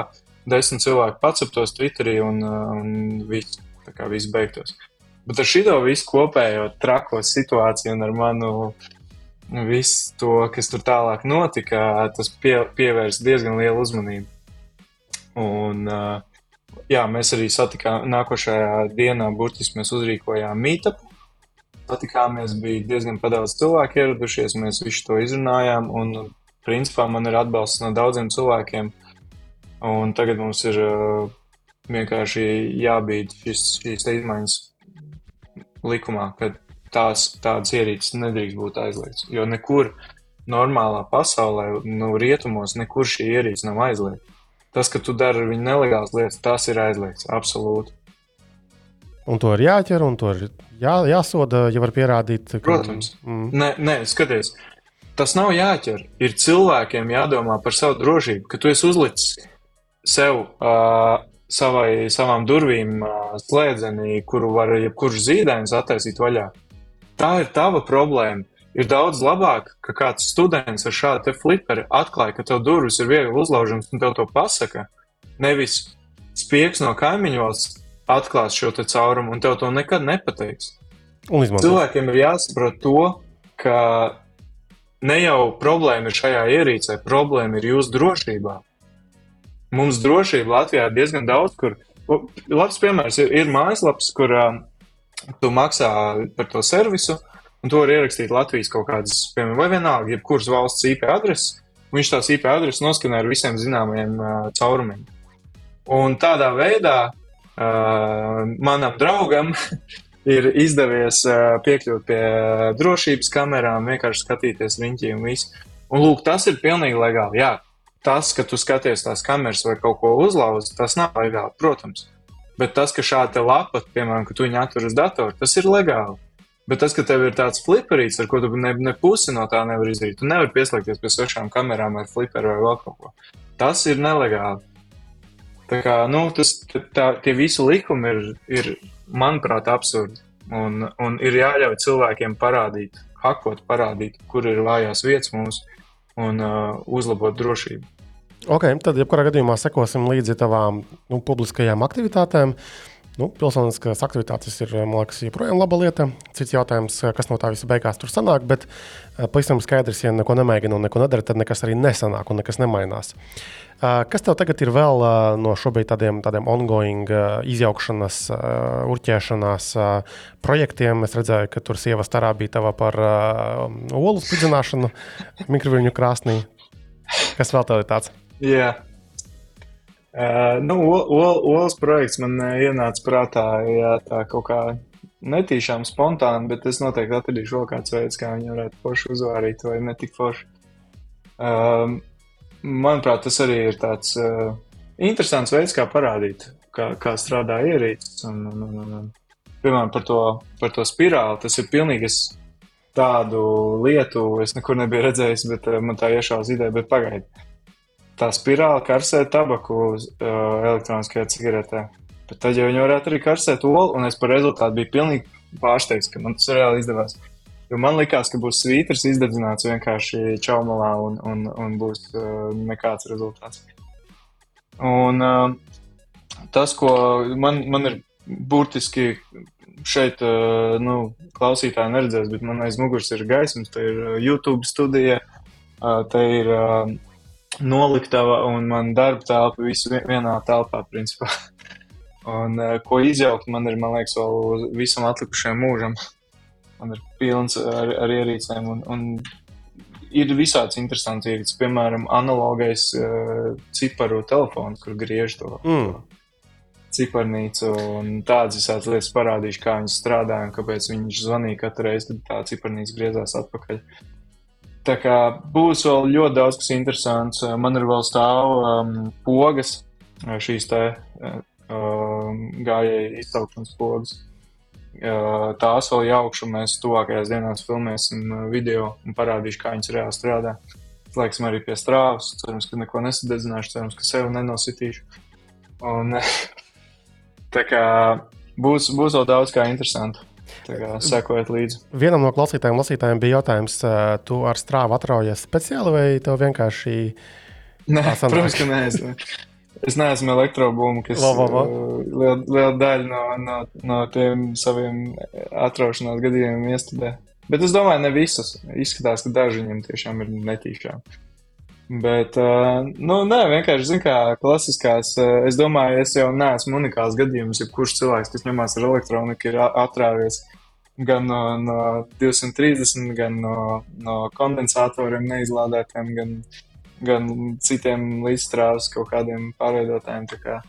desmit cilvēki paceptos Twitterī un, un viss, tā kā viss beigtos. Bet ar šito visu kopējo trako situāciju un ar manu visu to, kas tur tālāk notika, tas pie, pievērs diezgan lielu uzmanību. Un, jā, mēs arī satikām nākošajā dienā, burtiski mēs uzrīkojām mītāpu patikāmies, bija diezgan daudz cilvēku ieradušies, mēs visu to izrunājām, un principā man ir atbalsts no daudziem cilvēkiem, un tagad mums ir vienkārši jābīd šis, šīs izmaiņas likumā, ka tās tādas ierīces nedrīkst būt aizliegtas, jo nekur normālā pasaulē, nu, rietumos, nekur šī ierīce nav aizliegta. Tas, ka tu dari ar viņu nelegālas lietas, tas ir aizliegts, absolūti. Un to ir jāķer, un to ir jā, jāsoda, ja var pierādīt. Ka... Protams. Mm. Nē, nē, skaties, tas nav jāķer. Ir cilvēkiem jādomā par savu drošību, ka tu esi uzlicis sev, uh, savai, savām durvīm uh, slēdzenī, kuru var jebkurš zīdainis attaisīt vaļā. Tā ir tava problēma. Ir daudz labāk, ka kāds students ar šādu fliperi atklāja, ka tev durvis ir viegli uzlaužams un tev to pasaka. Nevis spiegs no kaimiņu valsts atklās šo caurumu, un tev to nekad nepateiks. Cilvēkiem ir jāsaprot to, ka ne jau problēma ir šajā ierīcē, problēma ir jūsu drošībā. Mums drošība Latvijā ir diezgan daudz, kur labs piemērs ir, ir mājaslaps, kur uh, tu maksā par to servisu, un to var ierakstīt Latvijas kaut kādas, piemēram, vai vienalga, jebkuras valsts IP adreses. Viņš tās IP adreses noskanē ar visiem zināmajiem uh, caurumiem. Un tādā veidā Uh, manam draugam ir izdevies uh, piekļūt pie drošības kamerām, vienkārši skatīties riņķī un viss. Un lūk, tas ir pilnīgi legāli. Jā, tas, ka tu skaties tās kameras vai kaut ko uzlauzi, tas nav legāli, protams. Bet tas, ka šāda lapa, piemēram, ka tu viņu atver uz datoru, tas ir legāli. Bet tas, ka tev ir tāds fliperīts, ar ko tu ne, ne pusi no tā nevar izdarīt, tu nevari pieslēgties pie svešām kamerām ar fliperu vai vēl kaut ko. Tas ir nelegāli. Tā kā, nu, tas, tā, tie visi likumi ir, ir manuprāt, absurdi. Un, un ir jāļauj cilvēkiem parādīt, hakot, parādīt, kur ir vājās vietas mums un uh, uzlabot drošību. Ok, tad jebkurā gadījumā sekosim līdzi tavām nu, publiskajām aktivitātēm. Nu, pilsoniskās aktivitātes ir, man liekas, joprojām laba lieta. Cits jautājums, kas no tā visa beigās tur sanāk, bet pavisam skaidrs, ja neko nemēģina un neko nedara, tad nekas arī nesanāk un nekas nemainās. Uh, Kas tev tagad ir vēl no šobrīd tādiem, tādiem ongoing izjaukšanas, urķēšanās projektiem? Es redzēju, ka tur sievas tarā bija tava par olu spridzināšanu mikroviļņu krāsnī. Kas vēl tev ir tāds? Yeah. Uh, nu, Olas projekts man ienāca prātā, jā, tā kaut kā netīšām spontāni, bet es noteikti atradīšu vēl kāds veids, kā viņu varētu forši uzvārīt vai ne tik forši. Um, manuprāt, tas arī ir tāds uh, interesants veids, kā parādīt, kā, kā strādā ierīces. Un, un, un, un, piemēram, par to, par to spirāli. Tas ir pilnīgi tādu lietu, es nekur nebiju redzējis, bet man tā iešāva ideja, bet pagaidi. Tā spirāli karsē tabaku uh, elektroniskajā cigaretē. Bet tad jau viņi varētu arī karsēt olu, un es par rezultātu biju pilnīgi pārsteigts, ka man tas reāli izdevās. Jo man likās, ka būs svītrs izdedzināts vienkārši čaumalā un, un, un būs uh, nekāds rezultāts. Un uh, tas, ko man, man ir burtiski šeit, uh, nu, klausītāji neredzēs, bet man aiz muguras ir gaismas, tā ir uh, YouTube studija, uh, tā ir uh, noliktava un man darba telpa visu vienā telpā, principā. un uh, ko izjaukt man ir, man liekas, vēl visam atlikušajam mūžam man ir pilns ar, ar ierīcēm. Un, un ir visāds interesants ierīces, piemēram, analogais uh, ciparu telefons, kur griež to. Mm. Ciparnīcu un tādas visādas lietas parādīšu, kā viņi strādā un kāpēc viņš zvanīja katru reizi, kad tā ciparnīca griezās atpakaļ. Tā kā būs vēl ļoti daudz kas interesants. Man ir vēl stāv um, pogas, šīs te um, gājēji izsaukšanas pogas. Uh, tās vēl jaukšu, mēs tuvākajās dienās filmēsim video un parādīšu, kā viņas reāli strādā. Slēgsim arī pie strāvas, cerams, ka neko nesadedzināšu, cerams, ka sev nenositīšu. Un, tā kā būs, būs vēl daudz kā interesantu. Tā kā sekojiet līdzi. Vienam no klausītājiem, lasītājiem bija jautājums, uh, tu ar strāvu atraujies speciāli vai tev vienkārši Nē, Tā sanāk. protams, ka nē. Es, es neesmu elektrobūma, kas va. uh, liela, liela daļa no, no, no tiem saviem atraušanās gadījumiem iestudē. Bet es domāju, ne visus. Izskatās, ka daži viņam tiešām ir netīšām. Bet, uh, nu, nē, vienkārši, zin kā, klasiskās, uh, es domāju, es jau neesmu unikāls gadījums, ja kurš cilvēks, kas ņemās ar elektroniku, ir atrāvies gan no, no 230, gan no, no kondensatoriem neizlādētiem, gan, gan citiem līdzstrāvas kaut kādiem pārveidotājiem. Tā kā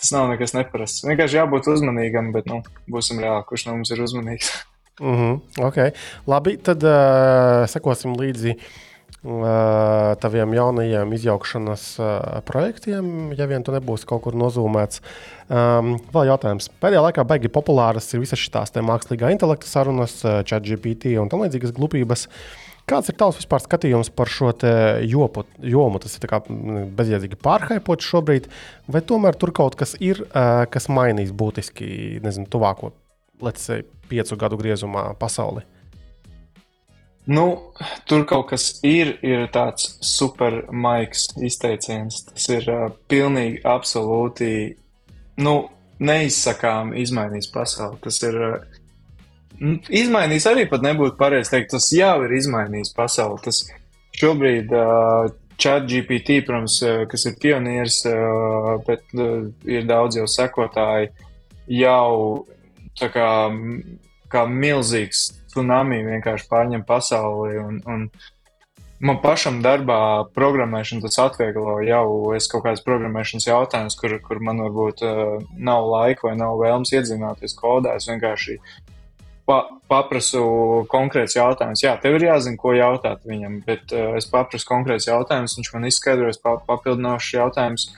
Tas nav nekas neparasts. Vienkārši jābūt uzmanīgam, bet, nu, būsim reāli, kurš no mums ir uzmanīgs. Mm -hmm, okay. Labi, tad uh, sekosim līdzi uh, taviem jaunajiem izjaukšanas uh, projektiem, ja vien tu nebūsi kaut kur nozūmēts. Um, vēl jautājums. Pēdējā laikā baigi populāras ir visas šīs mākslīgā intelekta sarunas, uh, chat GPT un tam līdzīgas glupības. Kāds ir tavs vispār skatījums par šo jopu, jomu? Tas ir mm, bezjēdzīgi pārhaipots šobrīd, vai tomēr tur kaut kas ir, uh, kas mainīs būtiski, nezinu, tuvāko, let's say, piecu gadu griezumā pasauli? Nu, tur kaut kas ir, ir tāds supermaiks izteiciens. Tas ir uh, pilnīgi, absolūti, nu, neizsakām izmainījis pasauli. Tas ir uh, izmainījis arī pat nebūtu pareizi teikt, tas jau ir izmainījis pasauli. Tas šobrīd uh, chat GPT, protams, kas ir pionieris, uh, bet uh, ir daudz jau sekotāji, jau tā kā, kā milzīgs tsunami vienkārši pārņem pasauli. Un, un man pašam darbā programmēšana tas atvieglo jau es kaut kādas programmēšanas jautājumus, kur, kur man varbūt uh, nav laika vai nav vēlams iedzināties kodā. Es vienkārši pa, paprasu konkrēts jautājums. Jā, tev ir jāzina, ko jautāt viņam, bet uh, es paprasu konkrēts jautājums, viņš man izskaidros pa, papildinošs jautājums.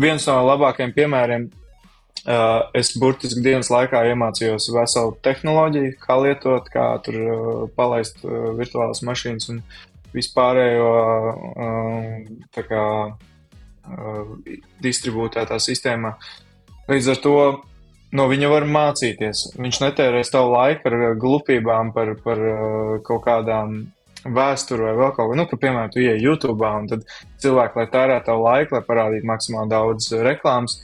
Viens no labākajiem piemēriem es burtiski dienas laikā iemācījos veselu tehnoloģiju, kā lietot, kā tur palaist virtuālas mašīnas un vispārējo kā, distribūtētā sistēmā. Līdz ar to no viņa var mācīties. Viņš netērēs tavu laiku ar glupībām par, par kaut kādām vēsturi vai vēl kaut ko. Nu, ka, piemēram, tu ieej YouTube un tad cilvēki, lai tērētu tavu laiku, lai parādītu maksimāli daudz reklāmas,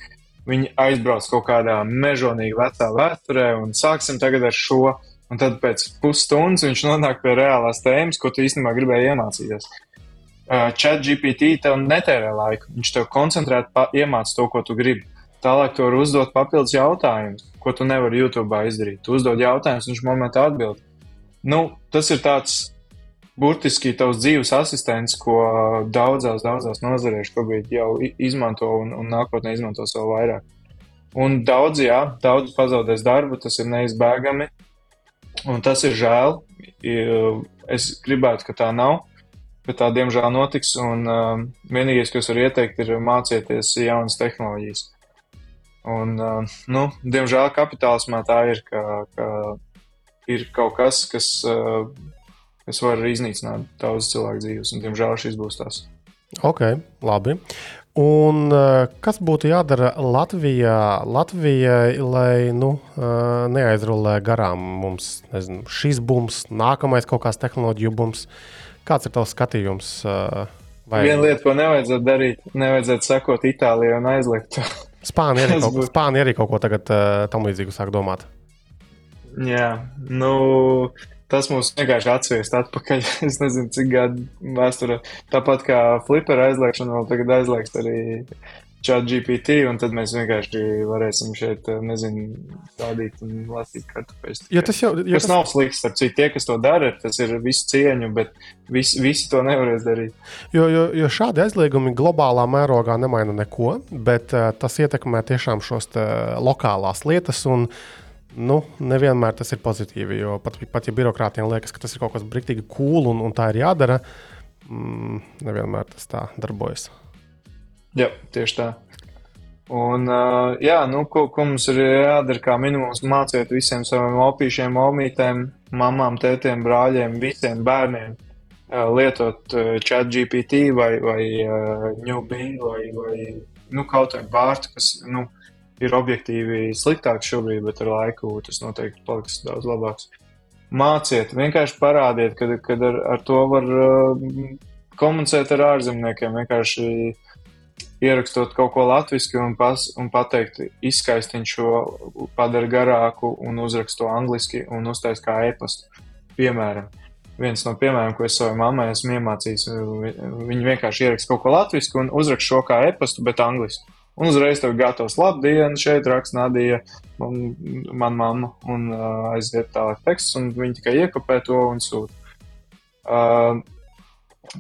viņi aizbrauc kaut kādā mežonīgi vecā vēsturē un sāksim tagad ar šo. Un tad pēc pusstundas viņš nonāk pie reālās tēmas, ko tu īstenībā gribēji iemācīties. Uh, Chat GPT tev netērē laiku. Viņš tev koncentrēti iemāca to, ko tu gribi. Tālāk tu vari uzdot papildus jautājumus, ko tu nevari YouTube izdarīt. Tu uzdod jautājumus, viņš momentā atbild. Nu, tas ir tāds burtiski tavs dzīves asistents, ko daudzās, daudzās nozarēs šobrīd jau izmanto un, un nākotnē izmantos vēl vairāk. Un daudz, jā, daudz pazaudēs darbu, tas ir neizbēgami. Un tas ir žēl. Es gribētu, ka tā nav, bet tā diemžēl notiks. Un um, vienīgais, ko es varu ieteikt, ir mācīties jaunas tehnoloģijas. Un, uh, nu, diemžēl kapitālismā tā ir, ka, ka ir kaut kas, kas, uh, kas var iznīcināt daudz cilvēku dzīves. Un, diemžēl šis būs tas. Ok, labi. Un, uh, kas būtu jādara Latvijā, Latvijai, lai nu, uh, neaizrulē garām mums nezinu, šis bums, nākamais kaut kāds tehnoloģiju bums? Kāds ir tavs skatījums? Uh, vai Viena lieta, ko nevajadzētu darīt, nevajadzētu sekot Itālijai un aizliegt. Spānija arī, kaut, Spānija arī kaut ko tagad tam līdzīgu sāk domāt? Jā, nu, tas mums vienkārši atsviest atpakaļ. Es nezinu, cik gadu vēsturē. Tāpat kā flipera aizliegšana, vēl tagad aizliegts arī chat GPT, un tad mēs vienkārši varēsim šeit, eh, nezinu, stādīt un lasīt kartupeļus. Jo tas jau jo Tas nav slikts, starp citu, tie, kas to dara, tas ir visu cieņu, bet visi, visi to nevarēs darīt. Jo, jo, jo šādi aizliegumi globālā mērogā nemaina neko, bet uh, tas ietekmē tiešām šos te, lokālās lietas. Un, Nu, nevienmēr tas ir pozitīvi, jo pat, pat ja birokrātiem liekas, ka tas ir kaut kas brīvīgi cool un, un tā ir jādara, mm, nevienmēr tas tā darbojas. Jā, tieši tā. Un, uh, jā, nu, ko, ko mums ir jādara, kā minimums, mācīt visiem saviem opīšiem, omītēm, mamām, tētiem, brāļiem, visiem bērniem uh, lietot uh, chat GPT vai, vai uh, Newbie vai, vai nu, kaut kādu vārtu, kas nu, ir objektīvi sliktāks šobrīd, bet ar laiku tas noteikti paliks daudz labāks. Māciet, vienkārši parādiet, ka, ka ar, ar to var uh, komunicēt ar ārzemniekiem. Vienkārši ierakstot kaut ko latviešu un, pas, un pateikt, izskaistīt šo, padara garāku un uzrakst to angliski un uztais kā e-pastu. Piemēram, viens no piemēriem, ko es savai mammai esmu iemācījis, viņi vienkārši ieraksta kaut ko latviešu un uzrakst šo kā e-pastu, bet angliski. Un uzreiz tev gatavs labdien, šeit raksta Nadija, man, man mamma, un uh, aiziet tālāk teksts, un viņi tikai iekopē to un sūta. Uh,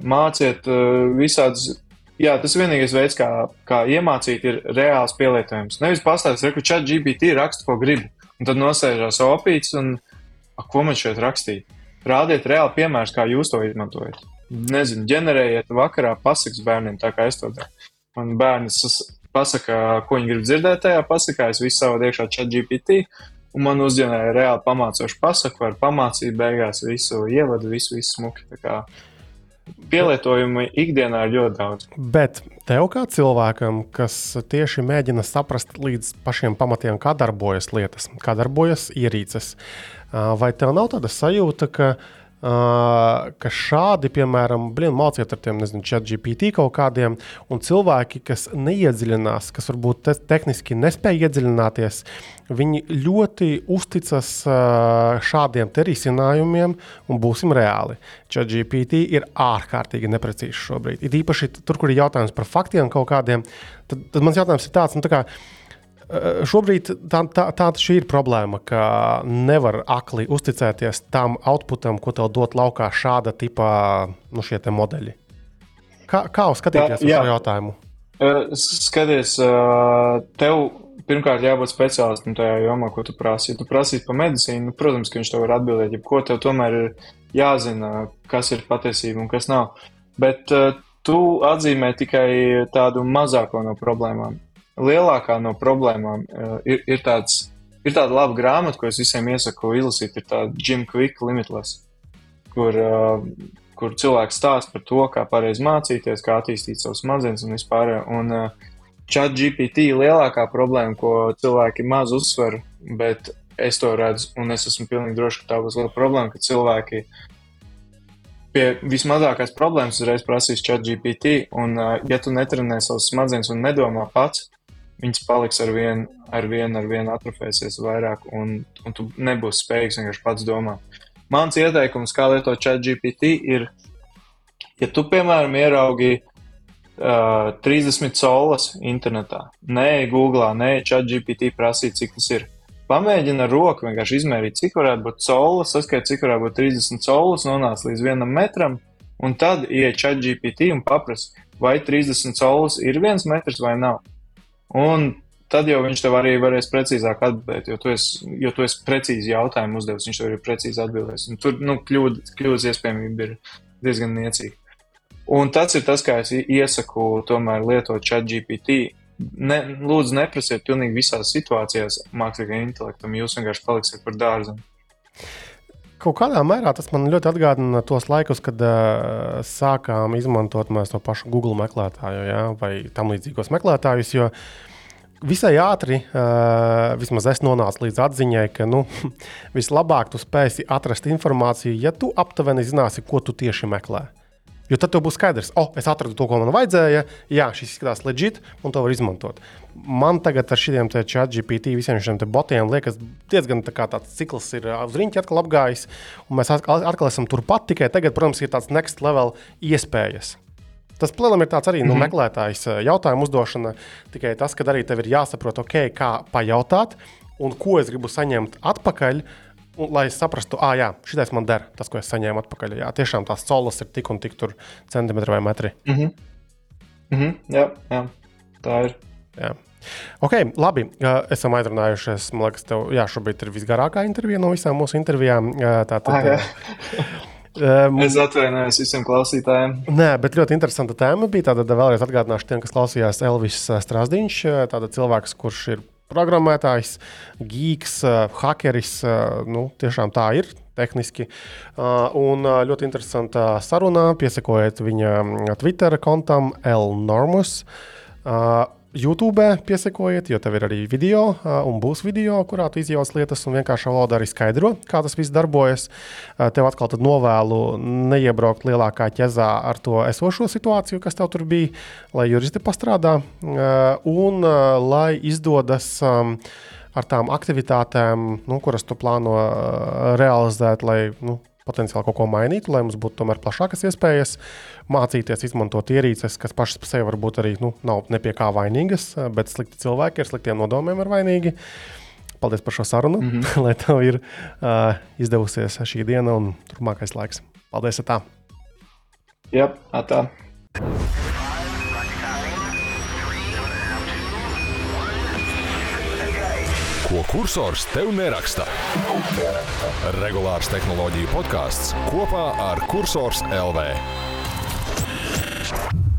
māciet uh, visādas Jā, tas vienīgais veids, kā, kā iemācīt, ir reāls pielietojums. Nevis pastāstīt, ka chat GPT raksta, ko grib, un tad nosēžās opīts un a, ko man šeit rakstīt. Rādiet reāli piemērus, kā jūs to izmantojat. Nezinu, ģenerējiet vakarā pasakas bērniem, tā kā es to daru. Man bērns pasaka, ko viņi grib dzirdēt tajā pasakā, es visu savu iekšā chat GPT, un man uzģenerēja reāli pamācošu pasaku, var pamācīt beigās visu ievadu, visu, visu smuki. Pielietojumi ikdienā ir ļoti daudz. Bet tev, kā cilvēkam, kas tieši mēģina saprast līdz pašiem pamatiem, kā darbojas lietas, kā darbojas ierīces, vai tev nav tāda sajūta, ka viņa Uh, ka šādi, piemēram, blin, māciet ar tiem, nezinu, chat GPT kaut kādiem, un cilvēki, kas neiedziļinās, kas varbūt te tehniski nespēja iedziļināties, viņi ļoti uzticas uh, šādiem risinājumiem, un būsim reāli. Chat GPT ir ārkārtīgi neprecīzs šobrīd. Ir īpaši tur, kur ir jautājums par faktiem kaut kādiem, tad, tad mans jautājums ir tāds, nu, tā kā, Eh, šobrīd tā, tā, tā ir problēma, ka nevar akli uzticēties tam outputam, ko tev dod laukā šāda tipa nu, modeļi. Kā, kā skatīties uz šo jautājumu? Uh, skaties, uh, tev pirmkārt jābūt speciālistam tajā jomā, ko tu prasi. Ja tu prasīsi par medicīnu, nu, protams, ka viņš tev var atbildēt, jebko tev tomēr ir jāzina, kas ir patiesība un kas nav. Bet tu atzīmē tikai tādu mazāko no problēmām lielākā no problēmām uh, ir, ir, tāds, ir tāda laba grāmata, ko es visiem iesaku izlasīt. Ir tāda Jim Quick Limitless, kur, uh, kur cilvēks stāsta par to, kā pareizi mācīties, kā attīstīt savus smadzenes un vispār. Un uh, chat GPT lielākā problēma, ko cilvēki maz uzsver, bet es to redzu, un es esmu pilnīgi drošs, ka tā būs liela problēma, ka cilvēki pie vismazākās problēmas uzreiz prasīs chat GPT, un ja tu netrenē savus smadzenes un nedomā pats, viņas paliks ar vienu, ar vienu, ar vienu atrofēsies vairāk, un, un tu nebūsi spējīgs vienkārši pats domāt. Mans ieteikums, kā lietot chat GPT, ir, ja tu, piemēram, ieraugi uh, 30 solas internetā, nē, Google, nē, chat GPT prasīt, cik tas ir. Pamēģini ar roku vienkārši izmērīt, cik varētu būt solas, saskait, cik varētu būt 30 solas, nonāc līdz vienam metram, un tad iet chat GPT un paprasti, vai 30 solas ir viens metrs vai nav. Un tad jau viņš tev arī varēs precīzāk atbildēt, jo tu esi, jo tu esi precīzi jautājumu uzdevis, viņš tev ir precīzi atbildēs. Un tur nu, kļūd, kļūdas iespējamība ir diezgan niecīga. Un tas ir tas, kā es iesaku tomēr lietot chat GPT. Ne, lūdzu, neprasiet pilnīgi visās situācijās mākslīgā intelektam, jūs vienkārši paliksiet par dārzu. Kaut kādā mērā tas man ļoti atgādina tos laikus, kad uh, sākām izmantot to pašu Google meklētāju ja, vai tam līdzīgos meklētājus. Jo visai ātri, uh, vismaz es nonācu līdz atziņai, ka nu, vislabāk tu spēsi atrast informāciju, ja tu aptuveni zināsi, ko tu tieši meklē. Jo tad tev būs skaidrs, oh, es atradu to, ko man vajadzēja. Jā, šis izskatās legit, un to var izmantot. Man tagad ar šiem chat GPT, visiem šiem botiem, liekas, diezgan tā tāds cikls ir uz rīņķa atkal apgājis, un mēs atkal, atkal esam turpat. Tikai tagad, protams, ir tāds next level iespējas. Tas plēlam ir tāds arī nu, Mhm. meklētājs eh, jautājumu uzdošana. Tikai tas, ka arī tev ir jāsaprot, okay, kā pajautāt un ko es gribu saņemt atpakaļ. Un, lai es saprastu, ah, jā, šis man der, tas, ko es saņēmu atpakaļ. Jā, tiešām tās solis ir tik un tik tur centimetri vai metri. Mhm. Mhm. Jā, jā, tā ir. Jā. Ok, labi. Esam aizrunājušies. Man liekas, tev jā, šobrīd ir visgarākā intervija no visām mūsu intervijām. Uh, tā um, Es atvainojos visiem klausītājiem. Nē, bet ļoti interesanta tēma bija. Tātad vēlreiz atgādināšu tiem, kas klausījās Elvis Strasdiņš. Tātad cilvēks, kurš ir programmētājs, geeks, hackeris. uh, Nu, tiešām tā ir. Tehniski. Un ļoti interesanta saruna. Piesakojiet viņa mm, Twitter kontam Elnormus. YouTube piesakojiet, jo tev ir arī video, un būs video, kurā tu izjauc lietas un vienkārši valodā arī skaidro, kā tas viss darbojas. Tev atkal novēlu neiebraukt lielākā ķezā ar to esošo situāciju, kas tev tur bija, lai juristi pastrādā, un lai izdodas. Ar tām aktivitātēm, nu, kuras tu plāno realizēt, lai nu, potenciāli kaut ko mainītu, lai mums būtu tomēr plašākas iespējas mācīties, izmantot ierīces, kas pašas par sevi varbūt arī nu, nav pie kā vainīgas, bet slikti cilvēki ar sliktiem nodomiem ir vainīgi. Paldies par šo sarunu, mm -hmm. lai tev ir uh, izdevusies šī diena un turpmākais laiks. Paldies! Tā. Jā, tā. Ko kursors tev neraksta? Regulārs tehnoloģiju podkāsts kopā ar Cursors LV. you